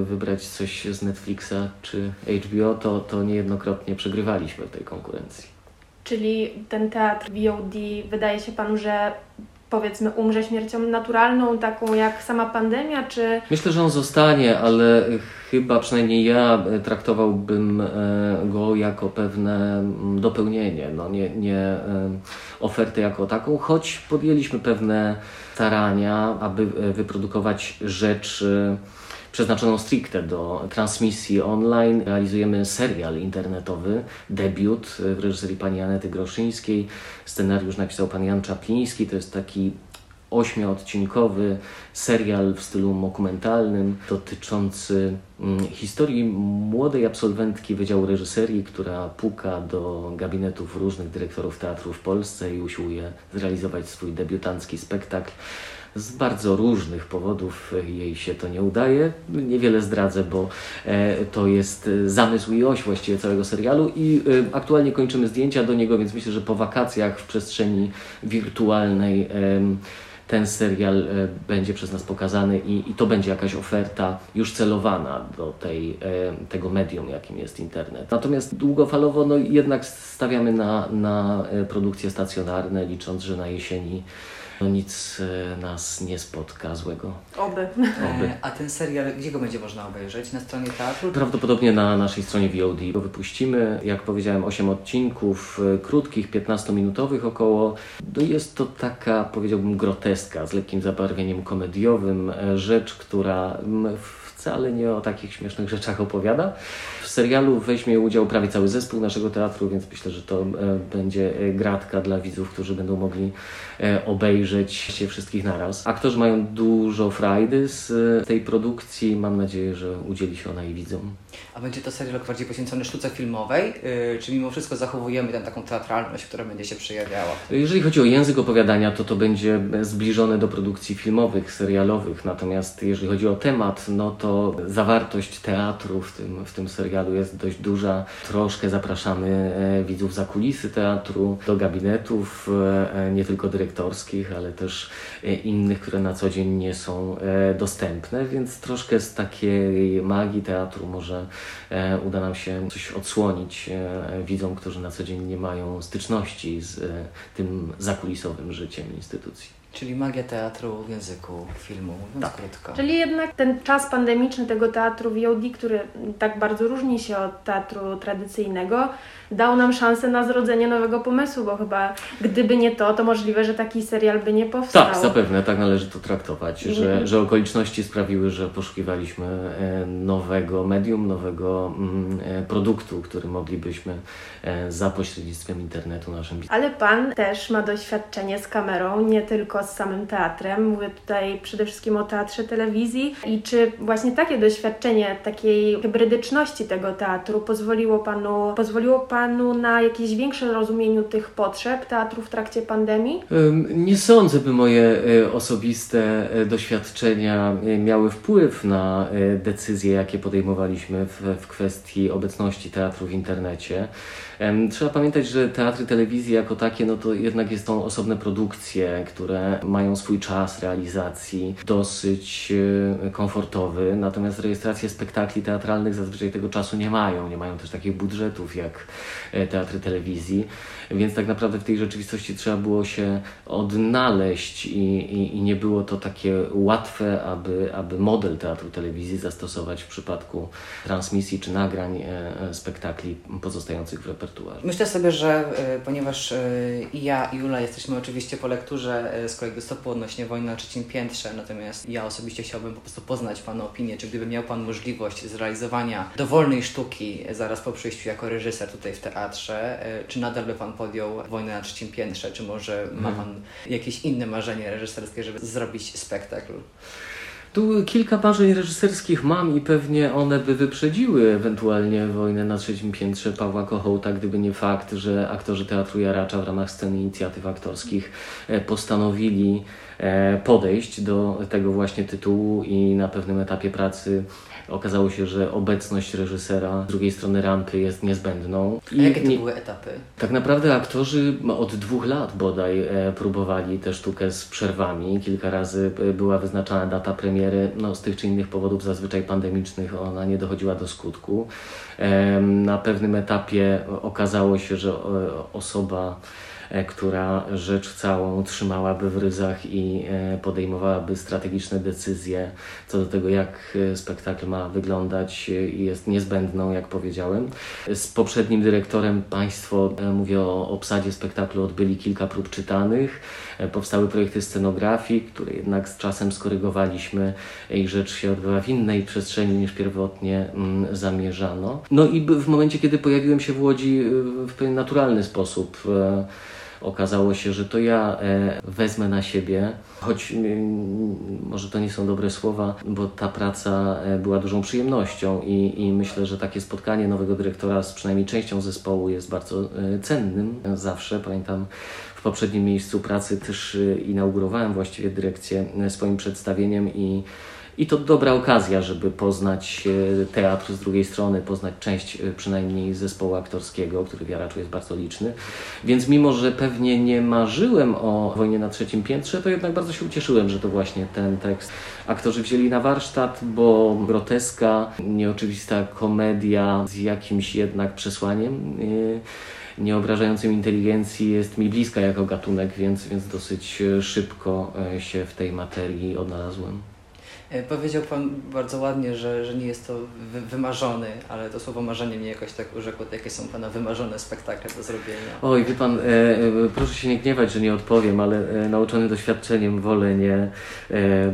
K: wybrać coś z Netflixa czy HBO, to, to niejednokrotnie przegrywaliśmy w tej konkurencji.
G: Czyli ten teatr VOD wydaje się Panu, że powiedzmy umrze śmiercią naturalną, taką jak sama pandemia, czy
K: Myślę, że on zostanie, ale chyba przynajmniej ja traktowałbym e, go jako pewne mm, dopełnienie, no nie, nie e, ofertę jako taką, choć podjęliśmy pewne starania, aby e, wyprodukować rzecz e, przeznaczoną stricte do transmisji online. Realizujemy serial internetowy, debiut e, w reżyserii pani Anety Groszyńskiej. Scenariusz napisał pan Jan Czapliński. To jest taki ośmioodcinkowy serial w stylu dokumentalnym dotyczący mm, historii młodej absolwentki Wydziału Reżyserii, która puka do gabinetów różnych dyrektorów teatru w Polsce i usiłuje zrealizować swój debiutancki spektakl. Z bardzo różnych powodów jej się to nie udaje. Niewiele zdradzę, bo e, to jest e, zamysł i oś właściwie całego serialu i e, aktualnie kończymy zdjęcia do niego, więc myślę, że po wakacjach w przestrzeni wirtualnej ten serial będzie przez nas pokazany i, i to będzie jakaś oferta już celowana do tej, tego medium, jakim jest internet. Natomiast długofalowo no, jednak stawiamy na, na produkcje stacjonarne, licząc, że na jesieni no, nic e, nas nie spotka złego.
G: oby.
K: Oby.
H: E, A ten serial, gdzie go będzie można obejrzeć? Na stronie teatru?
K: Prawdopodobnie na naszej stronie VOD go wypuścimy. Jak powiedziałem, 8 odcinków, e, krótkich, 15-minutowych około. No jest to taka, powiedziałbym, groteska z lekkim zabarwieniem komediowym. Rzecz, która mm, wcale nie o takich śmiesznych rzeczach opowiada. W serialu weźmie udział prawie cały zespół naszego teatru, więc myślę, że to e, będzie e, gratka dla widzów, którzy będą mogli e, obejrzeć się wszystkich naraz. Aktorzy mają dużo frajdy z tej produkcji. Mam nadzieję, że udzieli się ona i widzom.
H: A będzie to serial bardziej poświęcony sztuce filmowej? Yy, czy mimo wszystko zachowujemy tam taką teatralność, która będzie się przejawiała?
K: Jeżeli chodzi o język opowiadania, to to będzie zbliżone do produkcji filmowych, serialowych. Natomiast jeżeli chodzi o temat, no to zawartość teatru w tym, w tym serialu jest dość duża. Troszkę zapraszamy e, widzów za kulisy teatru, do gabinetów, e, nie tylko dyrektorskich, ale też e, innych, które na co dzień nie są dostępne, więc troszkę z takiej magii teatru może e, uda nam się coś odsłonić e, widzom, którzy na co dzień nie mają styczności z e, tym zakulisowym życiem instytucji.
H: Czyli magia teatru w języku filmu, mówiąc krótko.
G: Czyli jednak ten czas pandemiczny tego teatru VOD, który tak bardzo różni się od teatru tradycyjnego, dał nam szansę na zrodzenie nowego pomysłu, bo chyba gdyby nie to, to możliwe, że taki serial by nie powstał.
K: Tak, zapewne, tak należy to traktować, że, że okoliczności sprawiły, że poszukiwaliśmy e, nowego medium, nowego mm, e, produktu, który moglibyśmy e, za pośrednictwem internetu naszym
G: Ale pan też ma doświadczenie z kamerą, nie tylko z samym teatrem. Mówię tutaj przede wszystkim o teatrze telewizji. I czy właśnie takie doświadczenie takiej hybrydyczności tego teatru pozwoliło panu, pozwoliło panu na jakieś większe rozumieniu tych potrzeb teatru w trakcie pandemii?
K: Nie sądzę, by moje e, osobiste e, doświadczenia e, miały wpływ na decyzje, jakie podejmowaliśmy w, w kwestii obecności teatru w internecie. Trzeba pamiętać, że teatry telewizji jako takie, no to jednak jest to osobne produkcje, które mają swój czas realizacji dosyć e, komfortowy, natomiast rejestracje spektakli teatralnych zazwyczaj tego czasu nie mają, nie mają też takich budżetów jak e, teatry telewizji, więc tak naprawdę w tej rzeczywistości trzeba było się odnaleźć i, i, i nie było to takie łatwe, aby, aby model teatru telewizji zastosować w przypadku transmisji czy nagrań e, e, spektakli pozostających w repertuarze.
H: Myślę sobie, że e, ponieważ i ja i Ula jesteśmy oczywiście po lekturze z kolegi stopu odnośnie wojny na trzecim piętrze, natomiast ja osobiście chciałbym po prostu poznać Pana opinię, czy gdyby miał Pan możliwość zrealizowania dowolnej sztuki zaraz po przyjściu jako reżyser tutaj w teatrze, czy nadal by Pan podjął wojnę na trzecim piętrze, czy może ma
K: Mhm.
H: Pan jakieś inne marzenie reżyserskie, żeby zrobić spektakl?
K: Tu kilka marzeń reżyserskich mam i pewnie one by wyprzedziły ewentualnie wojnę na trzecim piętrze Pawła Kochołta, gdyby nie fakt, że aktorzy Teatru Jaracza w ramach sceny inicjatyw aktorskich e, postanowili e, podejść do tego właśnie tytułu i na pewnym etapie pracy okazało się, że obecność reżysera z drugiej strony rampy jest niezbędną.
H: A jakie to
K: nie-
H: były etapy?
K: tak naprawdę aktorzy od dwóch lat bodaj e, próbowali tę sztukę z przerwami. Kilka razy e, była wyznaczana data premiery. No, z tych czy innych powodów, zazwyczaj pandemicznych, ona nie dochodziła do skutku. Em, Na pewnym etapie okazało się, że e, osoba e, która rzecz całą trzymałaby w ryzach i e, podejmowałaby strategiczne decyzje co do tego, jak e, spektakl ma wyglądać, e, jest niezbędną, jak powiedziałem. Z poprzednim dyrektorem Państwo, e, mówię o obsadzie spektaklu, odbyli kilka prób czytanych. E, Powstały projekty scenografii, które jednak z czasem skorygowaliśmy i rzecz się odbywa w innej przestrzeni niż pierwotnie mm, zamierzano. No i w momencie, kiedy pojawiłem się w Łodzi e, w pewien naturalny sposób, e, okazało się, że to ja e, wezmę na siebie, choć może to nie są dobre słowa, bo ta praca e, była dużą przyjemnością i, i myślę, że takie spotkanie nowego dyrektora z przynajmniej częścią zespołu jest bardzo e, cennym zawsze. Pamiętam w poprzednim miejscu pracy też inaugurowałem właściwie dyrekcję swoim przedstawieniem i i to dobra okazja, żeby poznać e, teatr z drugiej strony, poznać część e, przynajmniej zespołu aktorskiego, który w Jaraczu jest bardzo liczny. Więc mimo, że pewnie nie marzyłem o wojnie na trzecim piętrze, to jednak bardzo się ucieszyłem, że to właśnie ten tekst aktorzy wzięli na warsztat, bo groteska, nieoczywista komedia z jakimś jednak przesłaniem. e, nie obrażającym inteligencji jest mi bliska jako gatunek, więc, więc dosyć szybko się w tej materii odnalazłem.
H: E, Powiedział Pan bardzo ładnie, że, że nie jest to wy, wymarzony, ale to słowo marzenie mnie jakoś tak urzekło. Jakie są Pana wymarzone spektakle do zrobienia?
K: Oj, wie pan, e, e, proszę się nie gniewać, że nie odpowiem, ale e, nauczony doświadczeniem wolę nie, e,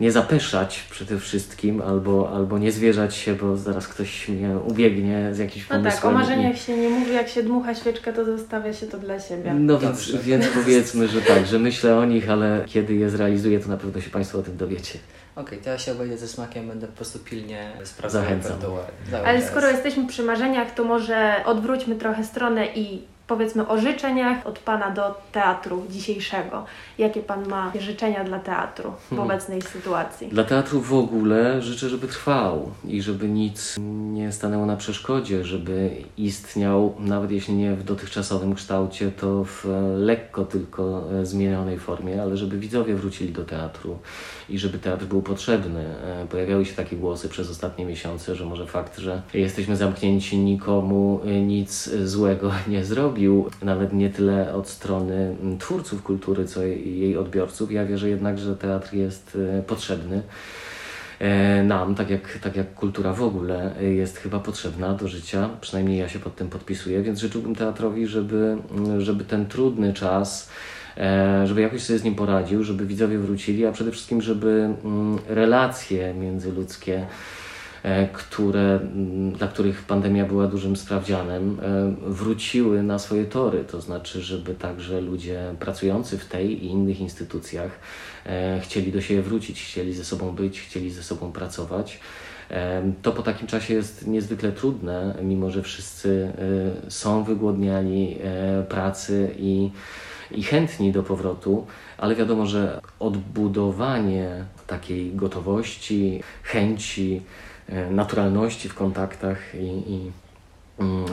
K: nie zapeszać przede wszystkim, albo, albo nie zwierzać się, bo zaraz ktoś mnie ubiegnie z jakimś
G: No
K: pomysłem.
G: tak, o
K: i-
G: marzeniach się nie mówi, jak się dmucha świeczkę, to zostawia się to dla siebie.
K: No więc, więc powiedzmy, że tak, że myślę o nich, ale kiedy je zrealizuję, to na pewno się Państwo o tym dowiecie.
H: Okej, to ja się obejdę ze smakiem, będę po prostu pilnie sprawdzał
K: Zachęcam.
H: repertuar.
G: Ale skoro jesteśmy przy marzeniach, to może odwróćmy trochę stronę i powiedzmy o życzeniach od Pana do teatru dzisiejszego. Jakie Pan ma życzenia dla teatru w
K: Hmm.
G: obecnej sytuacji?
K: Dla teatru w ogóle życzę, żeby trwał i żeby nic nie stanęło na przeszkodzie, żeby istniał, nawet jeśli nie w dotychczasowym kształcie, to w lekko tylko zmienionej formie, ale żeby widzowie wrócili do teatru i żeby teatr był potrzebny. E, Pojawiały się takie głosy przez ostatnie miesiące, że może fakt, że jesteśmy zamknięci, nikomu e, nic złego nie zrobi robił, nawet nie tyle od strony twórców kultury, co jej odbiorców. Ja wierzę jednak, że teatr jest e, potrzebny nam, tak jak, tak jak kultura w ogóle jest chyba potrzebna do życia, przynajmniej ja się pod tym podpisuję, więc życzyłbym teatrowi, żeby, żeby ten trudny czas, żeby jakoś sobie z nim poradził, żeby widzowie wrócili, a przede wszystkim, żeby mm, relacje międzyludzkie, e, które, mm, dla których pandemia była dużym sprawdzianem, e, wróciły na swoje tory. To znaczy, żeby także ludzie pracujący w tej i innych instytucjach e, chcieli do siebie wrócić, chcieli ze sobą być, chcieli ze sobą pracować. To po takim czasie jest niezwykle trudne, mimo że wszyscy e, są wygłodniali e, pracy i, i chętni do powrotu, ale wiadomo, że odbudowanie takiej gotowości, chęci, e, naturalności w kontaktach i, i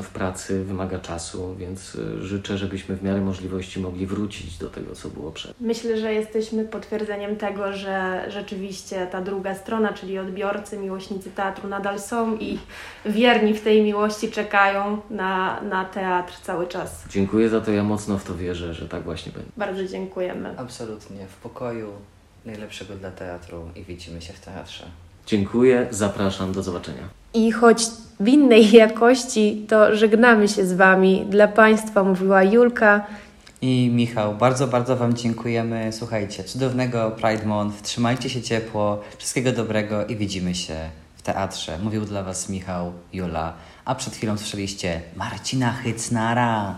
K: w pracy wymaga czasu, więc e, życzę, żebyśmy w miarę możliwości mogli wrócić do tego, co było przed.
G: Myślę, że jesteśmy potwierdzeniem tego, że rzeczywiście ta druga strona, czyli odbiorcy, miłośnicy teatru nadal są i wierni w tej miłości czekają na, na teatr cały czas.
K: Dziękuję za to, ja mocno w to wierzę, że tak właśnie będzie.
G: Bardzo dziękujemy.
H: Absolutnie. W pokoju najlepszego dla teatru i widzimy się w teatrze.
K: Dziękuję, zapraszam, do zobaczenia.
G: I choć w innej jakości, to żegnamy się z Wami. Dla Państwa mówiła Julka.
H: I Michał, bardzo, bardzo Wam dziękujemy. Słuchajcie, cudownego Pride Month, trzymajcie się ciepło, wszystkiego dobrego i widzimy się w teatrze. Mówił dla Was Michał, Jula, a przed chwilą słyszeliście Marcina Hycnara.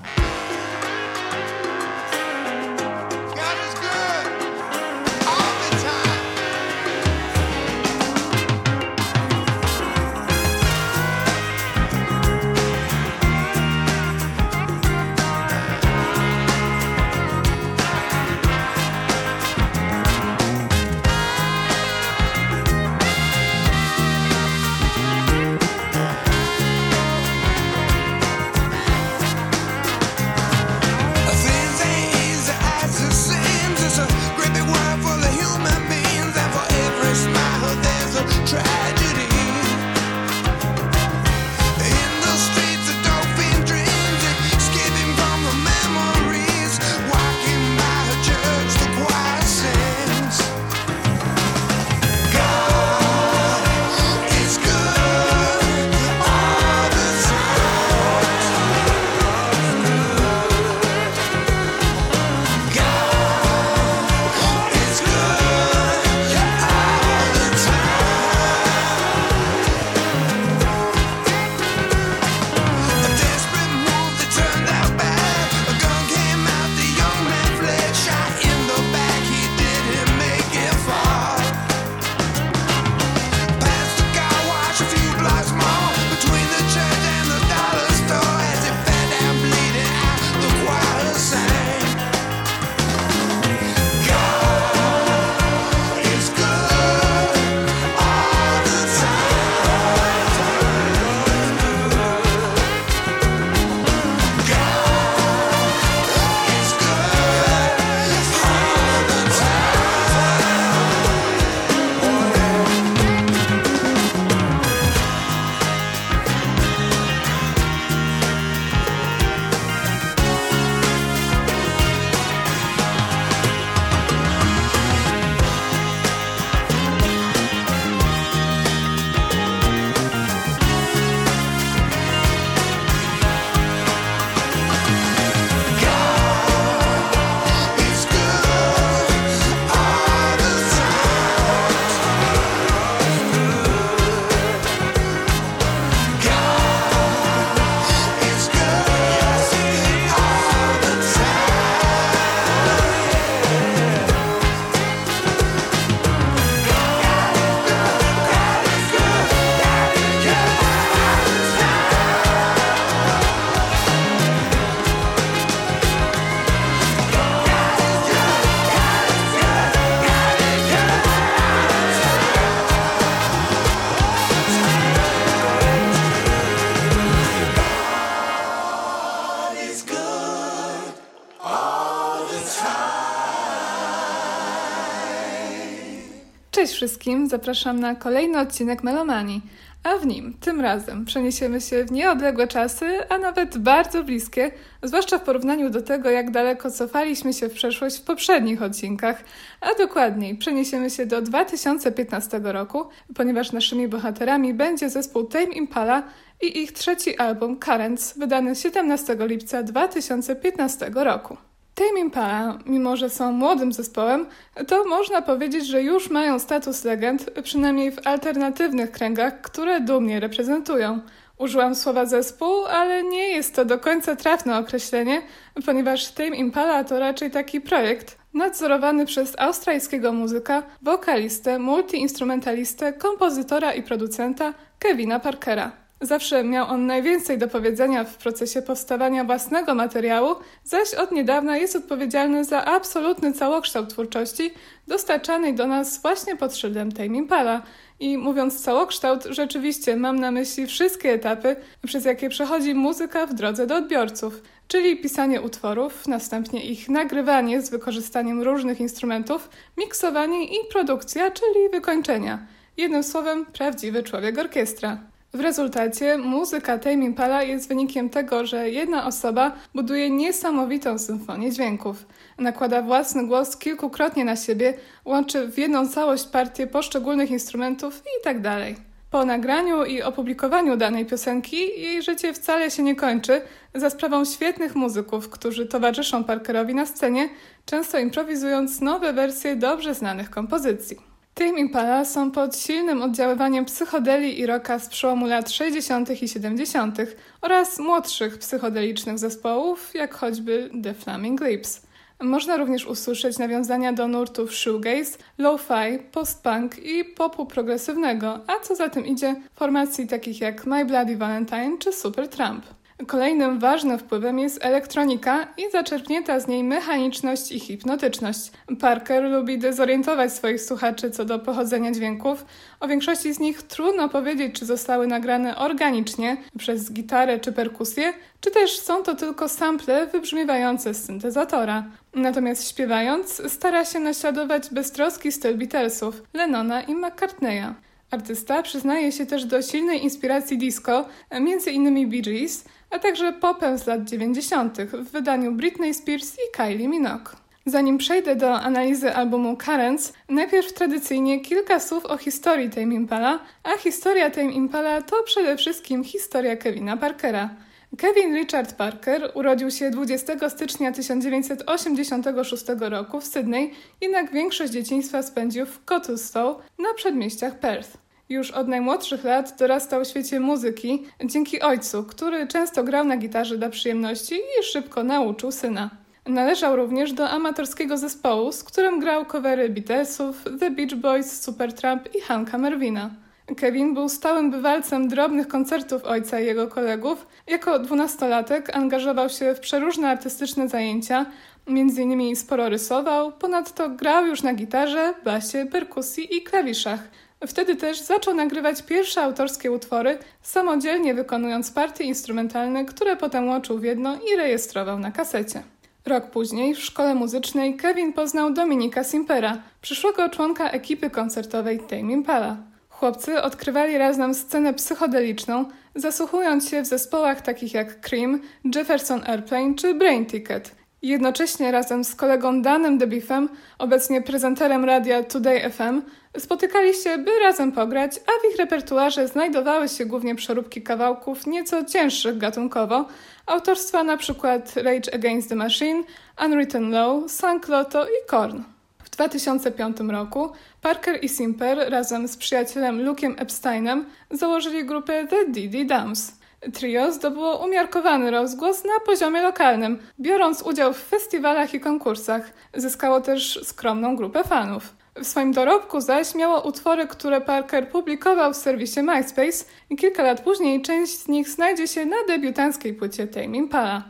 L: Wszystkim, zapraszam na kolejny odcinek Melomanii, a w nim tym razem przeniesiemy się w nieodległe czasy, a nawet bardzo bliskie, zwłaszcza w porównaniu do tego, jak daleko cofaliśmy się w przeszłość w poprzednich odcinkach, a dokładniej przeniesiemy się do 2015 roku, ponieważ naszymi bohaterami będzie zespół Tame Impala i ich trzeci album Currents, wydany 17 lipca 2015 roku. Tame Impala, mimo że są młodym zespołem, to można powiedzieć, że już mają status legend, przynajmniej w alternatywnych kręgach, które dumnie reprezentują. Użyłam słowa zespół, ale nie jest to do końca trafne określenie, ponieważ Tame Impala to raczej taki projekt nadzorowany przez australijskiego muzyka, wokalistę, multiinstrumentalistę, kompozytora i producenta Kevina Parkera. Zawsze miał on najwięcej do powiedzenia w procesie powstawania własnego materiału, zaś od niedawna jest odpowiedzialny za absolutny całokształt twórczości dostarczanej do nas właśnie pod szyldem Tame Impala. I mówiąc całokształt, rzeczywiście mam na myśli wszystkie etapy, przez jakie przechodzi muzyka w drodze do odbiorców, czyli pisanie utworów, następnie ich nagrywanie z wykorzystaniem różnych instrumentów, miksowanie i produkcja, czyli wykończenia. Jednym słowem, prawdziwy człowiek orkiestra. W rezultacie muzyka Tame Impala jest wynikiem tego, że jedna osoba buduje niesamowitą symfonię dźwięków. Nakłada własny głos kilkukrotnie na siebie, łączy w jedną całość partię poszczególnych instrumentów itd. Tak po nagraniu i opublikowaniu danej piosenki jej życie wcale się nie kończy za sprawą świetnych muzyków, którzy towarzyszą Parkerowi na scenie, często improwizując nowe wersje dobrze znanych kompozycji. Tame Impala są pod silnym oddziaływaniem psychodeli i rocka z przełomu lat 60. i 70. oraz młodszych psychodelicznych zespołów, jak choćby The Flaming Lips. Można również usłyszeć nawiązania do nurtów shoegaze, lo-fi, post-punk i popu progresywnego, a co za tym idzie, formacji takich jak My Bloody Valentine czy Supertramp. Kolejnym ważnym wpływem jest elektronika i zaczerpnięta z niej mechaniczność i hipnotyczność. Parker lubi dezorientować swoich słuchaczy co do pochodzenia dźwięków. O większości z nich trudno powiedzieć, czy zostały nagrane organicznie przez gitarę czy perkusję, czy też są to tylko sample wybrzmiewające z syntezatora. Natomiast śpiewając, stara się naśladować beztroski styl Beatlesów, Lennona i McCartneya. Artysta przyznaje się też do silnej inspiracji disco, m.in. Bee Gees, a także popem z lat 90. w wydaniu Britney Spears i Kylie Minogue. Zanim przejdę do analizy albumu Currents, najpierw tradycyjnie kilka słów o historii Tame Impala, a historia Tame Impala to przede wszystkim historia Kevina Parkera. Kevin Richard Parker urodził się 20 stycznia 1986 roku w Sydney, jednak większość dzieciństwa spędził w Cottesloe na przedmieściach Perth. Już od najmłodszych lat dorastał w świecie muzyki dzięki ojcu, który często grał na gitarze dla przyjemności i szybko nauczył syna. Należał również do amatorskiego zespołu, z którym grał covery Beatlesów, The Beach Boys, Supertramp i Hanka Merwina. Kevin był stałym bywalcem drobnych koncertów ojca i jego kolegów. Jako dwunastolatek angażował się w przeróżne artystyczne zajęcia, między innymi sporo rysował, ponadto grał już na gitarze, basie, perkusji i klawiszach. Wtedy też zaczął nagrywać pierwsze autorskie utwory, samodzielnie wykonując partie instrumentalne, które potem łączył w jedno i rejestrował na kasecie. Rok później w szkole muzycznej Kevin poznał Dominika Simpera, przyszłego członka ekipy koncertowej Tame Impala. Chłopcy odkrywali razem scenę psychodeliczną, zasłuchując się w zespołach takich jak Cream, Jefferson Airplane czy Brain Ticket. Jednocześnie razem z kolegą Danem DeBiffem, obecnie prezenterem radia Today FM, spotykali się, by razem pograć, a w ich repertuarze znajdowały się głównie przeróbki kawałków nieco cięższych gatunkowo, autorstwa np. Rage Against the Machine, Unwritten Law, Sank Loto i Korn. W 2005 roku Parker i Simper razem z przyjacielem Luke'em Epsteinem założyli grupę The Diddy Dams. Trio zdobyło umiarkowany rozgłos na poziomie lokalnym, biorąc udział w festiwalach i konkursach. Zyskało też skromną grupę fanów. W swoim dorobku zaś miało utwory, które Parker publikował w serwisie MySpace i kilka lat później część z nich znajdzie się na debiutanckiej płycie Tame Impala.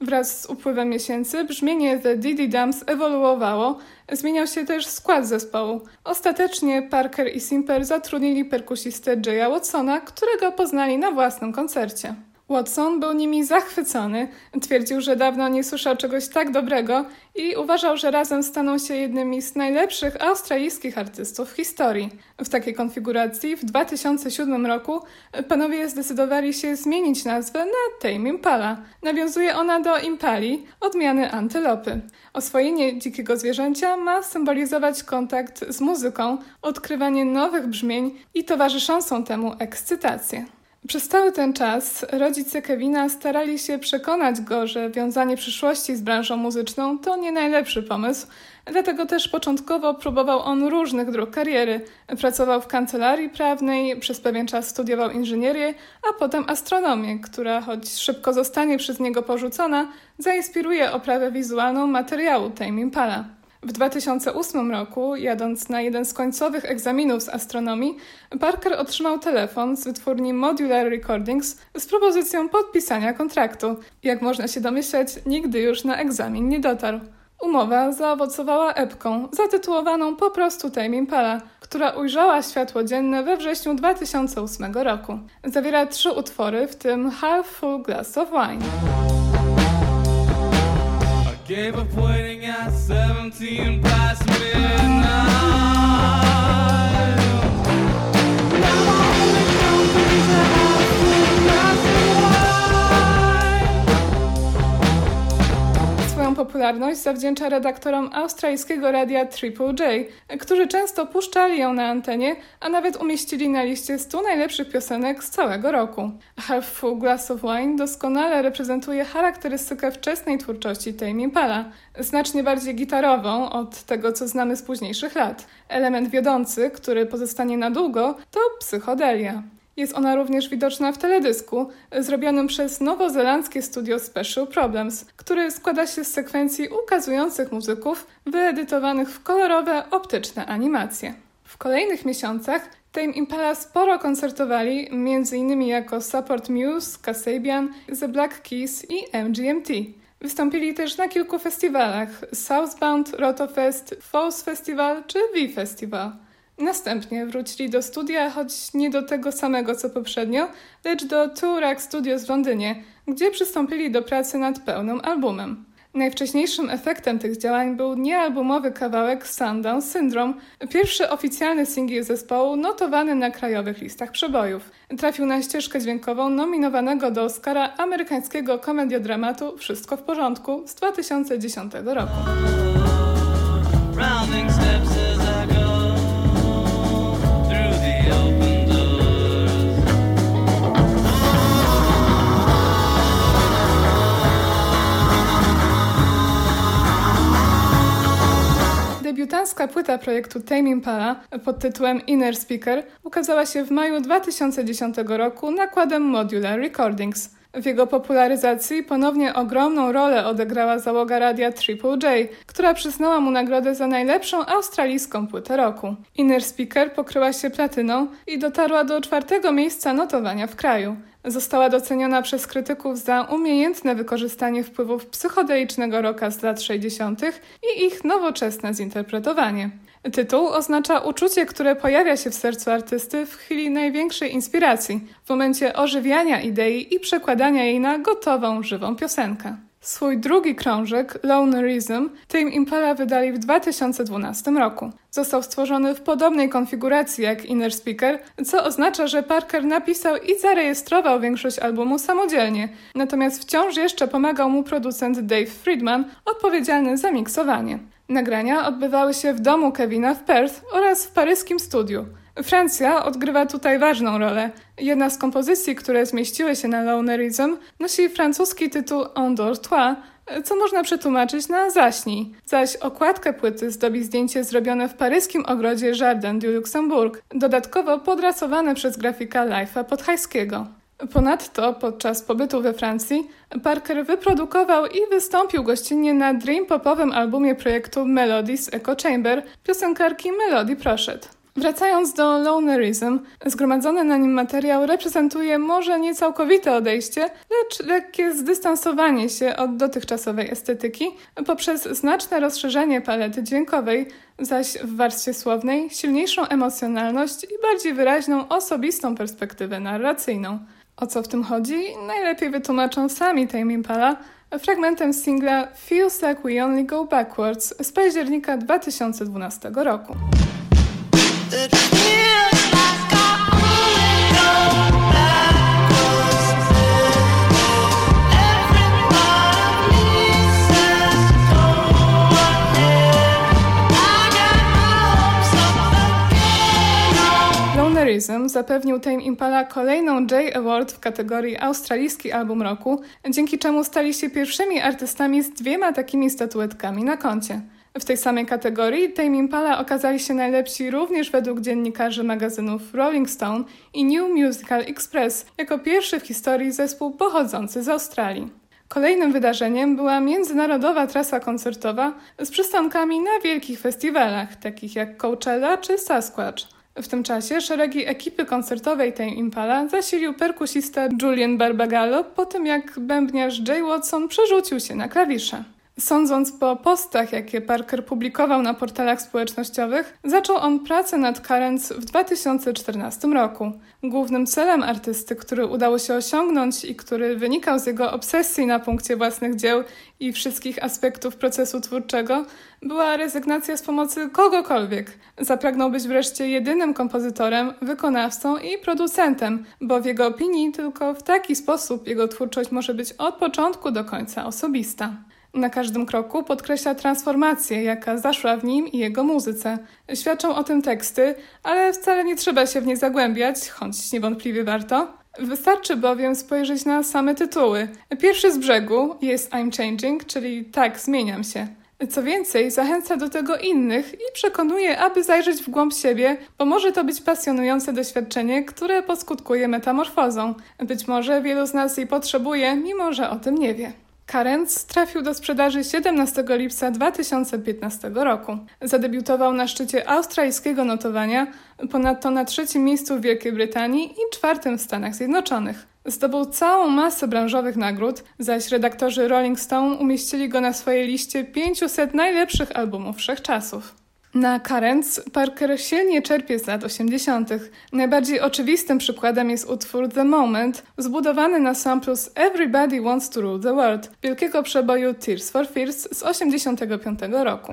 L: Wraz z upływem miesięcy brzmienie The Diddy Dams ewoluowało, zmieniał się też skład zespołu. Ostatecznie Parker i Simper zatrudnili perkusistę Jaya Watsona, którego poznali na własnym koncercie. Watson był nimi zachwycony, twierdził, że dawno nie słyszał czegoś tak dobrego i uważał, że razem staną się jednymi z najlepszych australijskich artystów w historii. W takiej konfiguracji w 2007 roku panowie zdecydowali się zmienić nazwę na Tame Impala. Nawiązuje ona do impali, odmiany antylopy. Oswojenie dzikiego zwierzęcia ma symbolizować kontakt z muzyką, odkrywanie nowych brzmień i towarzyszącą temu ekscytację. Przez cały ten czas rodzice Kevina starali się przekonać go, że wiązanie przyszłości z branżą muzyczną to nie najlepszy pomysł, dlatego też początkowo próbował on różnych dróg kariery. Pracował w kancelarii prawnej, przez pewien czas studiował inżynierię, a potem astronomię, która choć szybko zostanie przez niego porzucona, zainspiruje oprawę wizualną materiału Tame Impala. W 2008 roku, jadąc na jeden z końcowych egzaminów z astronomii, Parker otrzymał telefon z wytwórni Modular Recordings z propozycją podpisania kontraktu. Jak można się domyśleć, nigdy już na egzamin nie dotarł. Umowa zaowocowała epką, zatytułowaną po prostu Tame Impala, która ujrzała światło dzienne we wrześniu 2008 roku. Zawiera trzy utwory, w tym Half Full Glass of Wine.
M: Gave up waiting at 17 past midnight.
L: Popularność zawdzięcza redaktorom australijskiego radia Triple J, którzy często puszczali ją na antenie, a nawet umieścili na liście 100 najlepszych piosenek z całego roku. Half Full Glass of Wine doskonale reprezentuje charakterystykę wczesnej twórczości Tame Impala, znacznie bardziej gitarową od tego, co znamy z późniejszych lat. Element wiodący, który pozostanie na długo, to psychodelia. Jest ona również widoczna w teledysku, zrobionym przez nowozelandzkie studio Special Problems, który składa się z sekwencji ukazujących muzyków, wyedytowanych w kolorowe, optyczne animacje. W kolejnych miesiącach Tame Impala sporo koncertowali, m.in. jako Support Muse, Kasabian, The Black Keys i MGMT. Wystąpili też na kilku festiwalach Southbound, Rotofest, Falls Festival czy V-Festival. Następnie wrócili do studia, choć nie do tego samego co poprzednio, lecz do Turak Studios w Londynie, gdzie przystąpili do pracy nad pełnym albumem. Najwcześniejszym efektem tych działań był niealbumowy kawałek Sundown Syndrome, pierwszy oficjalny singiel zespołu notowany na krajowych listach przebojów. Trafił na ścieżkę dźwiękową nominowanego do Oscara amerykańskiego komediodramatu Wszystko w porządku z 2010 roku. Debiutancka płyta projektu Tame Impala pod tytułem Inner Speaker ukazała się w maju 2010 roku nakładem Modular Recordings. W jego popularyzacji ponownie ogromną rolę odegrała załoga radia Triple J, która przyznała mu nagrodę za najlepszą australijską płytę roku. Inner Speaker pokryła się platyną i dotarła do czwartego miejsca notowania w kraju. Została doceniona przez krytyków za umiejętne wykorzystanie wpływów psychodelicznego rocka z lat 60. i ich nowoczesne zinterpretowanie. Tytuł oznacza uczucie, które pojawia się w sercu artysty w chwili największej inspiracji, w momencie ożywiania idei i przekładania jej na gotową, żywą piosenkę. Swój drugi krążek, Lonerism, Tame Impala wydali w 2012 roku. Został stworzony w podobnej konfiguracji jak Inner Speaker, co oznacza, że Parker napisał i zarejestrował większość albumu samodzielnie, natomiast wciąż jeszcze pomagał mu producent Dave Friedman, odpowiedzialny za miksowanie. Nagrania odbywały się w domu Kevina w Perth oraz w paryskim studiu. Francja odgrywa tutaj ważną rolę. Jedna z kompozycji, które zmieściły się na Lonerism, nosi francuski tytuł Endors-toi, co można przetłumaczyć na zaśnij, zaś okładkę płyty zdobi zdjęcie zrobione w paryskim ogrodzie Jardin du Luxembourg, dodatkowo podrasowane przez grafika Life'a Podhajskiego. Ponadto podczas pobytu we Francji Parker wyprodukował i wystąpił gościnnie na dream popowym albumie projektu Melodies Echo Chamber piosenkarki Melody Proszet. Wracając do Lonerism, zgromadzony na nim materiał reprezentuje może nie całkowite odejście, lecz lekkie zdystansowanie się od dotychczasowej estetyki poprzez znaczne rozszerzenie palety dźwiękowej, zaś w warstwie słownej silniejszą emocjonalność i bardziej wyraźną osobistą perspektywę narracyjną. O co w tym chodzi? Najlepiej wytłumaczą sami Tame Impala fragmentem singla Feels Like We Only Go Backwards z października 2012 roku. Zapewnił Tame Impala kolejną J Award w kategorii Australijski Album Roku, dzięki czemu stali się pierwszymi artystami z dwiema takimi statuetkami na koncie. W tej samej kategorii Tame Impala okazali się najlepsi również według dziennikarzy magazynów Rolling Stone i New Musical Express, jako pierwszy w historii zespół pochodzący z Australii. Kolejnym wydarzeniem była międzynarodowa trasa koncertowa z przystankami na wielkich festiwalach, takich jak Coachella czy Sasquatch. W tym czasie szeregi ekipy koncertowej Tame Impala zasilił perkusista Julian Barbagallo po tym jak bębniarz Jay Watson przerzucił się na klawisze. Sądząc po postach, jakie Parker publikował na portalach społecznościowych, zaczął on pracę nad Currents w 2014 roku. Głównym celem artysty, który udało się osiągnąć i który wynikał z jego obsesji na punkcie własnych dzieł i wszystkich aspektów procesu twórczego, była rezygnacja z pomocy kogokolwiek. Zapragnął być wreszcie jedynym kompozytorem, wykonawcą i producentem, bo w jego opinii tylko w taki sposób jego twórczość może być od początku do końca osobista. Na każdym kroku podkreśla transformację, jaka zaszła w nim i jego muzyce. Świadczą o tym teksty, ale wcale nie trzeba się w nie zagłębiać, choć niewątpliwie warto. Wystarczy bowiem spojrzeć na same tytuły. Pierwszy z brzegu jest I'm Changing, czyli tak, zmieniam się. Co więcej, zachęca do tego innych i przekonuje, aby zajrzeć w głąb siebie, bo może to być pasjonujące doświadczenie, które poskutkuje metamorfozą. Być może wielu z nas jej potrzebuje, mimo że o tym nie wie. Karenc trafił do sprzedaży 17 lipca 2015 roku. Zadebiutował na szczycie australijskiego notowania, ponadto na trzecim miejscu w Wielkiej Brytanii i czwartym w Stanach Zjednoczonych. Zdobył całą masę branżowych nagród, zaś redaktorzy Rolling Stone umieścili go na swojej liście 500 najlepszych albumów wszechczasów. Na Currents Parker silnie czerpie z lat 80. Najbardziej oczywistym przykładem jest utwór The Moment, zbudowany na samplu z Everybody Wants to Rule the World, wielkiego przeboju Tears for Fears z 85 roku.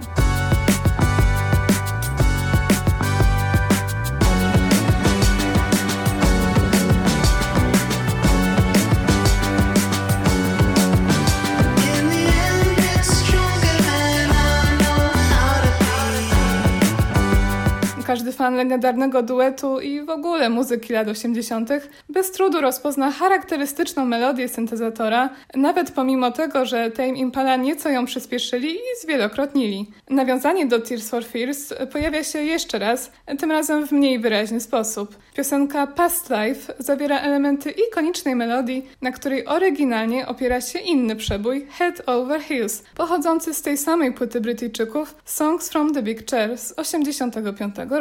L: Każdy fan legendarnego duetu i w ogóle muzyki lat 80. bez trudu rozpozna charakterystyczną melodię syntezatora, nawet pomimo tego, że Tame Impala nieco ją przyspieszyli i zwielokrotnili. Nawiązanie do Tears for Fears pojawia się jeszcze raz, tym razem w mniej wyraźny sposób. Piosenka Past Life zawiera elementy ikonicznej melodii, na której oryginalnie opiera się inny przebój Head Over Heels, pochodzący z tej samej płyty Brytyjczyków Songs from the Big Chair z 85 roku.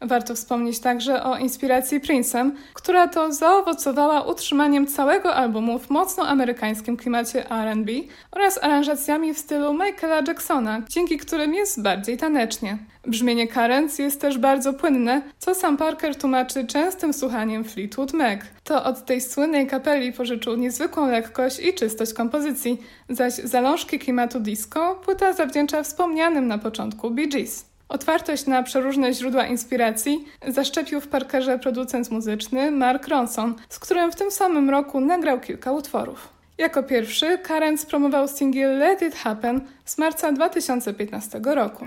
L: Warto wspomnieć także o inspiracji Prince'em, która to zaowocowała utrzymaniem całego albumu w mocno amerykańskim klimacie R&B oraz aranżacjami w stylu Michaela Jacksona, dzięki którym jest bardziej tanecznie. Brzmienie Currents jest też bardzo płynne, co sam Parker tłumaczy częstym słuchaniem Fleetwood Mac. To od tej słynnej kapeli pożyczył niezwykłą lekkość i czystość kompozycji, zaś zalążki klimatu disco płyta zawdzięcza wspomnianym na początku Bee Gees. Otwartość na przeróżne źródła inspiracji zaszczepił w Parkerze producent muzyczny Mark Ronson, z którym w tym samym roku nagrał kilka utworów. Jako pierwszy Karen promował singiel Let It Happen z marca 2015 roku.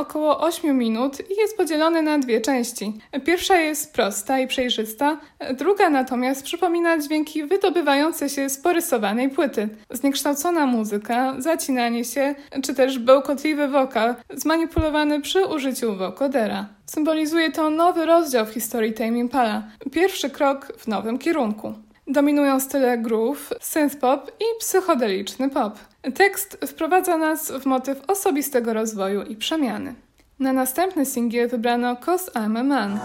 L: Około 8 minut i jest podzielony na dwie części. Pierwsza jest prosta i przejrzysta, druga natomiast przypomina dźwięki wydobywające się z porysowanej płyty. Zniekształcona muzyka, zacinanie się, czy też bełkotliwy wokal, zmanipulowany przy użyciu wokodera. Symbolizuje to nowy rozdział w historii Tame Impala, pierwszy krok w nowym kierunku. Dominują style groove, synthpop i psychodeliczny pop. Tekst wprowadza nas w motyw osobistego rozwoju i przemiany. Na następny singiel wybrano Cause I'm a Man.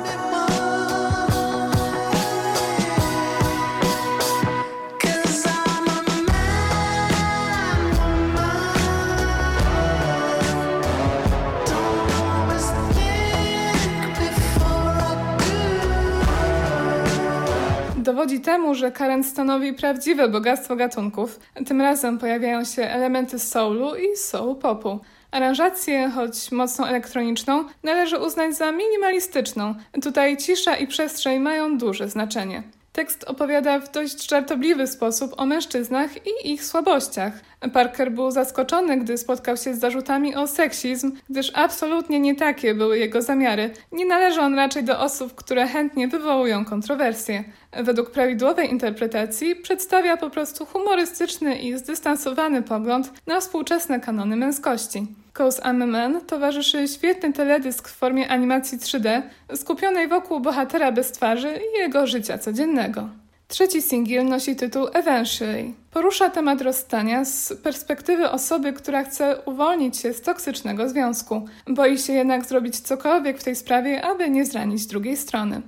L: Dowodzi temu, że Karen stanowi prawdziwe bogactwo gatunków. Tym razem pojawiają się elementy soulu i soul popu. Aranżację, choć mocno elektroniczną, należy uznać za minimalistyczną. Tutaj cisza i przestrzeń mają duże znaczenie. Tekst opowiada w dość żartobliwy sposób o mężczyznach i ich słabościach. Parker był zaskoczony, gdy spotkał się z zarzutami o seksizm, gdyż absolutnie nie takie były jego zamiary. Nie należy on raczej do osób, które chętnie wywołują kontrowersje. Według prawidłowej interpretacji przedstawia po prostu humorystyczny i zdystansowany pogląd na współczesne kanony męskości. Cause I'm Man towarzyszy świetny teledysk w formie animacji 3D, skupionej wokół bohatera bez twarzy i jego życia codziennego. Trzeci singiel nosi tytuł Eventually. Porusza temat rozstania z perspektywy osoby, która chce uwolnić się z toksycznego związku. Boi się jednak zrobić cokolwiek w tej sprawie, aby nie zranić drugiej strony.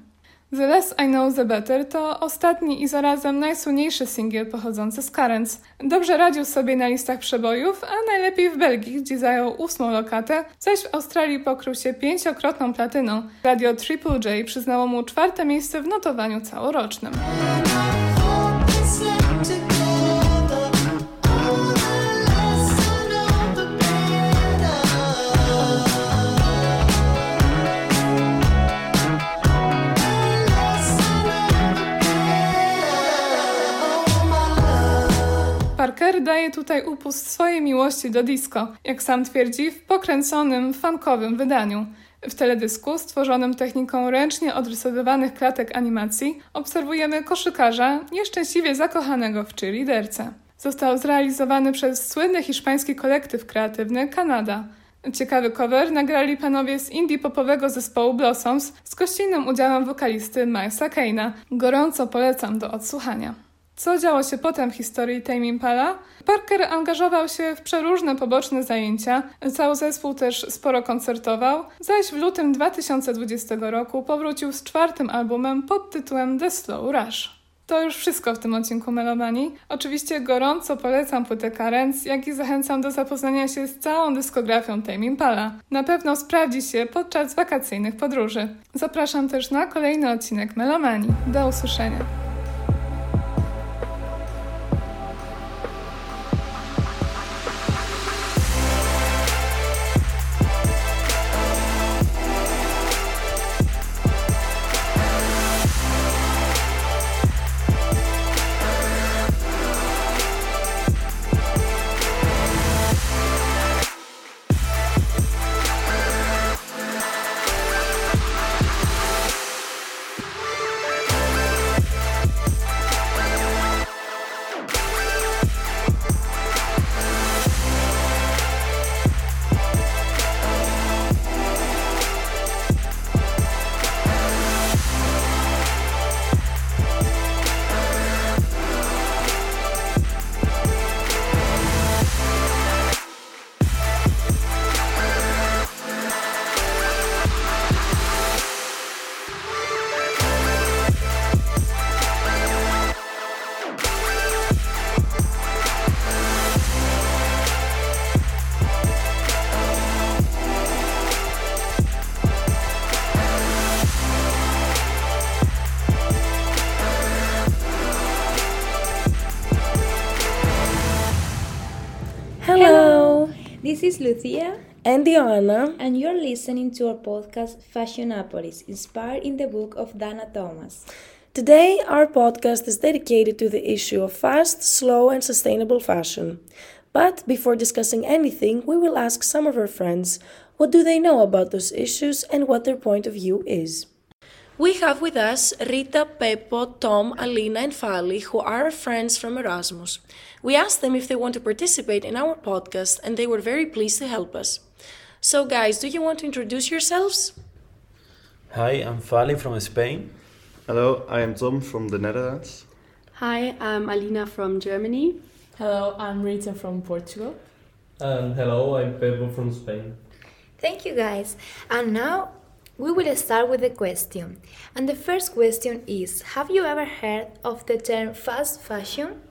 L: The Less I Know The Better to ostatni i zarazem najsłynniejszy singiel pochodzący z Karens. Dobrze radził sobie na listach przebojów, a najlepiej w Belgii, gdzie zajął ósmą lokatę, zaś w Australii pokrył się pięciokrotną platyną. Radio Triple J przyznało mu czwarte miejsce w notowaniu całorocznym. Parker daje tutaj upust swojej miłości do disco, jak sam twierdzi, w pokręconym, funkowym wydaniu. W teledysku, stworzonym techniką ręcznie odrysowywanych klatek animacji, obserwujemy koszykarza nieszczęśliwie zakochanego w cheerleaderce. Został zrealizowany przez słynny hiszpański kolektyw kreatywny Kanada. Ciekawy cover nagrali panowie z indie popowego zespołu Blossoms z gościnnym udziałem wokalisty Milesa Kane'a. Gorąco polecam do odsłuchania. Co działo się potem w historii Tame Impala? Parker angażował się w przeróżne poboczne zajęcia, cały zespół też sporo koncertował, zaś w lutym 2020 roku powrócił z czwartym albumem pod tytułem The Slow Rush. To już wszystko w tym odcinku Melomanii. Oczywiście gorąco polecam płytę Karens, jak i zachęcam do zapoznania się z całą dyskografią Tame Impala. Na pewno sprawdzi się podczas wakacyjnych podróży. Zapraszam też na kolejny odcinek Melomanii. Do usłyszenia.
N: This is Lucia.
O: And Diana.
N: And you're listening to our podcast Fashionopolis, inspired in the book of Dana Thomas.
O: Today, our podcast is dedicated to the issue of fast, slow, and sustainable fashion. But before discussing anything, we will ask some of our friends what do they know about those issues and what their point of view is. We have with us Rita, Peppo, Tom, Alina, and Fali, who are our friends from Erasmus. We asked them if they want to participate in our podcast, and they were very pleased to help us. So, guys, do you want to introduce yourselves?
P: Hi, I'm Fali from Spain.
Q: Hello, I am Tom from the Netherlands.
R: Hi, I'm Alina from Germany.
S: Hello, I'm Rita from Portugal.
T: And hello, I'm Pedro from Spain.
U: Thank you, guys. And now we will start with the question. And the first question is Have you ever heard of the term fast fashion?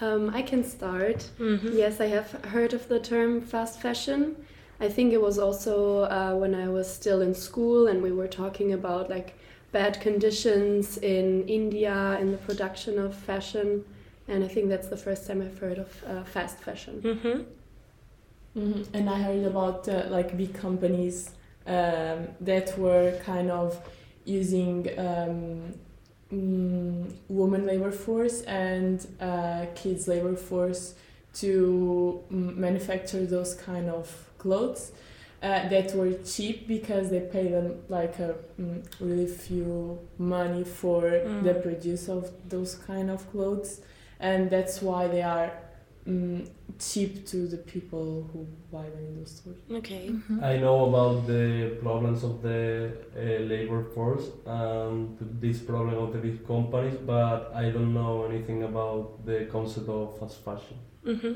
R: Um, I can start. Yes, I have heard of the term fast fashion. I think it was also uh, when I was still in school and we were talking about like bad conditions in India in the production of fashion. And I think that's the first time I've heard of uh, fast fashion.
S: Mm-hmm. And I heard about uh, like big companies um, that were kind of using um, woman labor force and uh, kids labor force to mm, manufacture those kind of clothes uh, that were cheap because they pay them like a mm, really few money for
G: Mm.
S: the produce of those kind of clothes and that's why they are mm, cheap to the people who buy them in the stores.
G: Okay.
T: I know about the problems of the uh, labor force and this problem of the big companies, but I don't know anything about the concept of fast fashion.
O: Mm-hmm.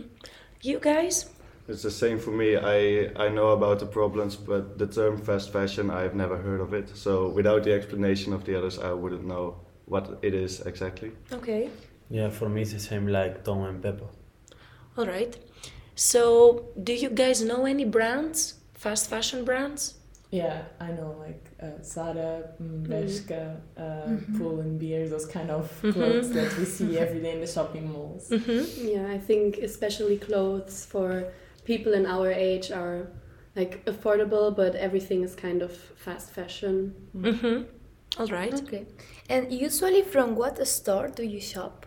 O: You guys?
Q: It's the same for me. I, I know about the problems, but the term fast fashion, I've never heard of it. So without the explanation of the others, I wouldn't know what it is exactly.
O: Okay.
P: Yeah, for me it's the same like Tom and Pepper.
O: All right. So, do you guys know any brands? Fast fashion brands?
S: Yeah, I know like uh, Zara, mm,
O: Mhm.
S: Bershka, uh,
R: Mhm.
S: Pull and Beer, those kind of
R: Mhm.
S: clothes that we see every day in the shopping malls.
O: Mm-hmm.
R: Yeah, I think especially clothes for people in our age are like affordable, but everything is kind of fast fashion.
O: Mm-hmm. All right.
U: Okay. And usually from what store do you shop?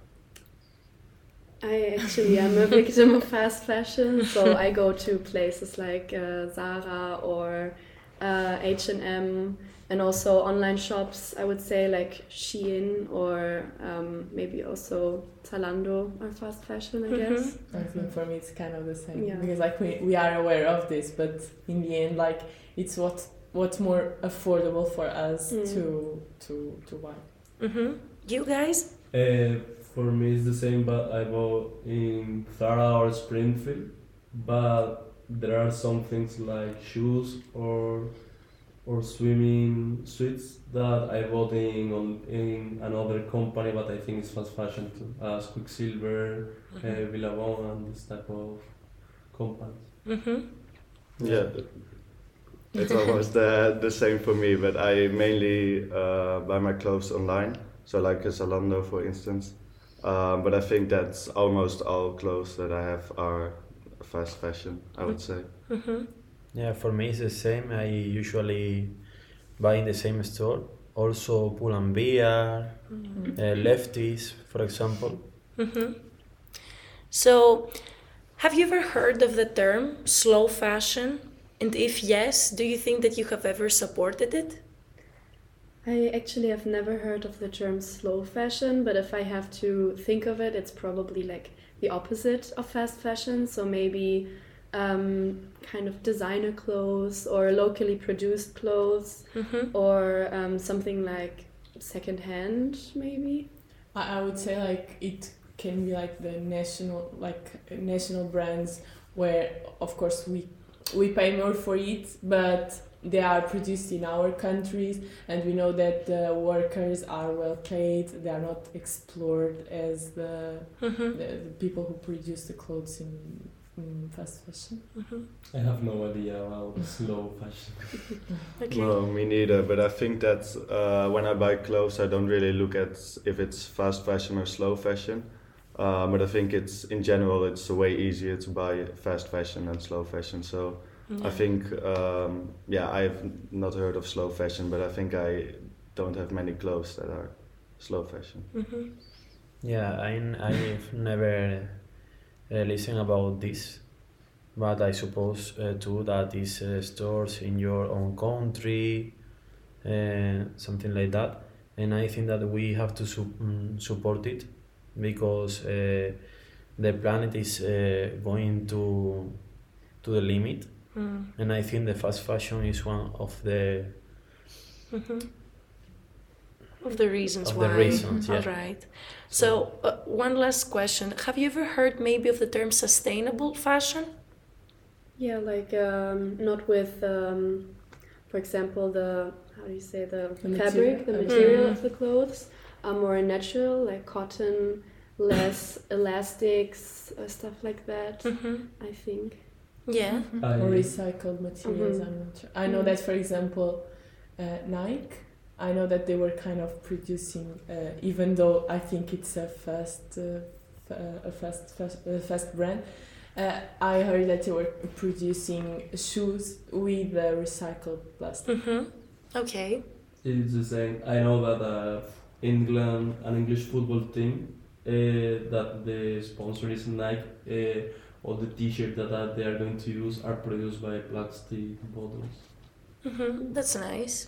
R: I actually am a victim of fast fashion, so I go to places like uh, Zara or uh, H&M and also online shops, I would say like Shein or um, maybe also Zalando are fast fashion, I guess.
S: I think for me it's kind of the same
R: Yeah.
S: because like we, we are aware of this, but in the end, like it's what what's more affordable for us
R: Mm.
S: to to to buy.
O: Mm-hmm. You guys?
T: Uh, for me, it's the same, but I bought in Zara or Springfield. But there are some things like shoes or or swimming suits that I bought in on, in another company, but I think it's fast fashion too, as Quicksilver, uh,
O: Mhm.
T: Billabong, and this type of companies.
O: Mm-hmm.
Q: Yeah, it's almost the, the same for me, but I mainly uh, buy my clothes online. So, like a Zalando, for instance. Um, but I think that's almost all clothes that I have are fast fashion, I would say.
O: Mm-hmm.
P: Yeah, for me it's the same. I usually buy in the same store. Also Pull and Beer,
O: Mhm.
P: uh, Lefties, for example.
O: Mm-hmm. So, have you ever heard of the term slow fashion? And if yes, do you think that you have ever supported it?
R: I actually have never heard of the term slow fashion, but if I have to think of it, it's probably like the opposite of fast fashion. So maybe um, kind of designer clothes or locally produced clothes
O: Mhm.
R: or um, something like secondhand, maybe.
S: I, I would say like it can be like the national like national brands where of course we we pay more for it but they are produced in our countries and we know that the workers are well paid they are not explored as the
O: Mhm.
S: the, the people who produce the clothes in, in fast fashion
O: Mhm.
T: I have no idea about slow fashion.
O: Okay.
Q: No, me neither. But I think that uh, when I buy clothes, I don't really look at if it's fast fashion or slow fashion. Uh, but I think it's in general, it's way easier to buy fast fashion than slow fashion. So
O: Yeah.
Q: I think, um, yeah, I've not heard of slow fashion, but I think I don't have many clothes that are slow fashion.
O: Mm-hmm.
P: Yeah, I, I've never uh, listened about this, but I suppose uh, too that these uh, stores in your own country, uh, something like that. And I think that we have to su- mm, support it because uh, the planet is uh, going to to the limit,
O: Mm.
P: and I think the fast fashion is one of the
O: Mm-hmm. Of the reasons
P: Of the
O: why.
P: reasons, yeah.
O: All right. So, uh, one last question. Have you ever heard maybe of the term sustainable fashion?
R: Yeah, like um, not with, um, for example, the how do you say the,
S: The
R: fabric,
S: material.
R: the material
O: Mm.
R: of the clothes, are more natural, like cotton, less elastics, uh, stuff like that.
O: Mhm.
R: I think.
O: Yeah.
S: or recycled materials
R: Mhm.
S: I'm not sure I know
R: Mhm.
S: that for example uh, Nike I know that they were kind of producing, uh, even though I think it's a fast, uh, f- uh, a fast, fast, uh, fast brand. Uh, I heard that they were producing shoes with uh, recycled plastic.
O: Mm-hmm. Okay.
T: It's the same. I know that uh, England, an English football team, uh, that the sponsor is Nike. All the T-shirts that uh, they are going to use are produced by plastic bottles.
O: Mm-hmm. That's nice.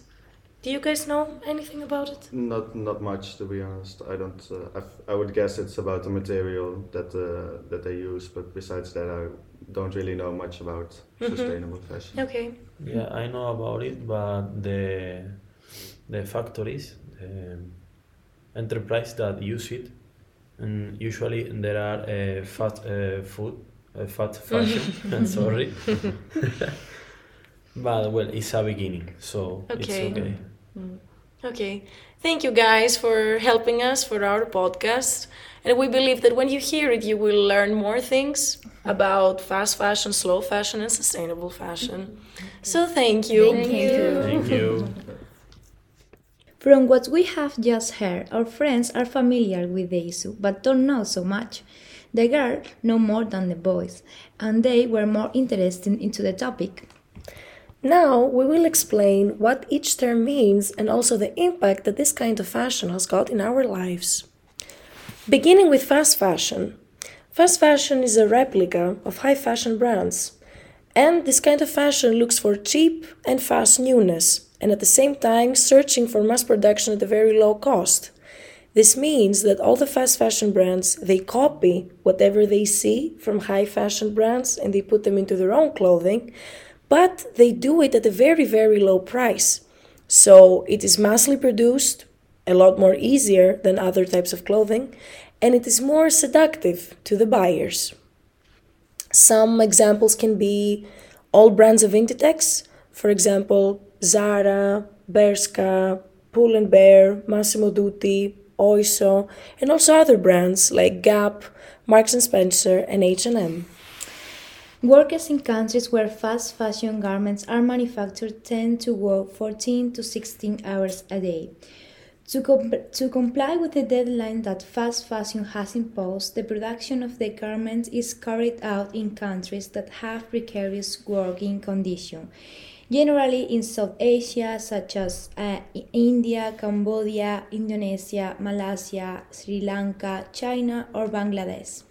O: Do you guys know anything about it?
Q: Not not much to be honest. I don't. Uh, I, f- I would guess it's about the material that uh, that they use, but besides that, I don't really know much about
O: Mhm.
Q: sustainable fashion.
O: Okay.
P: Yeah, I know about it, but the the factories, the enterprise that use it, and usually there are uh, fast uh, food, uh, fast fashion. sorry, but well, it's a beginning, so
O: Okay.
P: it's okay.
O: Okay. Thank you guys for helping us for our podcast. And we believe that when you hear it, you will learn more things about fast fashion, slow fashion, and sustainable fashion. So thank you.
U: Thank you.
P: Thank you.
U: From what we have just heard, our friends are familiar with the issue but don't know so much. The girls know more than the boys, and they were more interested into the topic.
O: Now we will explain what each term means and also the impact that this kind of fashion has got in our lives. Beginning with fast fashion. Fast fashion is a replica of high fashion brands. And this kind of fashion looks for cheap and fast newness, and at the same time searching for mass production at a very low cost. This means that all the fast fashion brands they copy whatever they see from high fashion brands and they put them into their own clothing, but they do it at a very very low price. So it is massively produced, a lot more easier than other types of clothing, and it is more seductive to the buyers. Some examples can be all brands of Inditex, for example, Zara, Bershka, Pull and Bear, Massimo Dutti, Oiso, and also other brands like Gap, Marks and Spencer, and H&M.
U: Workers in countries where fast fashion garments are manufactured tend to work 14 to 16 hours a day. To, com- to comply with the deadline that fast fashion has imposed, the production of the garments is carried out in countries that have precarious working conditions, generally in South Asia, such as uh, India, Cambodia, Indonesia, Malaysia, Sri Lanka, China, or Bangladesh.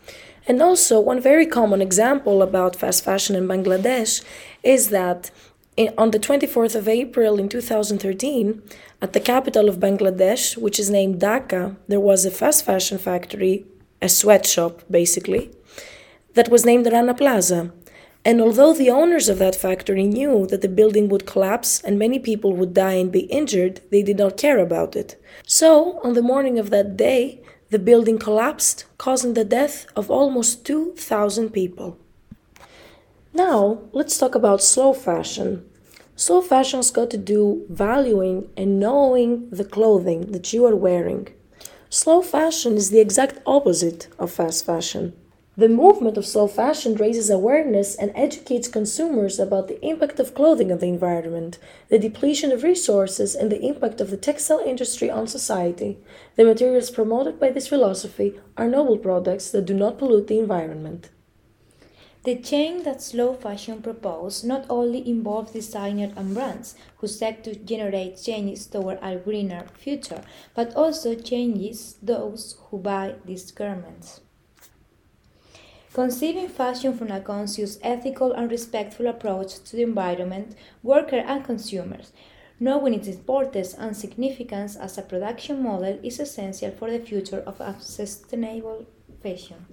O: And also, one very common example about fast fashion in Bangladesh is that in, on the 24th of April in 2013, at the capital of Bangladesh, which is named Dhaka, there was a fast fashion factory, a sweatshop basically, that was named Rana Plaza. And although the owners of that factory knew that the building would collapse and many people would die and be injured, they did not care about it. So, on the morning of that day, the building collapsed, causing the death of almost 2,000 people. Now, let's talk about slow fashion. Slow fashion's got to do valuing and knowing the clothing that you are wearing. Slow fashion is the exact opposite of fast fashion. The movement of slow fashion raises awareness and educates consumers about the impact of clothing on the environment, the depletion of resources, and the impact of the textile industry on society. The materials promoted by this philosophy are noble products that do not pollute the environment.
U: The change that slow fashion proposed not only involves designers and brands who seek to generate changes toward a greener future, but also changes those who buy these garments. Conceiving fashion from a conscious, ethical, and respectful approach to the environment, workers, and consumers, knowing its importance and significance as a production model is essential for the future of a sustainable fashion.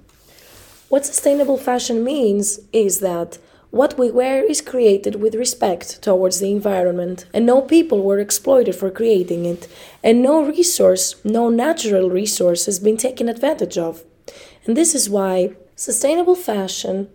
O: What sustainable fashion means is that what we wear is created with respect towards the environment, and no people were exploited for creating it, and no resource, no natural resource has been taken advantage of. And this is why sustainable fashion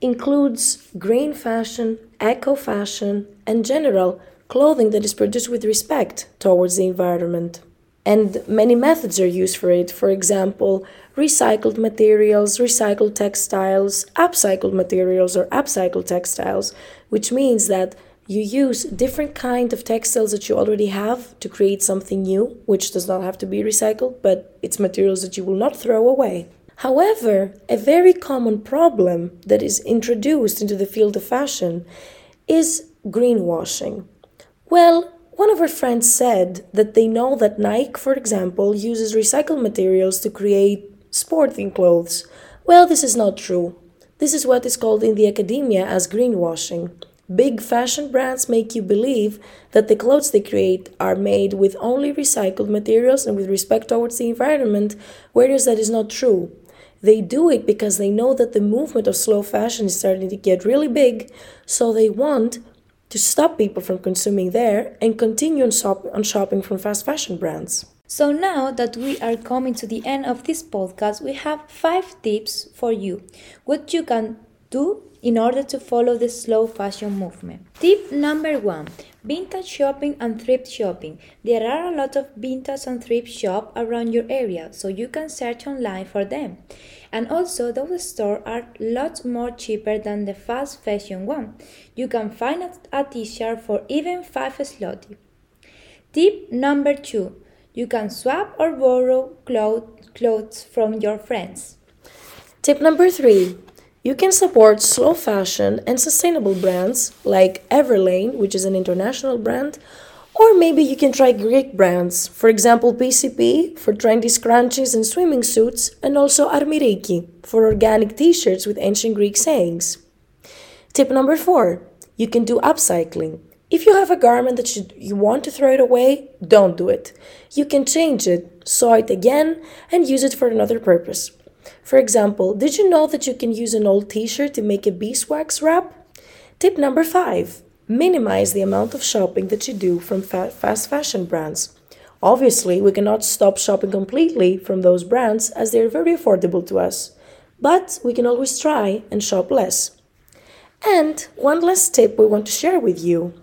O: includes green fashion, eco fashion, and general clothing that is produced with respect towards the environment. And many methods are used for it. For example, recycled materials, recycled textiles, upcycled materials, or upcycled textiles, which means that You use different kind of textiles that you already have to create something new, which does not have to be recycled, but it's materials that you will not throw away. However, a very common problem that is introduced into the field of fashion is greenwashing. Well, one of our friends said that they know that Nike, for example, uses recycled materials to create sporting clothes. Well, this is not true. This is what is called in the academia as greenwashing. Big fashion brands make you believe that the clothes they create are made with only recycled materials and with respect towards the environment, whereas that is not true. They do it because they know that the movement of slow fashion is starting to get really big, so they want to stop people from consuming there and continue on, shop- on shopping from fast fashion brands.
U: So now that we are coming to the end of this podcast, we have five tips for you. What you can do in order to follow the slow fashion movement. Tip number one vintage shopping and thrift shopping. There are a lot of vintage and thrift shop around your area, so you can search online for them. And also, those stores are lots more cheaper than the fast fashion one. You can find a t shirt for even 5 zloty. Tip number two you can swap or borrow clothes from your friends.
O: Tip number three you can support slow fashion and sustainable brands like Everlane, which is an international brand, or maybe you can try Greek brands, for example, PCP for trendy scrunchies and swimming suits, and also Armiriki for organic t shirts with ancient Greek sayings. Tip number four you can do upcycling. If you have a garment that you, you want to throw it away, don't do it. You can change it, sew it again, and use it for another purpose. For example, did you know that you can use an old t shirt to make a beeswax wrap? Tip number five minimize the amount of shopping that you do from fa- fast fashion brands. Obviously, we cannot stop shopping completely from those brands as they are very affordable to us, but we can always try and shop less. And one last tip we want to share with you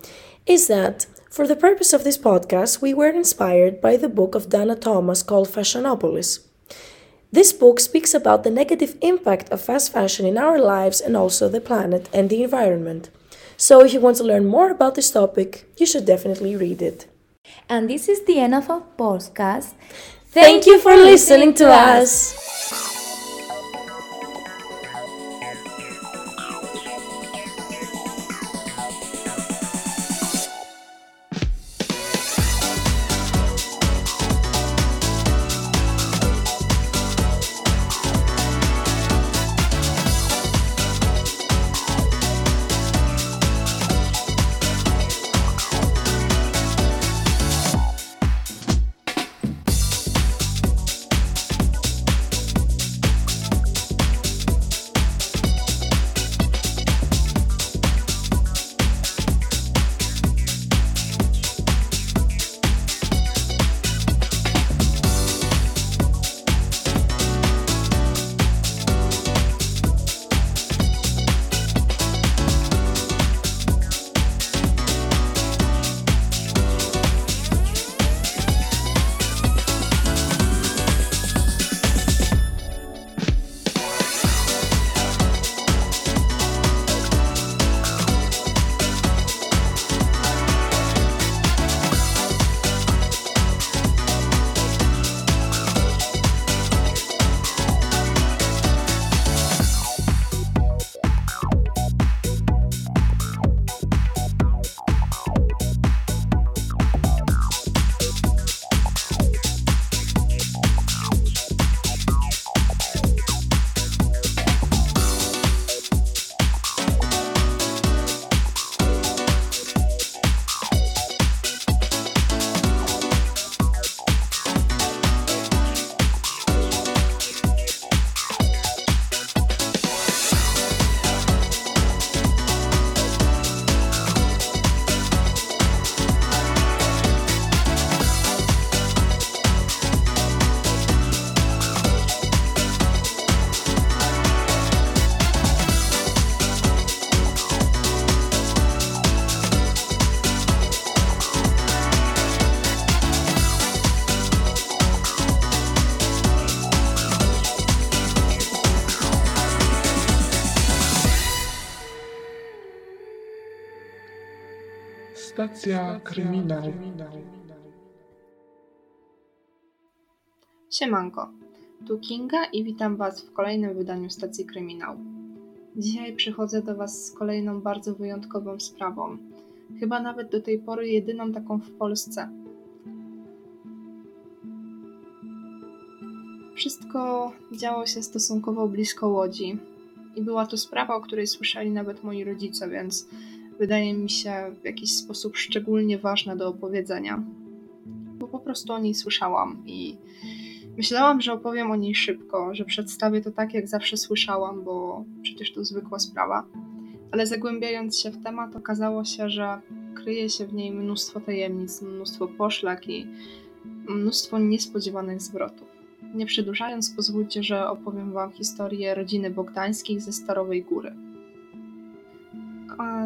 O: is that for the purpose of this podcast, we were inspired by the book of Dana Thomas called Fashionopolis. This book speaks about the negative impact of fast fashion in our lives and also the planet and the environment. So, if you want to learn more about this topic, you should definitely read it.
U: And this is the end of our podcast.
O: Thank you for listening to us.
V: Stacja kryminał.
W: Siemanko, tu Kinga i witam Was w kolejnym wydaniu Stacji Kryminał. Dzisiaj przychodzę do Was z kolejną bardzo wyjątkową sprawą. Chyba nawet do tej pory jedyną taką w Polsce. Wszystko działo się stosunkowo blisko Łodzi i była to sprawa, o której słyszeli nawet moi rodzice, więc wydaje mi się w jakiś sposób szczególnie ważna do opowiedzenia. Bo po prostu o niej słyszałam i myślałam, że opowiem o niej szybko, że przedstawię to tak, jak zawsze słyszałam, bo przecież to zwykła sprawa. Ale zagłębiając się w temat, okazało się, że kryje się w niej mnóstwo tajemnic, mnóstwo poszlak i mnóstwo niespodziewanych zwrotów. Nie przedłużając, pozwólcie, że opowiem Wam historię rodziny Bogdańskich ze Starowej Góry.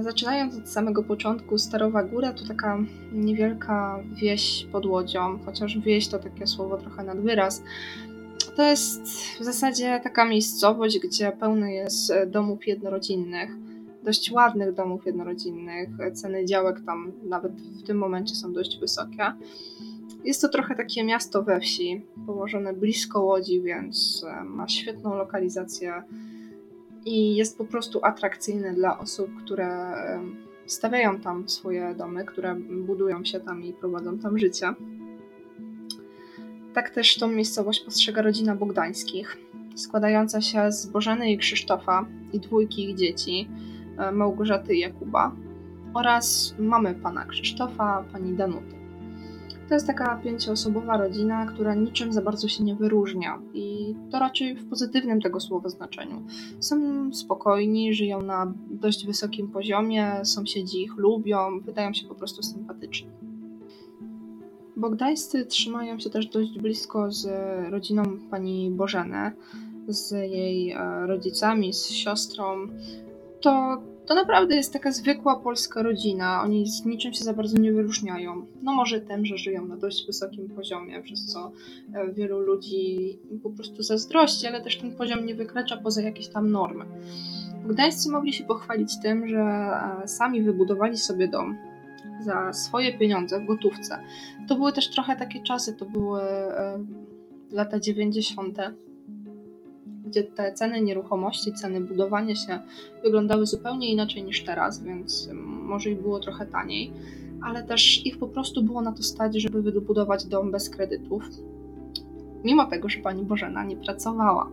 W: Zaczynając od samego początku, Starowa Góra to taka niewielka wieś pod Łodzią, chociaż wieś to takie słowo trochę nad wyraz. To jest w zasadzie taka miejscowość, gdzie pełno jest domów jednorodzinnych, dość ładnych domów jednorodzinnych. Ceny działek tam nawet w tym momencie są dość wysokie. Jest to trochę takie miasto we wsi, położone blisko Łodzi, więc e, ma świetną lokalizację i jest po prostu atrakcyjne dla osób, które stawiają tam swoje domy, które budują się tam i prowadzą tam życie. Tak też tą miejscowość postrzega rodzina Bogdańskich, składająca się z Bożeny i Krzysztofa i dwójki ich dzieci, e, Małgorzaty i Jakuba, oraz mamy pana Krzysztofa, pani Danuty. To jest taka pięcioosobowa rodzina, która niczym za bardzo się nie wyróżnia i to raczej w pozytywnym tego słowa znaczeniu. Są spokojni, żyją na dość wysokim poziomie, sąsiedzi ich lubią, wydają się po prostu sympatyczni. Bogdańscy trzymają się też dość blisko z rodziną pani Bożeny, z jej e, rodzicami, z siostrą. To to naprawdę jest taka zwykła polska rodzina. Oni z niczym się za bardzo nie wyróżniają. No może tym, że żyją na dość wysokim poziomie, przez co e, wielu ludzi po prostu zazdrości, ale też ten poziom nie wykracza poza jakieś tam normy. Gdańscy mogli się pochwalić tym, że e, sami wybudowali sobie dom za swoje pieniądze w gotówce. To były też trochę takie czasy, to były e, lata 90 gdzie te ceny nieruchomości, ceny budowania się wyglądały zupełnie inaczej niż teraz, więc może i było trochę taniej, ale też ich po prostu było na to stać, żeby wybudować dom bez kredytów, mimo tego, że pani Bożena nie pracowała.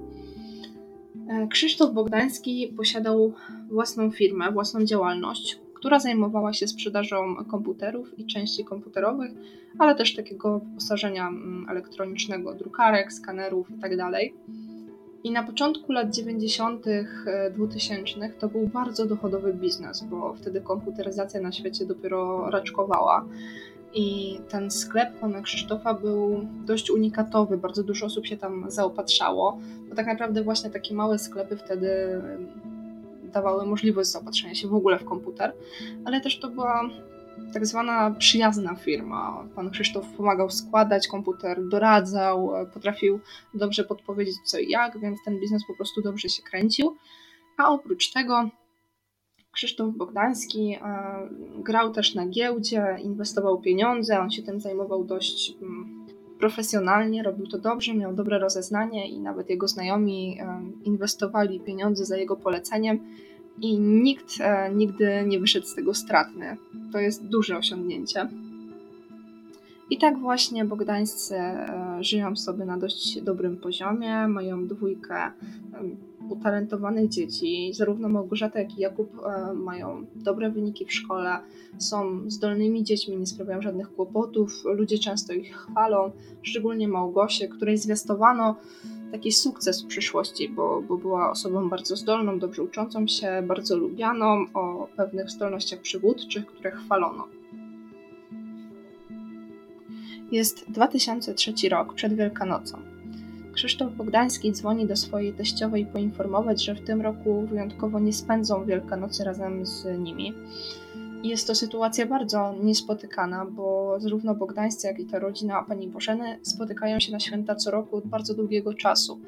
W: E, Krzysztof Bogdański posiadał własną firmę, własną działalność, która zajmowała się sprzedażą komputerów i części komputerowych, ale też takiego wyposażenia mm, elektronicznego, drukarek, skanerów itd. I na początku lat 90., 2000 to był bardzo dochodowy biznes, bo wtedy komputeryzacja na świecie dopiero raczkowała. I ten sklep pana Krzysztofa był dość unikatowy, bardzo dużo osób się tam zaopatrzało, bo tak naprawdę właśnie takie małe sklepy wtedy dawały możliwość zaopatrzenia się w ogóle w komputer, ale też to była tak zwana przyjazna firma. Pan Krzysztof pomagał składać komputer, doradzał, potrafił dobrze podpowiedzieć co i jak, więc ten biznes po prostu dobrze się kręcił. A oprócz tego Krzysztof Bogdański e, grał też na giełdzie, inwestował pieniądze, on się tym zajmował dość mm, profesjonalnie, robił to dobrze, miał dobre rozeznanie i nawet jego znajomi e, inwestowali pieniądze za jego poleceniem i nikt e, nigdy nie wyszedł z tego stratny. To jest duże osiągnięcie. I tak właśnie bogdańscy e, żyją sobie na dość dobrym poziomie, mają dwójkę utalentowanych dzieci. Zarówno Małgorzata, jak i Jakub e, mają dobre wyniki w szkole, są zdolnymi dziećmi, nie sprawiają żadnych kłopotów. Ludzie często ich chwalą, szczególnie Małgosię, której zwiastowano taki sukces w przyszłości, bo, bo była osobą bardzo zdolną, dobrze uczącą się, bardzo lubianą, o pewnych zdolnościach przywódczych, które chwalono. Jest 2003 rok, przed Wielkanocą. Krzysztof Bogdański dzwoni do swojej teściowej poinformować, że w tym roku wyjątkowo nie spędzą Wielkanocy razem z nimi. Jest to sytuacja bardzo niespotykana, bo zarówno bogdańscy, jak i ta rodzina pani Bożeny spotykają się na święta co roku od bardzo długiego czasu.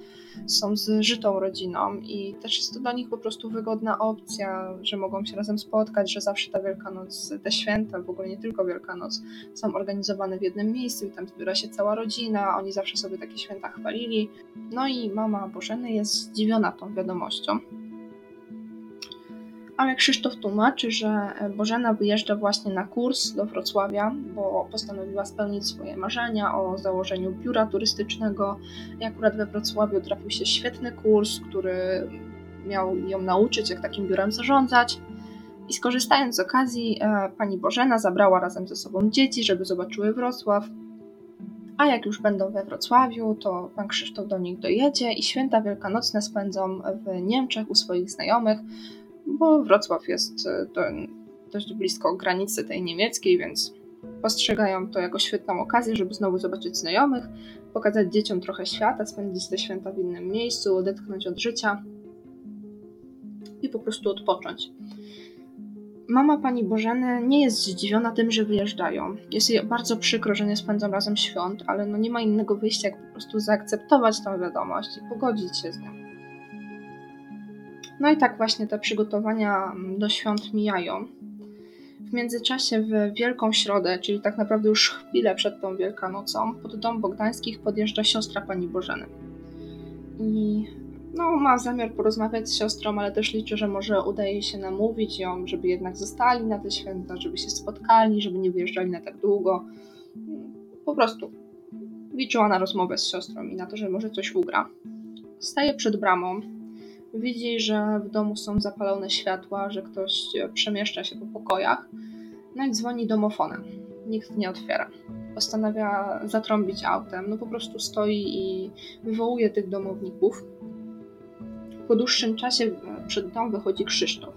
W: Są zżytą rodziną i też jest to dla nich po prostu wygodna opcja, że mogą się razem spotkać, że zawsze ta Wielkanoc, te święta, w ogóle nie tylko Wielkanoc, są organizowane w jednym miejscu i tam zbiera się cała rodzina, oni zawsze sobie takie święta chwalili. No i mama Bożeny jest zdziwiona tą wiadomością. Ale Krzysztof tłumaczy, że Bożena wyjeżdża właśnie na kurs do Wrocławia, bo postanowiła spełnić swoje marzenia o założeniu biura turystycznego. I akurat we Wrocławiu trafił się świetny kurs, który miał ją nauczyć, jak takim biurem zarządzać. I skorzystając z okazji, e, pani Bożena zabrała razem ze sobą dzieci, żeby zobaczyły Wrocław. A jak już będą we Wrocławiu, to pan Krzysztof do nich dojedzie i święta wielkanocne spędzą w Niemczech u swoich znajomych, bo Wrocław jest e, do, dość blisko granicy tej niemieckiej, więc postrzegają to jako świetną okazję, żeby znowu zobaczyć znajomych, pokazać dzieciom trochę świata, spędzić te święta w innym miejscu, odetchnąć od życia i po prostu odpocząć. Mama pani Bożeny nie jest zdziwiona tym, że wyjeżdżają. Jest jej bardzo przykro, że nie spędzą razem świąt, ale no nie ma innego wyjścia, jak po prostu zaakceptować tę wiadomość i pogodzić się z nią. No i tak właśnie te przygotowania do świąt mijają. W międzyczasie w Wielką Środę, czyli tak naprawdę już chwilę przed tą Wielkanocą, pod dom Bogdańskich podjeżdża siostra pani Bożeny. I no, ma zamiar porozmawiać z siostrą, ale też liczy, że może udaje się namówić ją, żeby jednak zostali na te święta, żeby się spotkali, żeby nie wyjeżdżali na tak długo. Po prostu liczyła na rozmowę z siostrą i na to, że może coś ugra. Staje przed bramą, widzi, że w domu są zapalone światła, że ktoś przemieszcza się po pokojach, no i dzwoni domofonem. Nikt nie otwiera. Postanawia zatrąbić autem, no po prostu stoi i wywołuje tych domowników. Po dłuższym czasie przed dom wychodzi Krzysztof.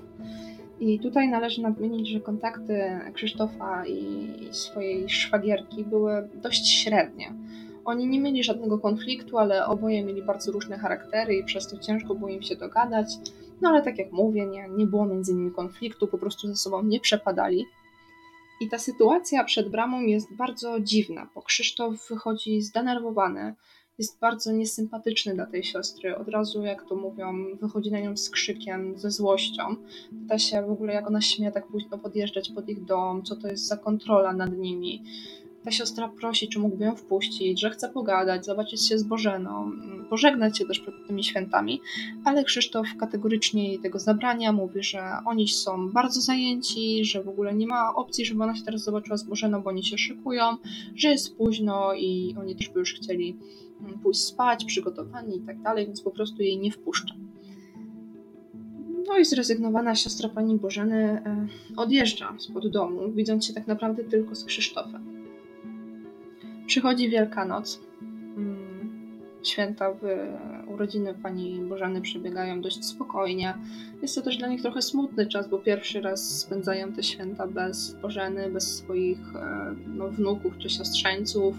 W: I tutaj należy nadmienić, że kontakty Krzysztofa i swojej szwagierki były dość średnie. Oni nie mieli żadnego konfliktu, ale oboje mieli bardzo różne charaktery i przez to ciężko było im się dogadać. No ale tak jak mówię, nie, nie było między nimi konfliktu, po prostu ze sobą nie przepadali. I ta sytuacja przed bramą jest bardzo dziwna, bo Krzysztof wychodzi zdenerwowany, jest bardzo niesympatyczny dla tej siostry. Od razu, jak to mówią, wychodzi na nią z krzykiem, ze złością. Pyta się w ogóle, jak ona śmie tak późno podjeżdżać pod ich dom, co to jest za kontrola nad nimi. Ta siostra prosi, czy mógłby ją wpuścić, że chce pogadać, zobaczyć się z Bożeną, pożegnać się też przed tymi świętami, ale Krzysztof kategorycznie jej tego zabrania, mówi, że oni są bardzo zajęci, że w ogóle nie ma opcji, żeby ona się teraz zobaczyła z Bożeną, bo oni się szykują, że jest późno i oni też by już chcieli pójść spać, przygotowani i tak dalej, więc po prostu jej nie wpuszcza. No i zrezygnowana siostra pani Bożeny e, odjeżdża spod domu, widząc się tak naprawdę tylko z Krzysztofem. Przychodzi Wielkanoc. Mm, Święta w urodziny pani Bożeny przebiegają dość spokojnie. Jest to też dla nich trochę smutny czas, bo pierwszy raz spędzają te święta bez Bożeny, bez swoich e, no, wnuków czy siostrzeńców.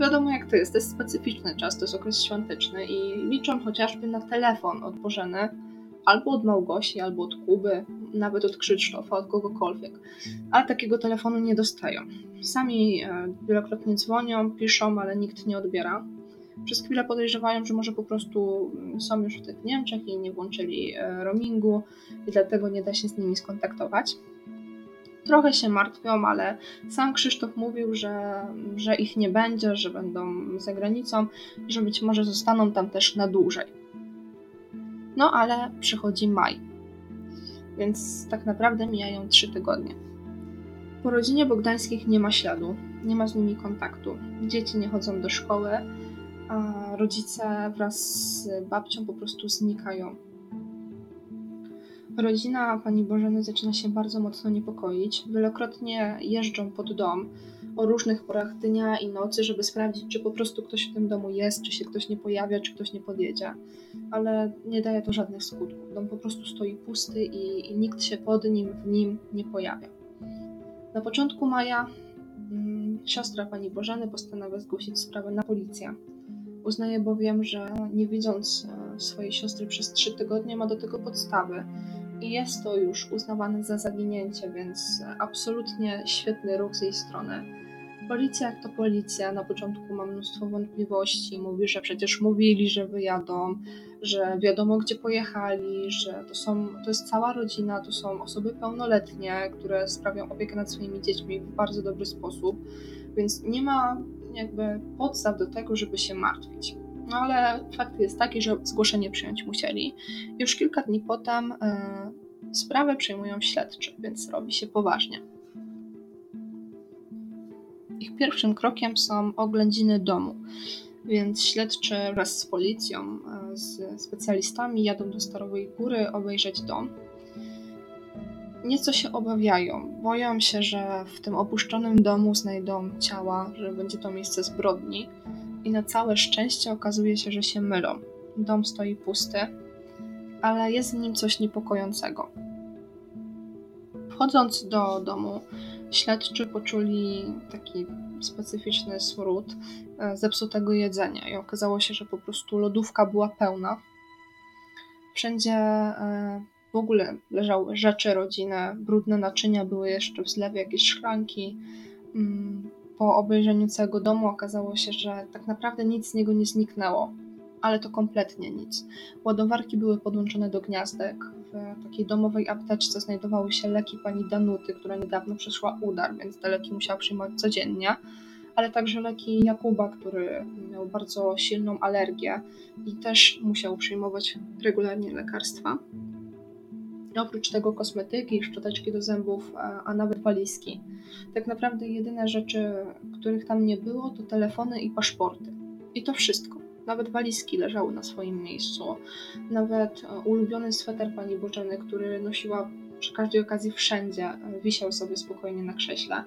W: Wiadomo jak to jest, to jest specyficzny czas, to jest okres świąteczny i liczą chociażby na telefon od Bożeny, albo od Małgosi, albo od Kuby, nawet od Krzysztofa, od kogokolwiek. Ale takiego telefonu nie dostają. Sami e, wielokrotnie dzwonią, piszą, ale nikt nie odbiera. Przez chwilę podejrzewają, że może po prostu są już w tych Niemczech i nie włączyli e, roamingu i dlatego nie da się z nimi skontaktować. Trochę się martwią, ale sam Krzysztof mówił, że, że ich nie będzie, że będą za granicą i że być może zostaną tam też na dłużej. No ale przychodzi maj, więc tak naprawdę mijają trzy tygodnie. Po rodzinie Bogdańskich nie ma śladu, nie ma z nimi kontaktu. Dzieci nie chodzą do szkoły, a rodzice wraz z babcią po prostu znikają. Rodzina pani Bożeny zaczyna się bardzo mocno niepokoić. Wielokrotnie jeżdżą pod dom o różnych porach dnia i nocy, żeby sprawdzić, czy po prostu ktoś w tym domu jest, czy się ktoś nie pojawia, czy ktoś nie podjedzie. Ale nie daje to żadnych skutków. Dom po prostu stoi pusty i, i nikt się pod nim, w nim nie pojawia. Na początku maja mm, siostra pani Bożeny postanawia zgłosić sprawę na policję. Uznaje bowiem, że nie widząc e, swojej siostry przez trzy tygodnie ma do tego podstawy i jest to już uznawane za zaginięcie, więc absolutnie świetny ruch z jej strony. Policja jak to policja, na początku ma mnóstwo wątpliwości, mówi, że przecież mówili, że wyjadą, że wiadomo gdzie pojechali, że to, są, to jest cała rodzina, to są osoby pełnoletnie, które sprawiają opiekę nad swoimi dziećmi w bardzo dobry sposób, więc nie ma jakby podstaw do tego, żeby się martwić. No ale fakt jest taki, że zgłoszenie przyjąć musieli. Już kilka dni potem y, sprawę przejmują śledczy, więc robi się poważnie. Ich pierwszym krokiem są oględziny domu, więc śledczy wraz z policją, e, z specjalistami jadą do Starowej Góry obejrzeć dom. Nieco się obawiają, boją się, że w tym opuszczonym domu znajdą ciała, że będzie to miejsce zbrodni i na całe szczęście okazuje się, że się mylą. Dom stoi pusty, ale jest w nim coś niepokojącego. Wchodząc do domu, śledczy poczuli taki specyficzny smród e, zepsutego jedzenia i okazało się, że po prostu lodówka była pełna. Wszędzie e, w ogóle leżały rzeczy rodzinne, brudne naczynia były jeszcze w zlewie, jakieś szklanki. Mm, Po obejrzeniu całego domu okazało się, że tak naprawdę nic z niego nie zniknęło, ale to kompletnie nic. Ładowarki były podłączone do gniazdek. W takiej domowej apteczce znajdowały się leki pani Danuty, która niedawno przeszła udar, więc te leki musiała przyjmować codziennie, ale także leki Jakuba, który miał bardzo silną alergię i też musiał przyjmować regularnie lekarstwa. Oprócz tego kosmetyki, szczoteczki do zębów, a nawet walizki. Tak naprawdę jedyne rzeczy, których tam nie było, to telefony i paszporty. I to wszystko. Nawet walizki leżały na swoim miejscu. Nawet e, ulubiony sweter pani Bożeny, który nosiła przy każdej okazji wszędzie, e, wisiał sobie spokojnie na krześle.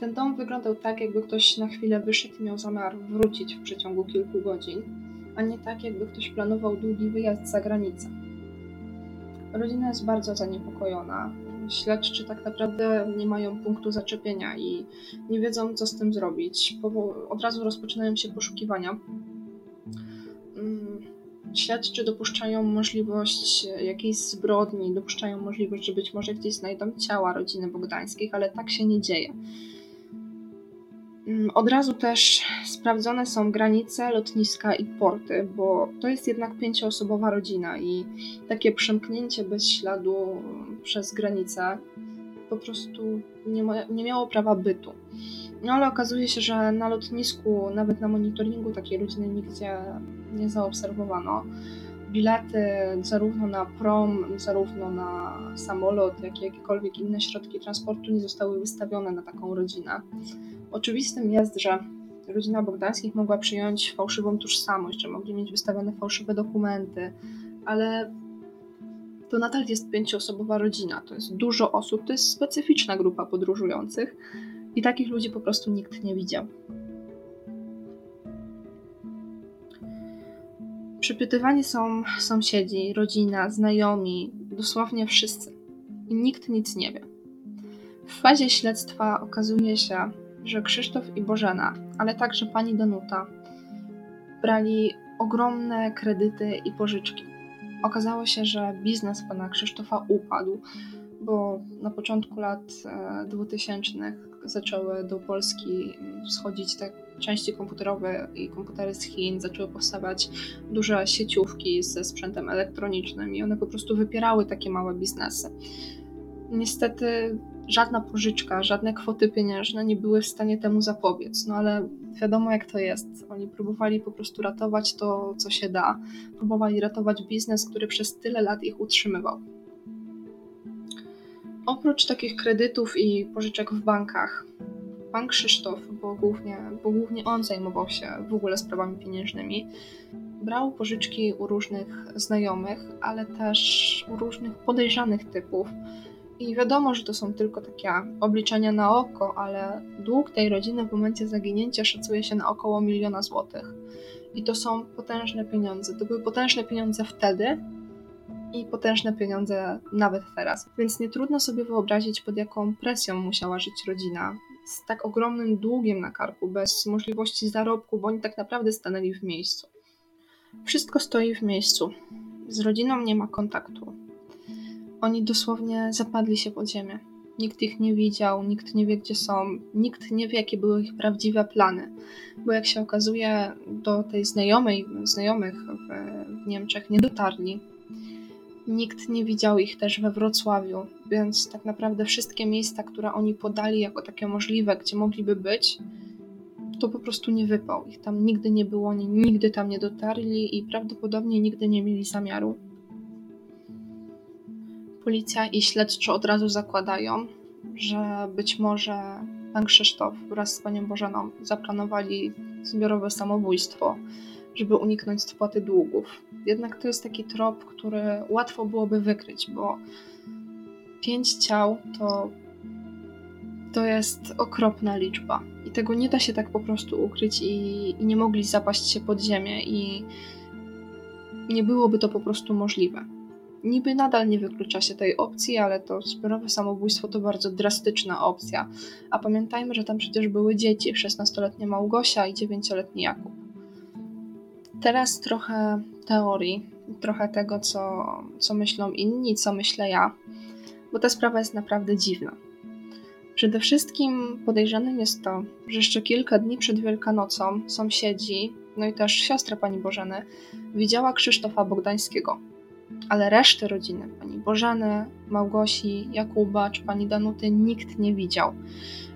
W: Ten dom wyglądał tak, jakby ktoś na chwilę wyszedł i miał zamiar wrócić w przeciągu kilku godzin, a nie tak, jakby ktoś planował długi wyjazd za granicę. Rodzina jest bardzo zaniepokojona. Śledczy tak naprawdę nie mają punktu zaczepienia i nie wiedzą, co z tym zrobić. Od razu rozpoczynają się poszukiwania. Śledczy dopuszczają możliwość jakiejś zbrodni, dopuszczają możliwość, że być może gdzieś znajdą ciała rodziny Bogdańskich, ale tak się nie dzieje. Mm, Od razu też sprawdzone są granice, lotniska i porty, bo to jest jednak pięcioosobowa rodzina i takie przemknięcie bez śladu przez granicę po prostu nie, ma, nie miało prawa bytu. No ale okazuje się, że na lotnisku, nawet na monitoringu takiej rodziny nigdzie nie zaobserwowano. Bilety zarówno na prom, zarówno na samolot, jak i jakiekolwiek inne środki transportu nie zostały wystawione na taką rodzinę. Oczywistym jest, że rodzina Bogdańskich mogła przyjąć fałszywą tożsamość, że mogli mieć wystawione fałszywe dokumenty, ale to nadal jest pięcioosobowa rodzina. To jest dużo osób, to jest specyficzna grupa podróżujących i takich ludzi po prostu nikt nie widział. Przypytywani są sąsiedzi, rodzina, znajomi, dosłownie wszyscy. I nikt nic nie wie. W fazie śledztwa okazuje się, że Krzysztof i Bożena, ale także pani Danuta, brali ogromne kredyty i pożyczki. Okazało się, że biznes pana Krzysztofa upadł, bo na początku lat e, 2000 zaczęły do Polski wschodzić te części komputerowe i komputery z Chin, zaczęły powstawać duże sieciówki ze sprzętem elektronicznym i one po prostu wypierały takie małe biznesy. Niestety żadna pożyczka, żadne kwoty pieniężne nie były w stanie temu zapobiec, no ale wiadomo jak to jest. Oni próbowali po prostu ratować to, co się da. Próbowali ratować biznes, który przez tyle lat ich utrzymywał. Oprócz takich kredytów i pożyczek w bankach, pan Krzysztof, bo głównie, bo głównie on zajmował się w ogóle sprawami pieniężnymi, brał pożyczki u różnych znajomych, ale też u różnych podejrzanych typów. I wiadomo, że to są tylko takie obliczenia na oko, ale dług tej rodziny w momencie zaginięcia szacuje się na około miliona złotych. I to są potężne pieniądze. To były potężne pieniądze wtedy i potężne pieniądze nawet teraz. Więc nie trudno sobie wyobrazić, pod jaką presją musiała żyć rodzina z tak ogromnym długiem na karku, bez możliwości zarobku, bo oni tak naprawdę stanęli w miejscu. Wszystko stoi w miejscu. Z rodziną nie ma kontaktu. Oni dosłownie zapadli się pod ziemię. Nikt ich nie widział, nikt nie wie, gdzie są, nikt nie wie, jakie były ich prawdziwe plany. Bo jak się okazuje, do tej znajomej, znajomych w, w Niemczech nie dotarli. Nikt nie widział ich też we Wrocławiu, więc tak naprawdę wszystkie miejsca, które oni podali jako takie możliwe, gdzie mogliby być, to po prostu nie wypał. Ich tam nigdy nie było, oni nigdy tam nie dotarli i prawdopodobnie nigdy nie mieli zamiaru. Policja i śledczy od razu zakładają, że być może pan Krzysztof wraz z panią Bożeną zaplanowali zbiorowe samobójstwo, żeby uniknąć spłaty długów. Jednak to jest taki trop, który łatwo byłoby wykryć, bo pięć ciał to, to jest okropna liczba. I tego nie da się tak po prostu ukryć i, i nie mogli zapaść się pod ziemię i nie byłoby to po prostu możliwe. Niby nadal nie wyklucza się tej opcji, ale to zbiorowe samobójstwo to bardzo drastyczna opcja. A pamiętajmy, że tam przecież były dzieci, 16-letnia Małgosia i 9-letni Jakub. Teraz trochę teorii, trochę tego, co, co myślą inni, co myślę ja, bo ta sprawa jest naprawdę dziwna. Przede wszystkim podejrzanym jest to, że jeszcze kilka dni przed Wielkanocą sąsiedzi, no i też siostra pani Bożeny, widziała Krzysztofa Bogdańskiego. Ale reszty rodziny, pani Bożeny, Małgosi, Jakuba czy pani Danuty, nikt nie widział.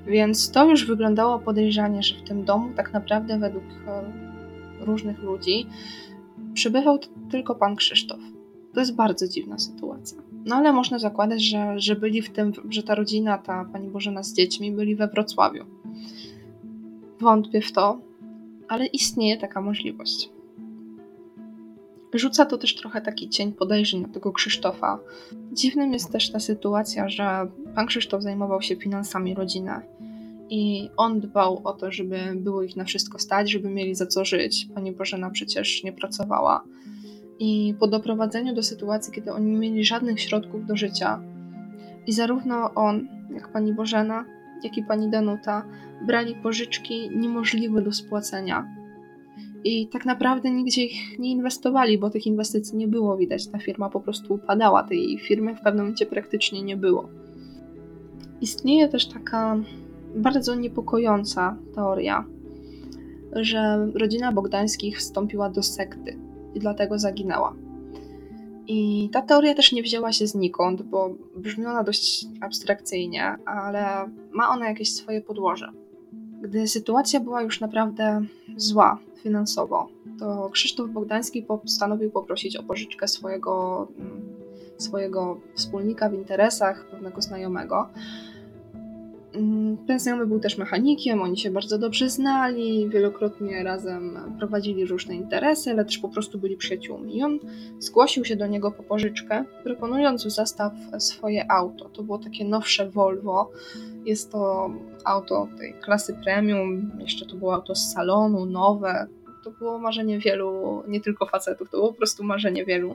W: Więc to już wyglądało podejrzanie, że w tym domu tak naprawdę według e, różnych ludzi przybywał tylko pan Krzysztof. To jest bardzo dziwna sytuacja. No ale można zakładać, że, że byli w tym, że ta rodzina, ta pani Bożena z dziećmi byli we Wrocławiu. Wątpię w to, ale istnieje taka możliwość. Rzuca to też trochę taki cień podejrzeń na tego Krzysztofa. Dziwnym jest też ta sytuacja, że pan Krzysztof zajmował się finansami rodziny i on dbał o to, żeby było ich na wszystko stać, żeby mieli za co żyć. Pani Bożena przecież nie pracowała. I po doprowadzeniu do sytuacji, kiedy oni nie mieli żadnych środków do życia, i zarówno on, jak pani Bożena, jak i pani Danuta brali pożyczki niemożliwe do spłacenia. I tak naprawdę nigdzie ich nie inwestowali, bo tych inwestycji nie było widać. Ta firma po prostu upadała, tej firmy w pewnym momencie praktycznie nie było. Istnieje też taka bardzo niepokojąca teoria, że rodzina Bogdańskich wstąpiła do sekty i dlatego zaginęła. I ta teoria też nie wzięła się znikąd, bo brzmi ona dość abstrakcyjnie, ale ma ona jakieś swoje podłoże. Gdy sytuacja była już naprawdę zła finansowo, to Krzysztof Bogdański postanowił poprosić o pożyczkę swojego, mm, swojego wspólnika w interesach, pewnego znajomego. Mm, Ten znajomy był też mechanikiem, oni się bardzo dobrze znali, wielokrotnie razem prowadzili różne interesy, ale też po prostu byli przyjaciółmi. I on zgłosił się do niego po pożyczkę, proponując w zastaw swoje auto. To było takie nowsze Volvo. Jest to auto tej klasy premium, jeszcze to było auto z salonu, nowe. To było marzenie wielu, nie tylko facetów, to było po prostu marzenie wielu.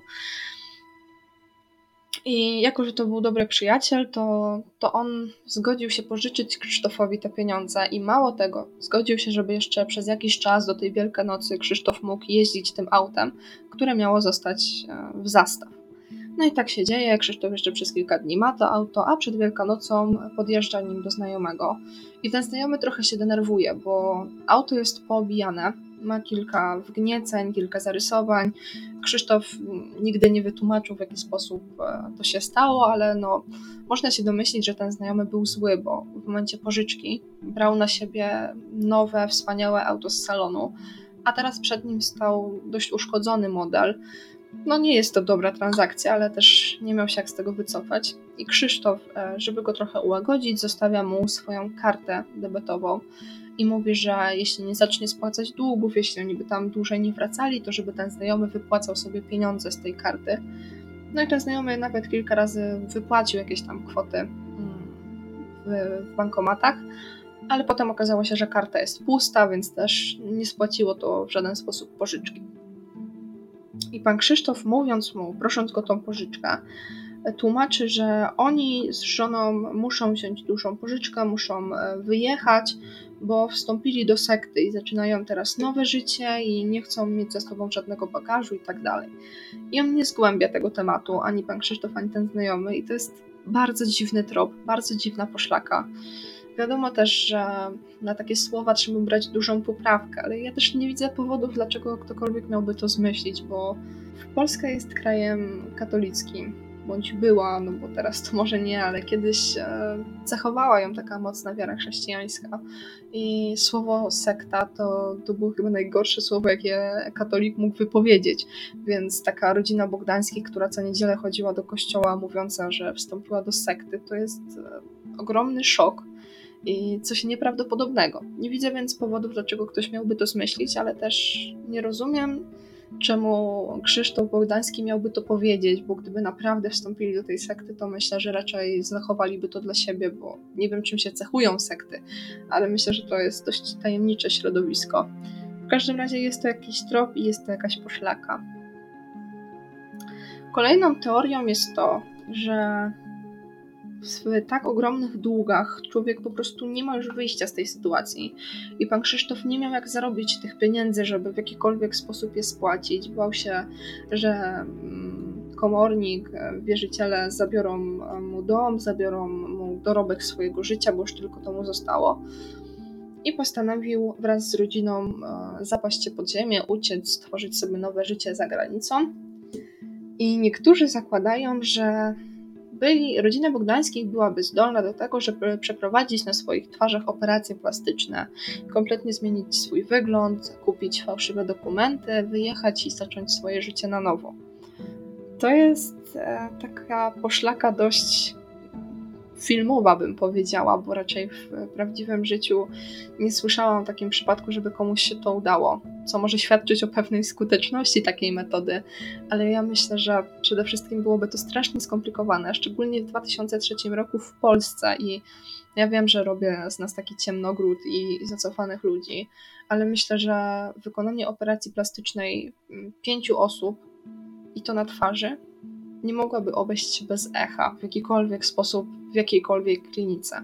W: I jako, że to był dobry przyjaciel, to, to on zgodził się pożyczyć Krzysztofowi te pieniądze i mało tego, zgodził się, żeby jeszcze przez jakiś czas do tej Wielkanocy Krzysztof mógł jeździć tym autem, które miało zostać e, w zastaw. No i tak się dzieje, Krzysztof jeszcze przez kilka dni ma to auto, a przed Wielkanocą podjeżdża nim do znajomego. I ten znajomy trochę się denerwuje, bo auto jest poobijane, ma kilka wgnieceń, kilka zarysowań. Krzysztof nigdy nie wytłumaczył, w jaki sposób e, to się stało, ale no, można się domyślić, że ten znajomy był zły, bo w momencie pożyczki brał na siebie nowe, wspaniałe auto z salonu, a teraz przed nim stał dość uszkodzony model. No nie jest to dobra transakcja, ale też nie miał się jak z tego wycofać. I Krzysztof, e, żeby go trochę ułagodzić, zostawia mu swoją kartę debetową i mówi, że jeśli nie zacznie spłacać długów, jeśli oni by tam dłużej nie wracali, to żeby ten znajomy wypłacał sobie pieniądze z tej karty. No i ten znajomy nawet kilka razy wypłacił jakieś tam kwoty w, bankomatach, ale potem okazało się, że karta jest pusta, więc też nie spłaciło to w żaden sposób pożyczki. I pan Krzysztof, mówiąc mu, prosząc go tą pożyczkę, tłumaczy, że oni z żoną muszą wziąć dużą pożyczkę, muszą e, wyjechać, bo wstąpili do sekty i zaczynają teraz nowe życie i nie chcą mieć ze sobą żadnego bagażu i tak dalej. I on nie zgłębia tego tematu, ani pan Krzysztof, ani ten znajomy i to jest bardzo dziwny trop, bardzo dziwna poszlaka. Wiadomo też, że na takie słowa trzeba brać dużą poprawkę, ale ja też nie widzę powodów, dlaczego ktokolwiek miałby to zmyślić, bo Polska jest krajem katolickim, bądź była, no bo teraz to może nie, ale kiedyś zachowała ją taka mocna wiara chrześcijańska. I słowo sekta to, to było chyba najgorsze słowo, jakie katolik mógł wypowiedzieć. Więc taka rodzina Bogdańskich, która co niedzielę chodziła do kościoła, mówiąca, że wstąpiła do sekty, to jest e, ogromny szok i coś nieprawdopodobnego. Nie widzę więc powodów, dlaczego ktoś miałby to zmyślić, ale też nie rozumiem, czemu Krzysztof Bogdański miałby to powiedzieć, bo gdyby naprawdę wstąpili do tej sekty, to myślę, że raczej zachowaliby to dla siebie, bo nie wiem, czym się cechują sekty, ale myślę, że to jest dość tajemnicze środowisko. W każdym razie jest to jakiś trop i jest to jakaś poszlaka. Kolejną teorią jest to, że w tak ogromnych długach człowiek po prostu nie ma już wyjścia z tej sytuacji. I pan Krzysztof nie miał jak zarobić tych pieniędzy, żeby w jakikolwiek sposób je spłacić. Bał się, że mm, komornik, e, wierzyciele zabiorą e, mu dom, zabiorą mu dorobek swojego życia, bo już tylko to mu zostało. I postanowił wraz z rodziną e, zapaść się pod ziemię, uciec, stworzyć sobie nowe życie za granicą. I niektórzy zakładają, że byli, rodzina Bogdańskich byłaby zdolna do tego, żeby przeprowadzić na swoich twarzach operacje plastyczne, kompletnie zmienić swój wygląd, kupić fałszywe dokumenty, wyjechać i zacząć swoje życie na nowo. To jest e, taka poszlaka dość filmowa, bym powiedziała, bo raczej w prawdziwym życiu nie słyszałam o takim przypadku, żeby komuś się to udało, co może świadczyć o pewnej skuteczności takiej metody, ale ja myślę, że przede wszystkim byłoby to strasznie skomplikowane, szczególnie w 2003 roku w Polsce i ja wiem, że robię z nas taki ciemnogród i, zacofanych ludzi, ale myślę, że wykonanie operacji plastycznej mm, pięciu osób i to na twarzy nie mogłaby obejść się bez echa w jakikolwiek sposób, w jakiejkolwiek klinice.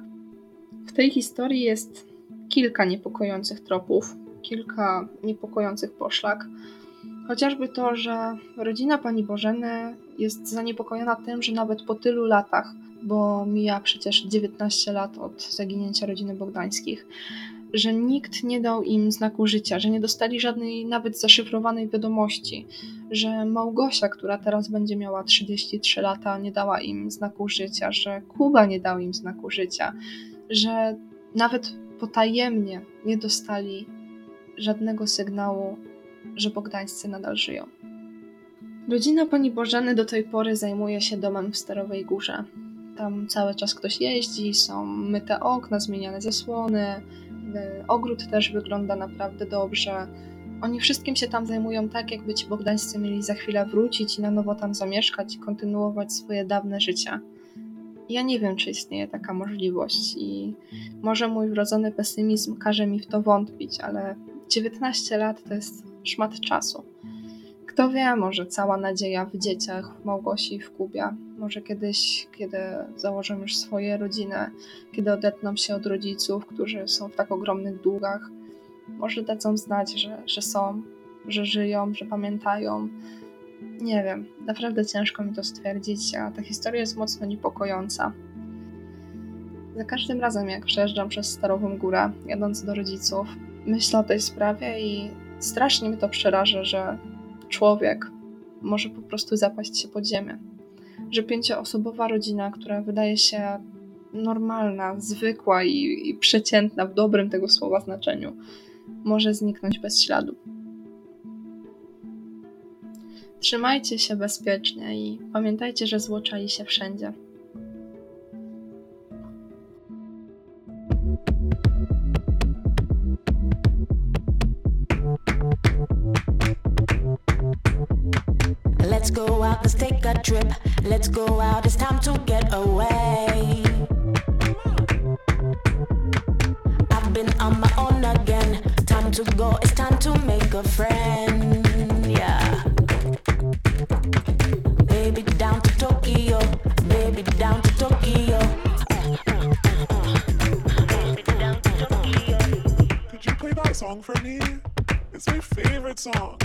W: W tej historii jest kilka niepokojących tropów, kilka niepokojących poszlak. Chociażby to, że rodzina pani Bożeny jest zaniepokojona tym, że nawet po tylu latach, bo mija przecież 19 lat od zaginięcia rodziny Bogdańskich, że nikt nie dał im znaku życia, że nie dostali żadnej nawet zaszyfrowanej wiadomości, że Małgosia, która teraz będzie miała 33 lata, nie dała im znaku życia, że Kuba nie dał im znaku życia, że nawet potajemnie nie dostali żadnego sygnału, że Bogdańscy nadal żyją. Rodzina pani Bożeny do tej pory zajmuje się domem w Starowej Górze. Tam cały czas ktoś jeździ, są myte okna, zmieniane zasłony, ogród też wygląda naprawdę dobrze. Oni wszystkim się tam zajmują tak, jakby ci Bogdańscy mieli za chwilę wrócić i na nowo tam zamieszkać i kontynuować swoje dawne życie. Ja nie wiem, czy istnieje taka możliwość i może mój wrodzony pesymizm każe mi w to wątpić, ale 19 lat to jest szmat czasu. Kto wie, może cała nadzieja w dzieciach, w Małgosi i w Kubie. Może kiedyś, kiedy założą już swoje rodziny, kiedy odetną się od rodziców, którzy są w tak ogromnych długach, może dadzą znać, że, że są, że żyją, że pamiętają. Nie wiem, naprawdę ciężko mi to stwierdzić, a ta historia jest mocno niepokojąca. Za każdym razem, jak przejeżdżam przez Starową Górę, jadąc do rodziców, myślę o tej sprawie i strasznie mnie to przeraża, że człowiek może po prostu zapaść się pod ziemię. Że pięcioosobowa rodzina, która wydaje się normalna, zwykła i, i przeciętna w dobrym tego słowa znaczeniu, może zniknąć bez śladu. Trzymajcie się bezpiecznie i pamiętajcie, że zło czai się wszędzie.
V: Let's go out, let's take a trip. Let's go out, it's time to get away. I've been on my own again. Time to go, it's time to make a friend. Yeah. Baby, down to Tokyo. Baby, down to Tokyo.
X: Could you play that song for me? It's my favorite song.